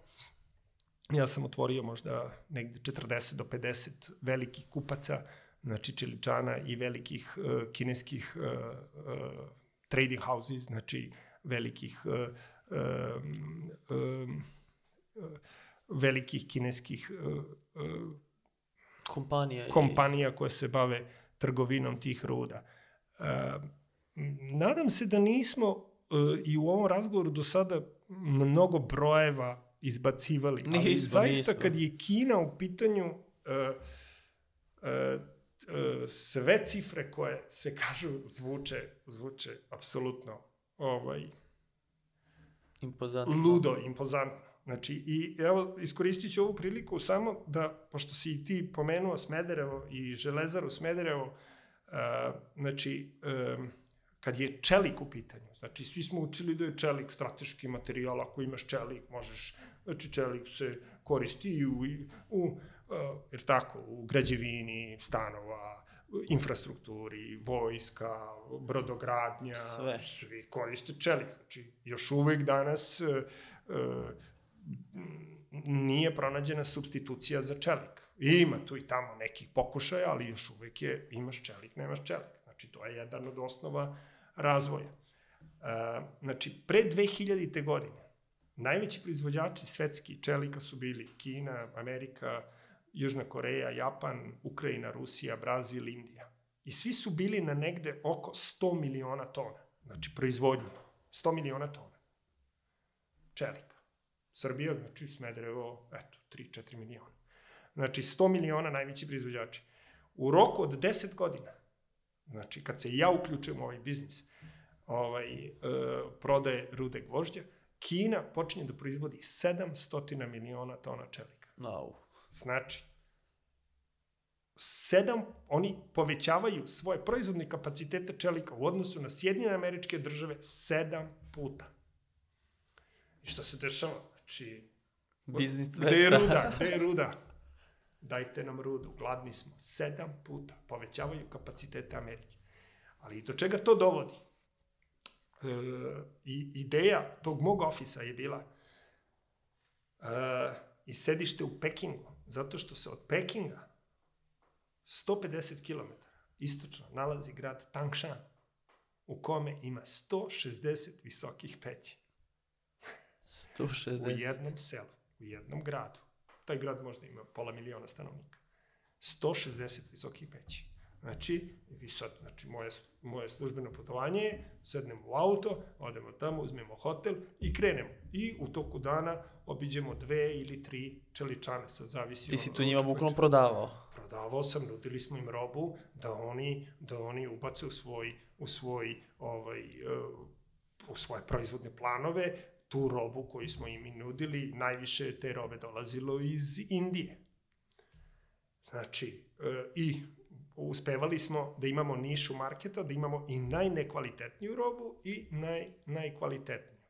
Ja sam otvorio možda negde 40 do 50 velikih kupaca, znači čeličana i velikih uh, kineskih uh, uh, trading houses, znači velikih uh, um, um, velikih kineskih uh, uh, kompanija, kompanija i... koje se bave trgovinom tih ruda. Uh, nadam se da nismo uh, i u ovom razgovoru do sada mnogo brojeva izbacivali, nismo, ali zaista nismo. kad je Kina u pitanju uh, uh, sve cifre koje se (laughs) kažu zvuče, zvuče apsolutno ovaj, impozantno. ludo, impozantno. Znači, i evo, iskoristit ću ovu priliku samo da, pošto si ti pomenuo Smederevo i Železaru Smederevo, uh, znači, um, kad je čelik u pitanju, znači, svi smo učili da je čelik strateški materijal, ako imaš čelik, možeš, znači, čelik se koristi i u, u jer tako, u građevini, stanova, infrastrukturi, vojska, brodogradnja, Sve. svi koriste čelik. Znači, još uvek danas uh, nije pronađena substitucija za čelik. Ima tu i tamo nekih pokušaja, ali još uvek je imaš čelik, nemaš čelik. Znači, to je jedan od osnova razvoja. E, znači, pre 2000. godine najveći proizvođači svetski čelika su bili Kina, Amerika, Južna Koreja, Japan, Ukrajina, Rusija, Brazil, Indija. I svi su bili na negde oko 100 miliona tona. Znači, proizvodnje. 100 miliona tona. Čelika. Srbija, znači Smederevo, eto, 3-4 miliona. Znači, 100 miliona najveći proizvođači. U roku od 10 godina, znači, kad se ja uključujem u ovaj biznis, ovaj, e, prodaje rude gvožđa, Kina počinje da proizvodi 700 miliona tona čelika. No. Znači, sedam, oni povećavaju svoje proizvodne kapacitete čelika u odnosu na Sjedinjene američke države sedam puta. I šta se dešava? Znači, Biznis gde je ruda? (laughs) Gde je ruda? Dajte nam rudu, gladni smo. Sedam puta povećavaju kapacitete Amerike. Ali do čega to dovodi? E, i ideja tog mog ofisa je bila e, i sedište u Pekingu, zato što se od Pekinga 150 km istočno nalazi grad Tangshan, u kome ima 160 visokih peći. U 160. jednom selu, u jednom gradu. Taj grad možda ima pola miliona stanovnika. 160 visokih peći. Znači, vi sad, znači, moje, moje službeno putovanje je, sednemo u auto, odemo tamo, uzmemo hotel i krenemo. I u toku dana obiđemo dve ili tri čeličane, sad zavisi Ti si tu njima bukvalno prodavao. prodavao sam, nudili smo im robu da oni da oni ubace u svoj u svoj ovaj uh, u svoje proizvodne planove tu robu koju smo im i nudili, najviše te robe dolazilo iz Indije. Znači, uh, i uspevali smo da imamo nišu marketa, da imamo i najnekvalitetniju robu i naj, najkvalitetniju.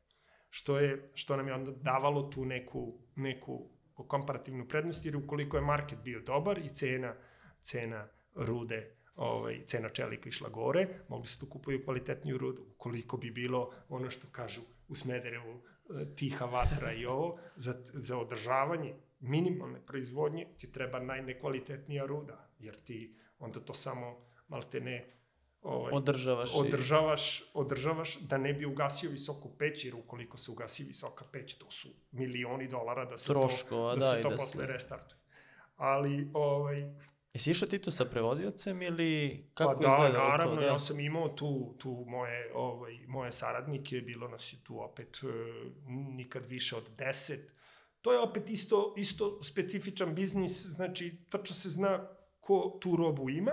Što, je, što nam je onda davalo tu neku, neku komparativnu prednost, jer ukoliko je market bio dobar i cena, cena rude, ovaj, cena čelika išla gore, mogli se tu kupuju kvalitetniju rudu. Ukoliko bi bilo ono što kažu u Smederevu, e, tiha vatra i ovo, za, za održavanje minimalne proizvodnje ti treba najnekvalitetnija ruda, jer ti onda to samo malte ne ovaj, Održavaš i- održavaš, održavaš da ne bi ugasio visoku peć, jer ukoliko se ugasi visoka peć, to su milioni dolara da se Troškova, to, da, da, se to da posle se- restartuje. Ali, ovaj, Jesi išao ti tu sa prevodiocem ili kako pa da, naravno, to? Da. ja sam imao tu, tu moje, ovaj, moje saradnike, bilo nas je tu opet e, nikad više od deset. To je opet isto, isto specifičan biznis, znači tačno se zna ko tu robu ima,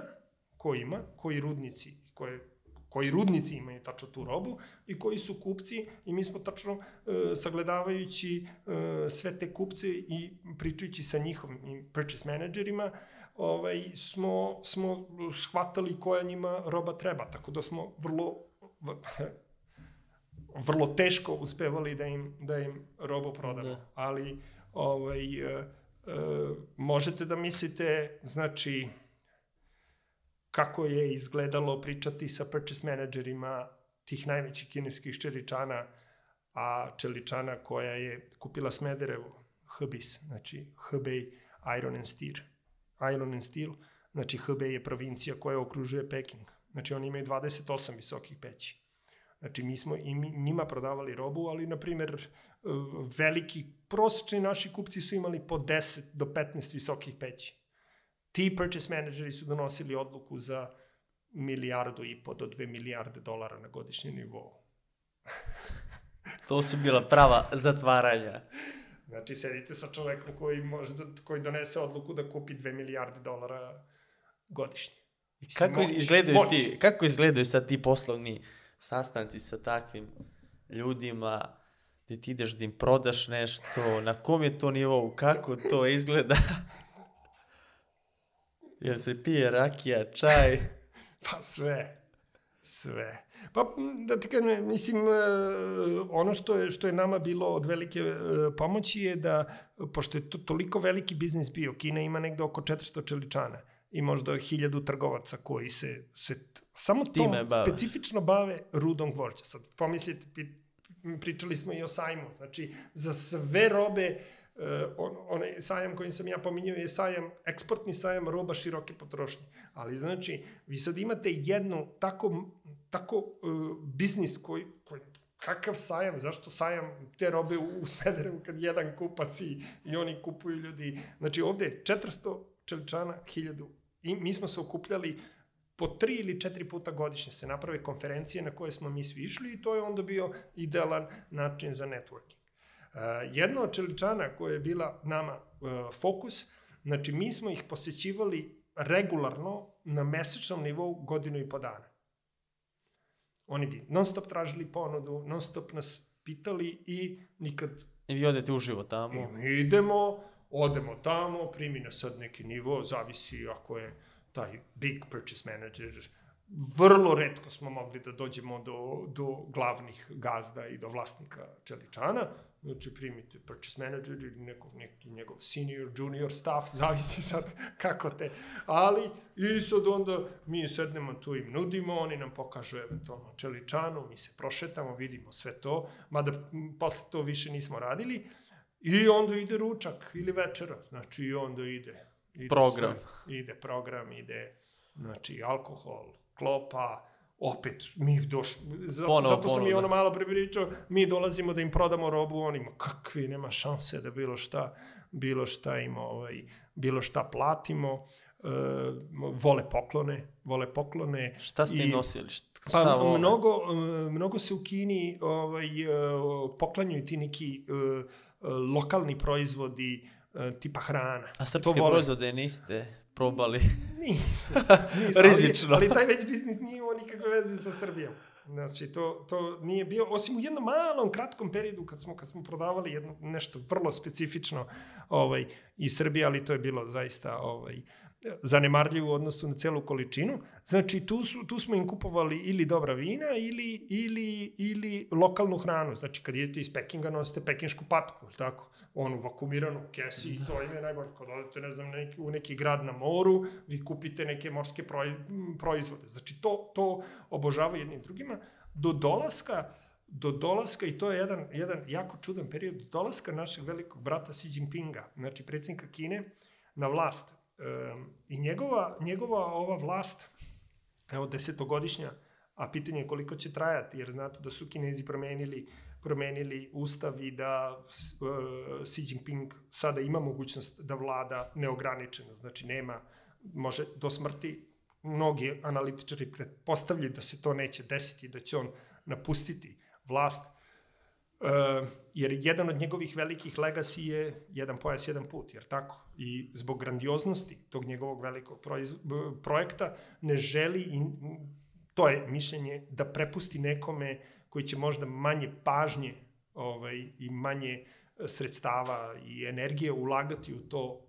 ko ima, koji rudnici, koje, koji rudnici imaju tačno tu robu i koji su kupci i mi smo tačno e, sagledavajući e, sve te kupce i pričajući sa njihovim purchase menadžerima, ovaj, smo, smo shvatali koja njima roba treba, tako da smo vrlo (laughs) vrlo teško uspevali da im, da im robu prodamo. Da. Ali ovaj, e, možete da mislite, znači, kako je izgledalo pričati sa purchase menadžerima tih najvećih kineskih čeličana, a čeličana koja je kupila Smederevo, Hbis, znači Hebei Iron and Steel. Iron and Steel, znači Hebei je provincija koja okružuje Peking. Znači oni imaju 28 visokih peći. Znači mi smo i mi, njima prodavali robu, ali na primjer e, veliki prosječni naši kupci su imali po 10 do 15 visokih peći. Ti purchase menadžeri su donosili odluku za milijardu i po do dve milijarde dolara na godišnjem nivou. To su bila prava zatvaranja. Znači, sedite sa čovekom koji, može da, koji donese odluku da kupi 2 milijarde dolara godišnje. Kako moć, izgledaju moć. ti, kako izgledaju sad ti poslovni sastanci sa takvim ljudima, gde ti ideš da im prodaš nešto, na kom je to nivou, kako to izgleda? (laughs) Jel se pije rakija, čaj? (laughs) Pa sve. Sve. Pa da ti kažem, mislim, e, ono što je, što je nama bilo od velike e, pomoći je da, pošto je to toliko veliki biznis bio, Kina ima negde oko 400 čeličana i možda 1000 trgovaca koji se, se samo Time bave. specifično bave rudom gvožđa. Sad pomislite, pričali smo i o sajmu, znači za sve robe on, onaj sajam koji sam ja pominjao je sajam, eksportni sajam roba široke potrošnje. Ali znači, vi sad imate jednu tako, tako uh, biznis koji, koji kakav sajam, zašto sajam te robe u, u Smederevu kad jedan kupac i, i oni kupuju ljudi. Znači ovde 400 čeličana, 1000 i mi smo se okupljali po tri ili četiri puta godišnje se naprave konferencije na koje smo mi svi išli i to je onda bio idealan način za networking. Uh, jedna od čeličana koja je bila nama uh, fokus, znači mi smo ih posećivali regularno na mesečnom nivou godinu i po dana. Oni bi non stop tražili ponudu, non stop nas pitali i nikad... I vi odete uživo tamo. I mi idemo, odemo tamo, primi nas sad neki nivo, zavisi ako je taj big purchase manager, vrlo redko smo mogli da dođemo do, do glavnih gazda i do vlasnika čeličana, znači primite purchase manager ili neko, neki njegov senior, junior staff, (laughs) zavisi sad kako te, ali i sad onda mi sednemo tu im nudimo, oni nam pokažu eventualno čeličanu, mi se prošetamo, vidimo sve to, mada posle to više nismo radili, i onda ide ručak ili večera, znači i onda ide ide Program. Sve, ide program, ide znači alkohol, klopa, opet mi doš za, Ponovo zato sam i ponuda. ono malo prepričao, mi dolazimo da im prodamo robu onima, kakvi, nema šanse da bilo šta, bilo šta im, ovaj, bilo šta platimo, e, vole poklone, vole poklone. Šta ste im i- nosili? Šta, Pa vole? mnogo, mnogo se u Kini ovaj, e, poklanjuju ti neki e, lokalni proizvodi e, tipa hrana. A srpske proizvode niste probali? (laughs) Nisu (laughs) Rizično. Ali, ali taj već biznis nije imao nikakve veze sa Srbijom. Znači, to, to nije bio, osim u jednom malom, kratkom periodu kad smo, kad smo prodavali jedno, nešto vrlo specifično ovaj, iz Srbije, ali to je bilo zaista ovaj, zanemarljivo u odnosu na celu količinu. Znači, tu, su, tu smo im kupovali ili dobra vina ili, ili, ili lokalnu hranu. Znači, kad idete iz Pekinga, nosite pekinšku patku, ili tako? Onu vakumiranu kesi i to im je najbolje. Kad odete, ne znam, neki, u neki grad na moru, vi kupite neke morske proizvode. Znači, to, to obožavaju jednim drugima. Do dolaska do dolaska, i to je jedan, jedan jako čudan period, do dolaska našeg velikog brata Xi Jinpinga, znači predsjednika Kine, na vlast. I njegova, njegova ova vlast, evo desetogodišnja, a pitanje je koliko će trajati, jer znate da su Kinezi promenili promenili ustav i da uh, Xi Jinping sada ima mogućnost da vlada neograničeno, znači nema, može do smrti, mnogi analitičari pretpostavljaju da se to neće desiti, da će on napustiti vlast, jer jedan od njegovih velikih legacy je jedan pojas, jedan put, jer tako? I zbog grandioznosti tog njegovog velikog projekta ne želi, i, to je mišljenje, da prepusti nekome koji će možda manje pažnje ovaj, i manje sredstava i energije ulagati u to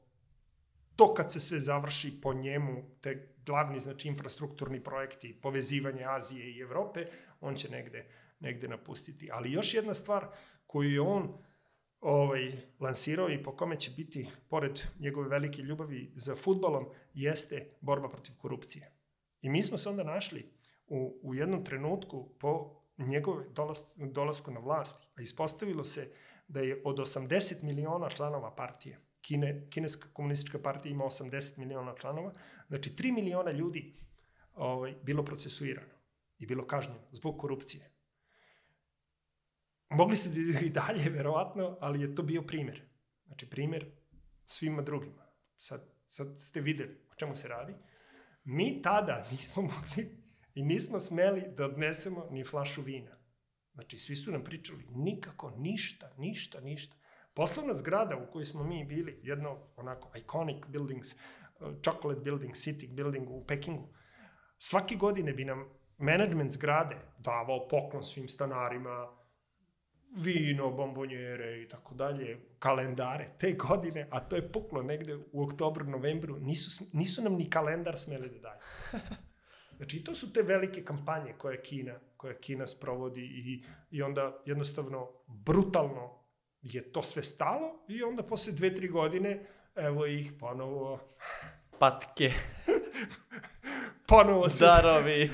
to kad se sve završi po njemu, te glavni znači infrastrukturni projekti, povezivanje Azije i Evrope, on će negde negde napustiti. Ali još jedna stvar koju je on ovaj, lansirao i po kome će biti, pored njegove velike ljubavi za futbalom, jeste borba protiv korupcije. I mi smo se onda našli u, u jednom trenutku po njegove dolas, dolasku na vlast, a ispostavilo se da je od 80 miliona članova partije, Kine, Kineska komunistička partija ima 80 miliona članova, znači 3 miliona ljudi ovaj, bilo procesuirano i bilo kažnjeno zbog korupcije. Mogli ste i dalje, (laughs) verovatno, ali je to bio primer. Znači, primer svima drugima. Sad, sad ste videli o čemu se radi. Mi tada (laughs) nismo mogli i nismo smeli da odnesemo ni flašu vina. Znači, svi su nam pričali nikako, ništa, ništa, ništa. Poslovna zgrada u kojoj smo mi bili, jedno onako iconic buildings, chocolate building, city building u Pekingu, svake godine bi nam management zgrade davao poklon svim stanarima, vino, bombonjere i tako dalje, kalendare te godine, a to je puklo negde u oktobru, novembru, nisu, nisu nam ni kalendar smeli da daju. (laughs) Znači, to su te velike kampanje koje Kina, koje Kina sprovodi i, i onda jednostavno brutalno je to sve stalo i onda posle dve, tri godine evo ih ponovo, (laughs) Patke, (laughs) ponovo se, darovi.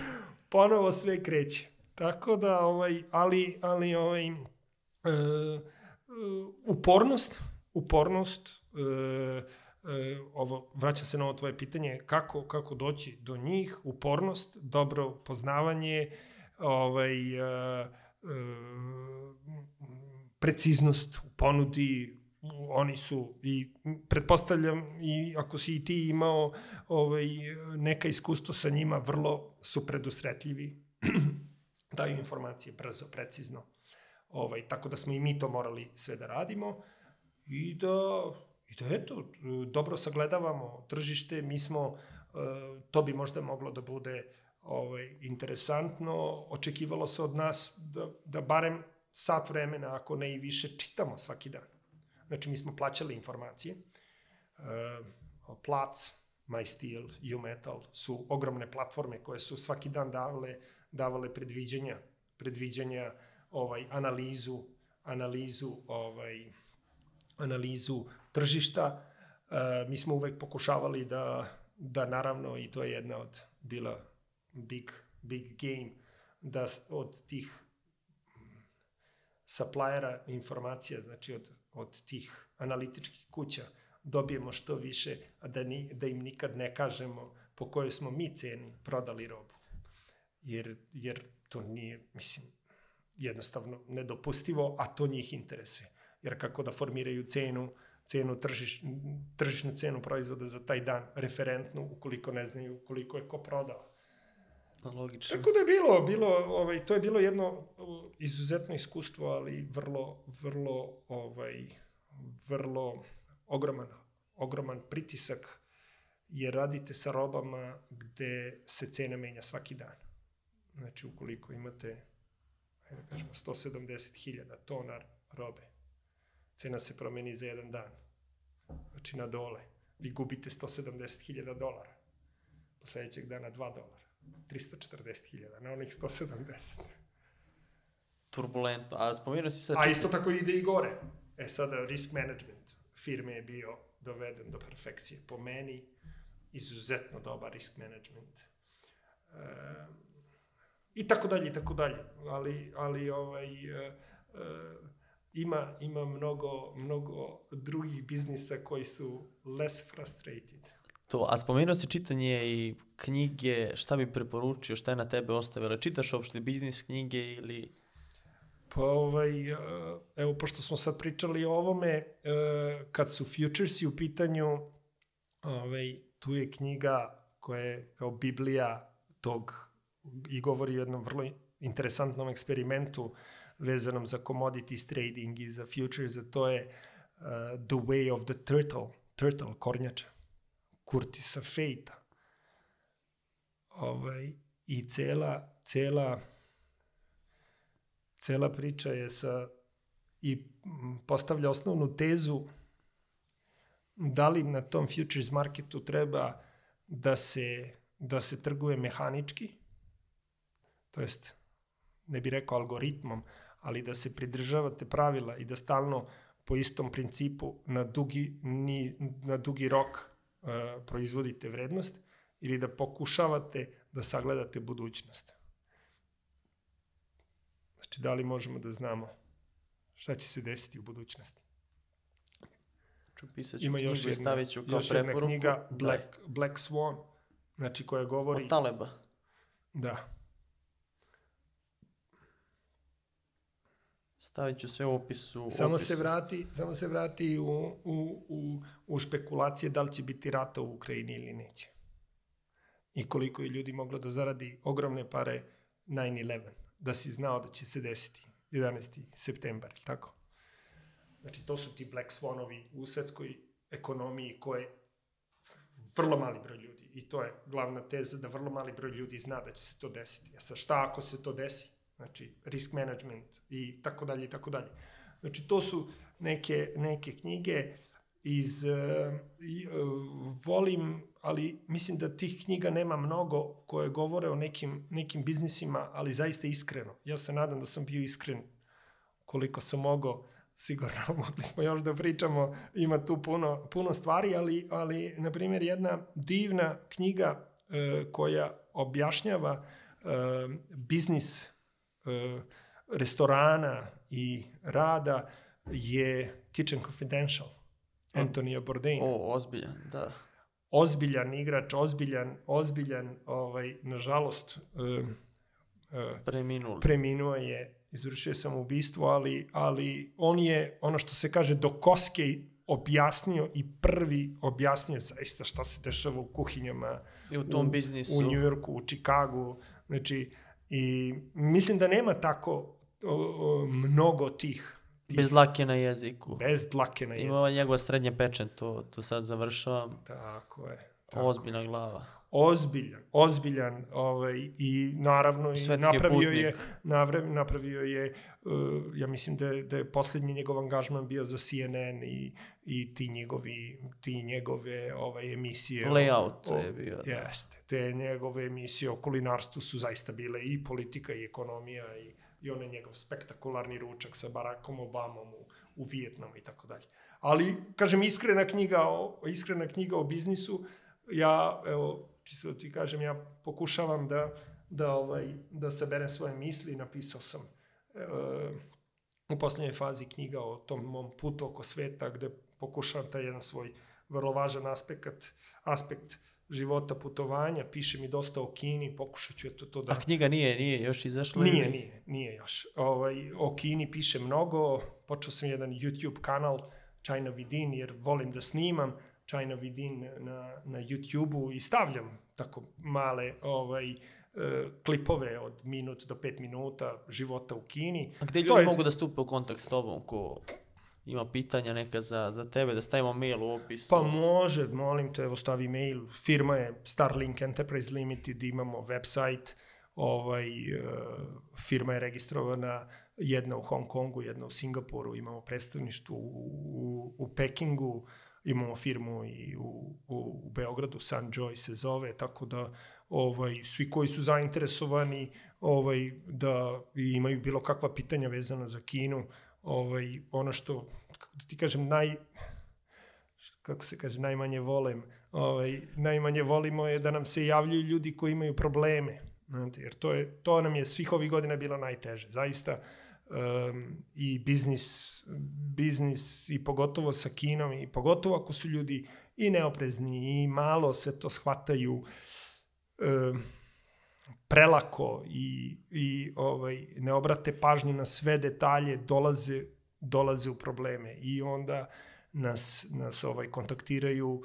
ponovo sve kreće. Tako da, ovaj, ali, ali ovaj, e, e, upornost, upornost, e, e, ovo, vraća se na ovo tvoje pitanje, kako, kako doći do njih, upornost, dobro poznavanje, ovaj, e, e, preciznost u ponudi, oni su i pretpostavljam i ako si i ti imao ovaj, neka iskustvo sa njima, vrlo su predusretljivi, (clears throat) daju informacije brzo, precizno. Ovaj, tako da smo i mi to morali sve da radimo i da, i da eto, dobro sagledavamo tržište, mi smo, e, to bi možda moglo da bude ovaj, interesantno, očekivalo se od nas da, da barem sat vremena, ako ne i više, čitamo svaki dan. Znači, mi smo plaćali informacije. Uh, Plac, MySteel, UMetal su ogromne platforme koje su svaki dan davale, davale predviđanja, predviđanja, ovaj, analizu, analizu, ovaj, analizu tržišta. Uh, mi smo uvek pokušavali da, da naravno, i to je jedna od bila big, big game, da od tih suppliera informacija, znači od, od tih analitičkih kuća, dobijemo što više, a da, ni, da im nikad ne kažemo po kojoj smo mi ceni prodali robu. Jer, jer to nije, mislim, jednostavno nedopustivo, a to njih interesuje. Jer kako da formiraju cenu, cenu tržiš, tržišnu cenu proizvoda za taj dan, referentnu, ukoliko ne znaju koliko je ko prodao. Logično. Tako da je bilo, bilo ovaj, to je bilo jedno izuzetno iskustvo, ali vrlo, vrlo, ovaj, vrlo ogroman, ogroman pritisak jer radite sa robama gde se cena menja svaki dan. Znači, ukoliko imate, ajde da kažemo, 170.000 tona robe, cena se promeni za jedan dan. Znači, na dole. Vi gubite 170.000 dolara. Po sledećeg dana 2 dolara. 340.000 na onih 170. Turbulentno. A spomenuo si sad... A isto tako ide i gore. E sada, risk management firme je bio doveden do perfekcije. Po meni, izuzetno dobar risk management. E, I tako dalje, i tako dalje. Ali, ali ovaj, e, e, ima, ima mnogo, mnogo drugih biznisa koji su less frustrated. To, a spomenuo si čitanje i knjige, šta bi preporučio, šta je na tebe ostavilo? Čitaš uopšte biznis knjige ili... Pa ovaj, e, evo, pošto smo sad pričali o ovome, e, kad su futuresi u pitanju, ovaj, tu je knjiga koja je kao biblija tog i govori o jednom vrlo interesantnom eksperimentu vezanom za commodities trading i za futures, a to je uh, The Way of the Turtle, turtle, kornjača, Kurtisa Fejta. Ovaj, I cela, cela, cela priča je sa i postavlja osnovnu tezu da li na tom futures marketu treba da se, da se trguje mehanički, to jest, ne bi rekao algoritmom, ali da se pridržavate pravila i da stalno po istom principu na dugi, ni, na dugi rok uh, proizvodite vrednost ili da pokušavate da sagledate budućnost. Znači, da li možemo da znamo šta će se desiti u budućnosti? Pisat ću Ima knjigu još i jedna, stavit ću kao još jedna preporuku. knjiga Black, Black Swan, znači koja govori... Od Taleba. Da, Stavit ću sve u opisu. Samo opisu. se vrati, samo se vrati u, u, u, u špekulacije da li će biti rata u Ukrajini ili neće. I koliko je ljudi moglo da zaradi ogromne pare 9-11, da si znao da će se desiti 11. septembar, ili tako? Znači, to su ti Black Swanovi u svetskoj ekonomiji koje vrlo mali broj ljudi. I to je glavna teza da vrlo mali broj ljudi zna da će se to desiti. A sa šta ako se to desi? Znači, risk management i tako dalje i tako dalje. Znači, to su neke, neke knjige iz, uh, i, uh, volim, ali mislim da tih knjiga nema mnogo koje govore o nekim, nekim biznisima, ali zaista iskreno. Ja se nadam da sam bio iskren koliko sam mogao sigurno (laughs) mogli smo još da pričamo, ima tu puno, puno stvari, ali, ali na primjer jedna divna knjiga e, koja objašnjava e, biznis restorana i rada je Kitchen Confidential Antonija Bourdain. O, ozbiljan, da. Ozbiljan igrač, ozbiljan, ozbiljan, ovaj, nažalost, um, uh, Preminuli. preminuo je, izvršio je samoubistvo, ali, ali on je, ono što se kaže, do koske objasnio i prvi objasnio zaista šta se dešava u kuhinjama I u tom biznisu. u Njujorku, u Čikagu, znači, i mislim da nema tako o, o, mnogo tih, tih Bez dlake na jeziku. bez dlake na jeziku. Ima ova njegova srednja pečen, to, to sad završavam. Tako je. Tako. Ozbiljna glava. Ozbiljan, ozbiljan, ovaj, i naravno i Svetski napravio putnik. je, navre, napravio je, uh, ja mislim da je, da je poslednji njegov angažman bio za CNN i, i ti njegovi, ti njegove ovaj, emisije. o- Layout o- je bio, da. Jeste, te njegove emisije o kulinarstvu su zaista bile i politika i ekonomija i, i onaj njegov spektakularni ručak sa Barackom Obamom u, u Vijetnamu i tako dalje. Ali, kažem, iskrena knjiga o, iskrena knjiga o biznisu, ja, evo, čisto da ti kažem, ja pokušavam da, da, ovaj, da saberem svoje misli, napisao sam e, u poslednjoj fazi knjiga o tom mom putu oko sveta, gde pokušavam taj jedan svoj vrlo važan aspekt, aspekt života putovanja, piše mi dosta o Kini, pokušat ću eto to da... A knjiga nije, nije još izašla? Nije, ili? nije, nije još. Ovaj, o Kini piše mnogo, počeo sam jedan YouTube kanal China Vidin, jer volim da snimam China Vidin na, na YouTube-u i stavljam tako male ovaj, e, klipove od minut do pet minuta života u Kini. A gde To ljudi je- mogu da stupe u kontakt s tobom ko ima pitanja neka za, za tebe, da stavimo mail u opisu? Pa može, molim te, evo stavi mail. Firma je Starlink Enterprise Limited, imamo website, ovaj, e, firma je registrovana jedna u Hong Kongu, jedna u Singapuru, imamo predstavništvo u, u, u Pekingu, imamo firmu i u, u, u Beogradu, Sunjoy se zove, tako da ovaj, svi koji su zainteresovani ovaj, da imaju bilo kakva pitanja vezana za Kinu, ovaj, ono što, kako da ti kažem, naj, kako se kaže, najmanje volem, ovaj, najmanje volimo je da nam se javljaju ljudi koji imaju probleme, znate, jer to, je, to nam je svih ovih godina bilo najteže, zaista, um, i biznis, biznis i pogotovo sa Kinom i pogotovo ako su ljudi i neoprezni i malo sve to shvataju um, prelako i, i ovaj, ne obrate pažnju na sve detalje, dolaze, dolaze u probleme i onda nas, nas ovaj, kontaktiraju,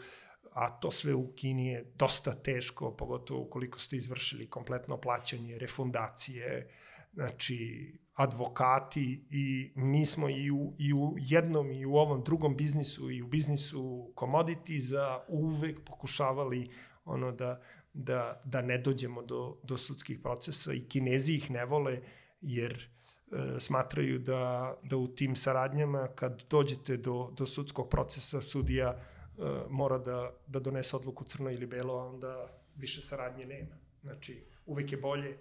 a to sve u Kini je dosta teško, pogotovo ukoliko ste izvršili kompletno plaćanje, refundacije, znači advokati i mi smo i u, i u jednom i u ovom drugom biznisu i u biznisu commodity za uvek pokušavali ono da, da, da ne dođemo do, do sudskih procesa i kinezi ih ne vole jer e, smatraju da, da u tim saradnjama kad dođete do, do sudskog procesa sudija e, mora da, da donese odluku crno ili belo, a onda više saradnje nema. Znači, uvek je bolje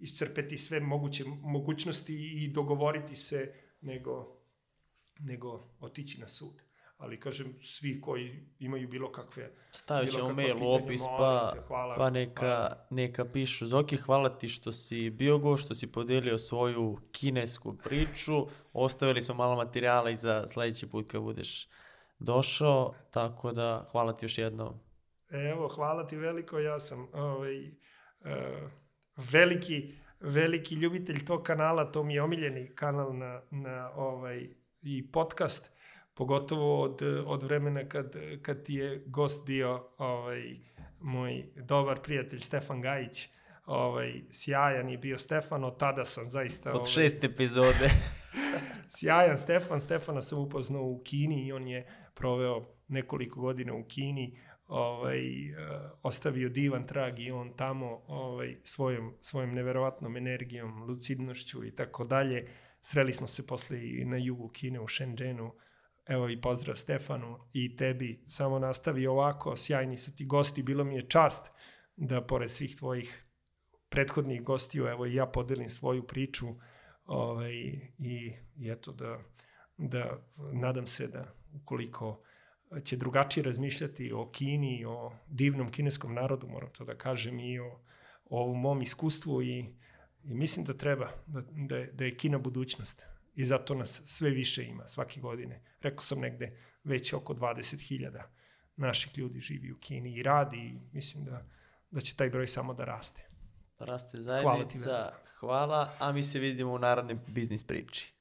iscrpeti sve moguće mogućnosti i dogovoriti se nego, nego otići na sud. Ali, kažem, svi koji imaju bilo kakve Stavit ćemo mail u opis, pa, te, hvala, pa neka, hvala. neka pišu. Zoki, hvala ti što si bio go, što si podelio svoju kinesku priču. Ostavili smo malo materijala i za sledeći put kad budeš došao, tako da hvala ti još jednom. Evo, hvala ti veliko, ja sam ovaj, uh, veliki, veliki ljubitelj tog kanala, to mi je omiljeni kanal na, na ovaj, i podcast, pogotovo od, od vremena kad, kad ti je gost bio ovaj, moj dobar prijatelj Stefan Gajić, ovaj, sjajan je bio Stefan, od tada sam zaista... Od ovaj, šest epizode. (laughs) Sjajan Stefan, Stefana sam upoznao u Kini i on je proveo nekoliko godina u Kini, ovaj, uh, ostavio divan trag i on tamo ovaj, svojom, svojom neverovatnom energijom, lucidnošću i tako dalje. Sreli smo se posle i na jugu Kine u Shenzhenu. Evo i pozdrav Stefanu i tebi. Samo nastavi ovako, sjajni su ti gosti. Bilo mi je čast da pored svih tvojih prethodnih gostiju, evo i ja podelim svoju priču ovaj, i, i eto da, da nadam se da ukoliko će drugačije razmišljati o Kini, o divnom kineskom narodu, moram to da kažem, i o, o ovom mom iskustvu i, i mislim da treba, da, da, je, da je Kina budućnost. i zato nas sve više ima svake godine. Rekao sam negde već oko 20.000 naših ljudi živi u Kini i radi i mislim da, da će taj broj samo da raste. Raste Hvala ti, zajednica, hvala, a mi se vidimo u narodnoj biznis priči.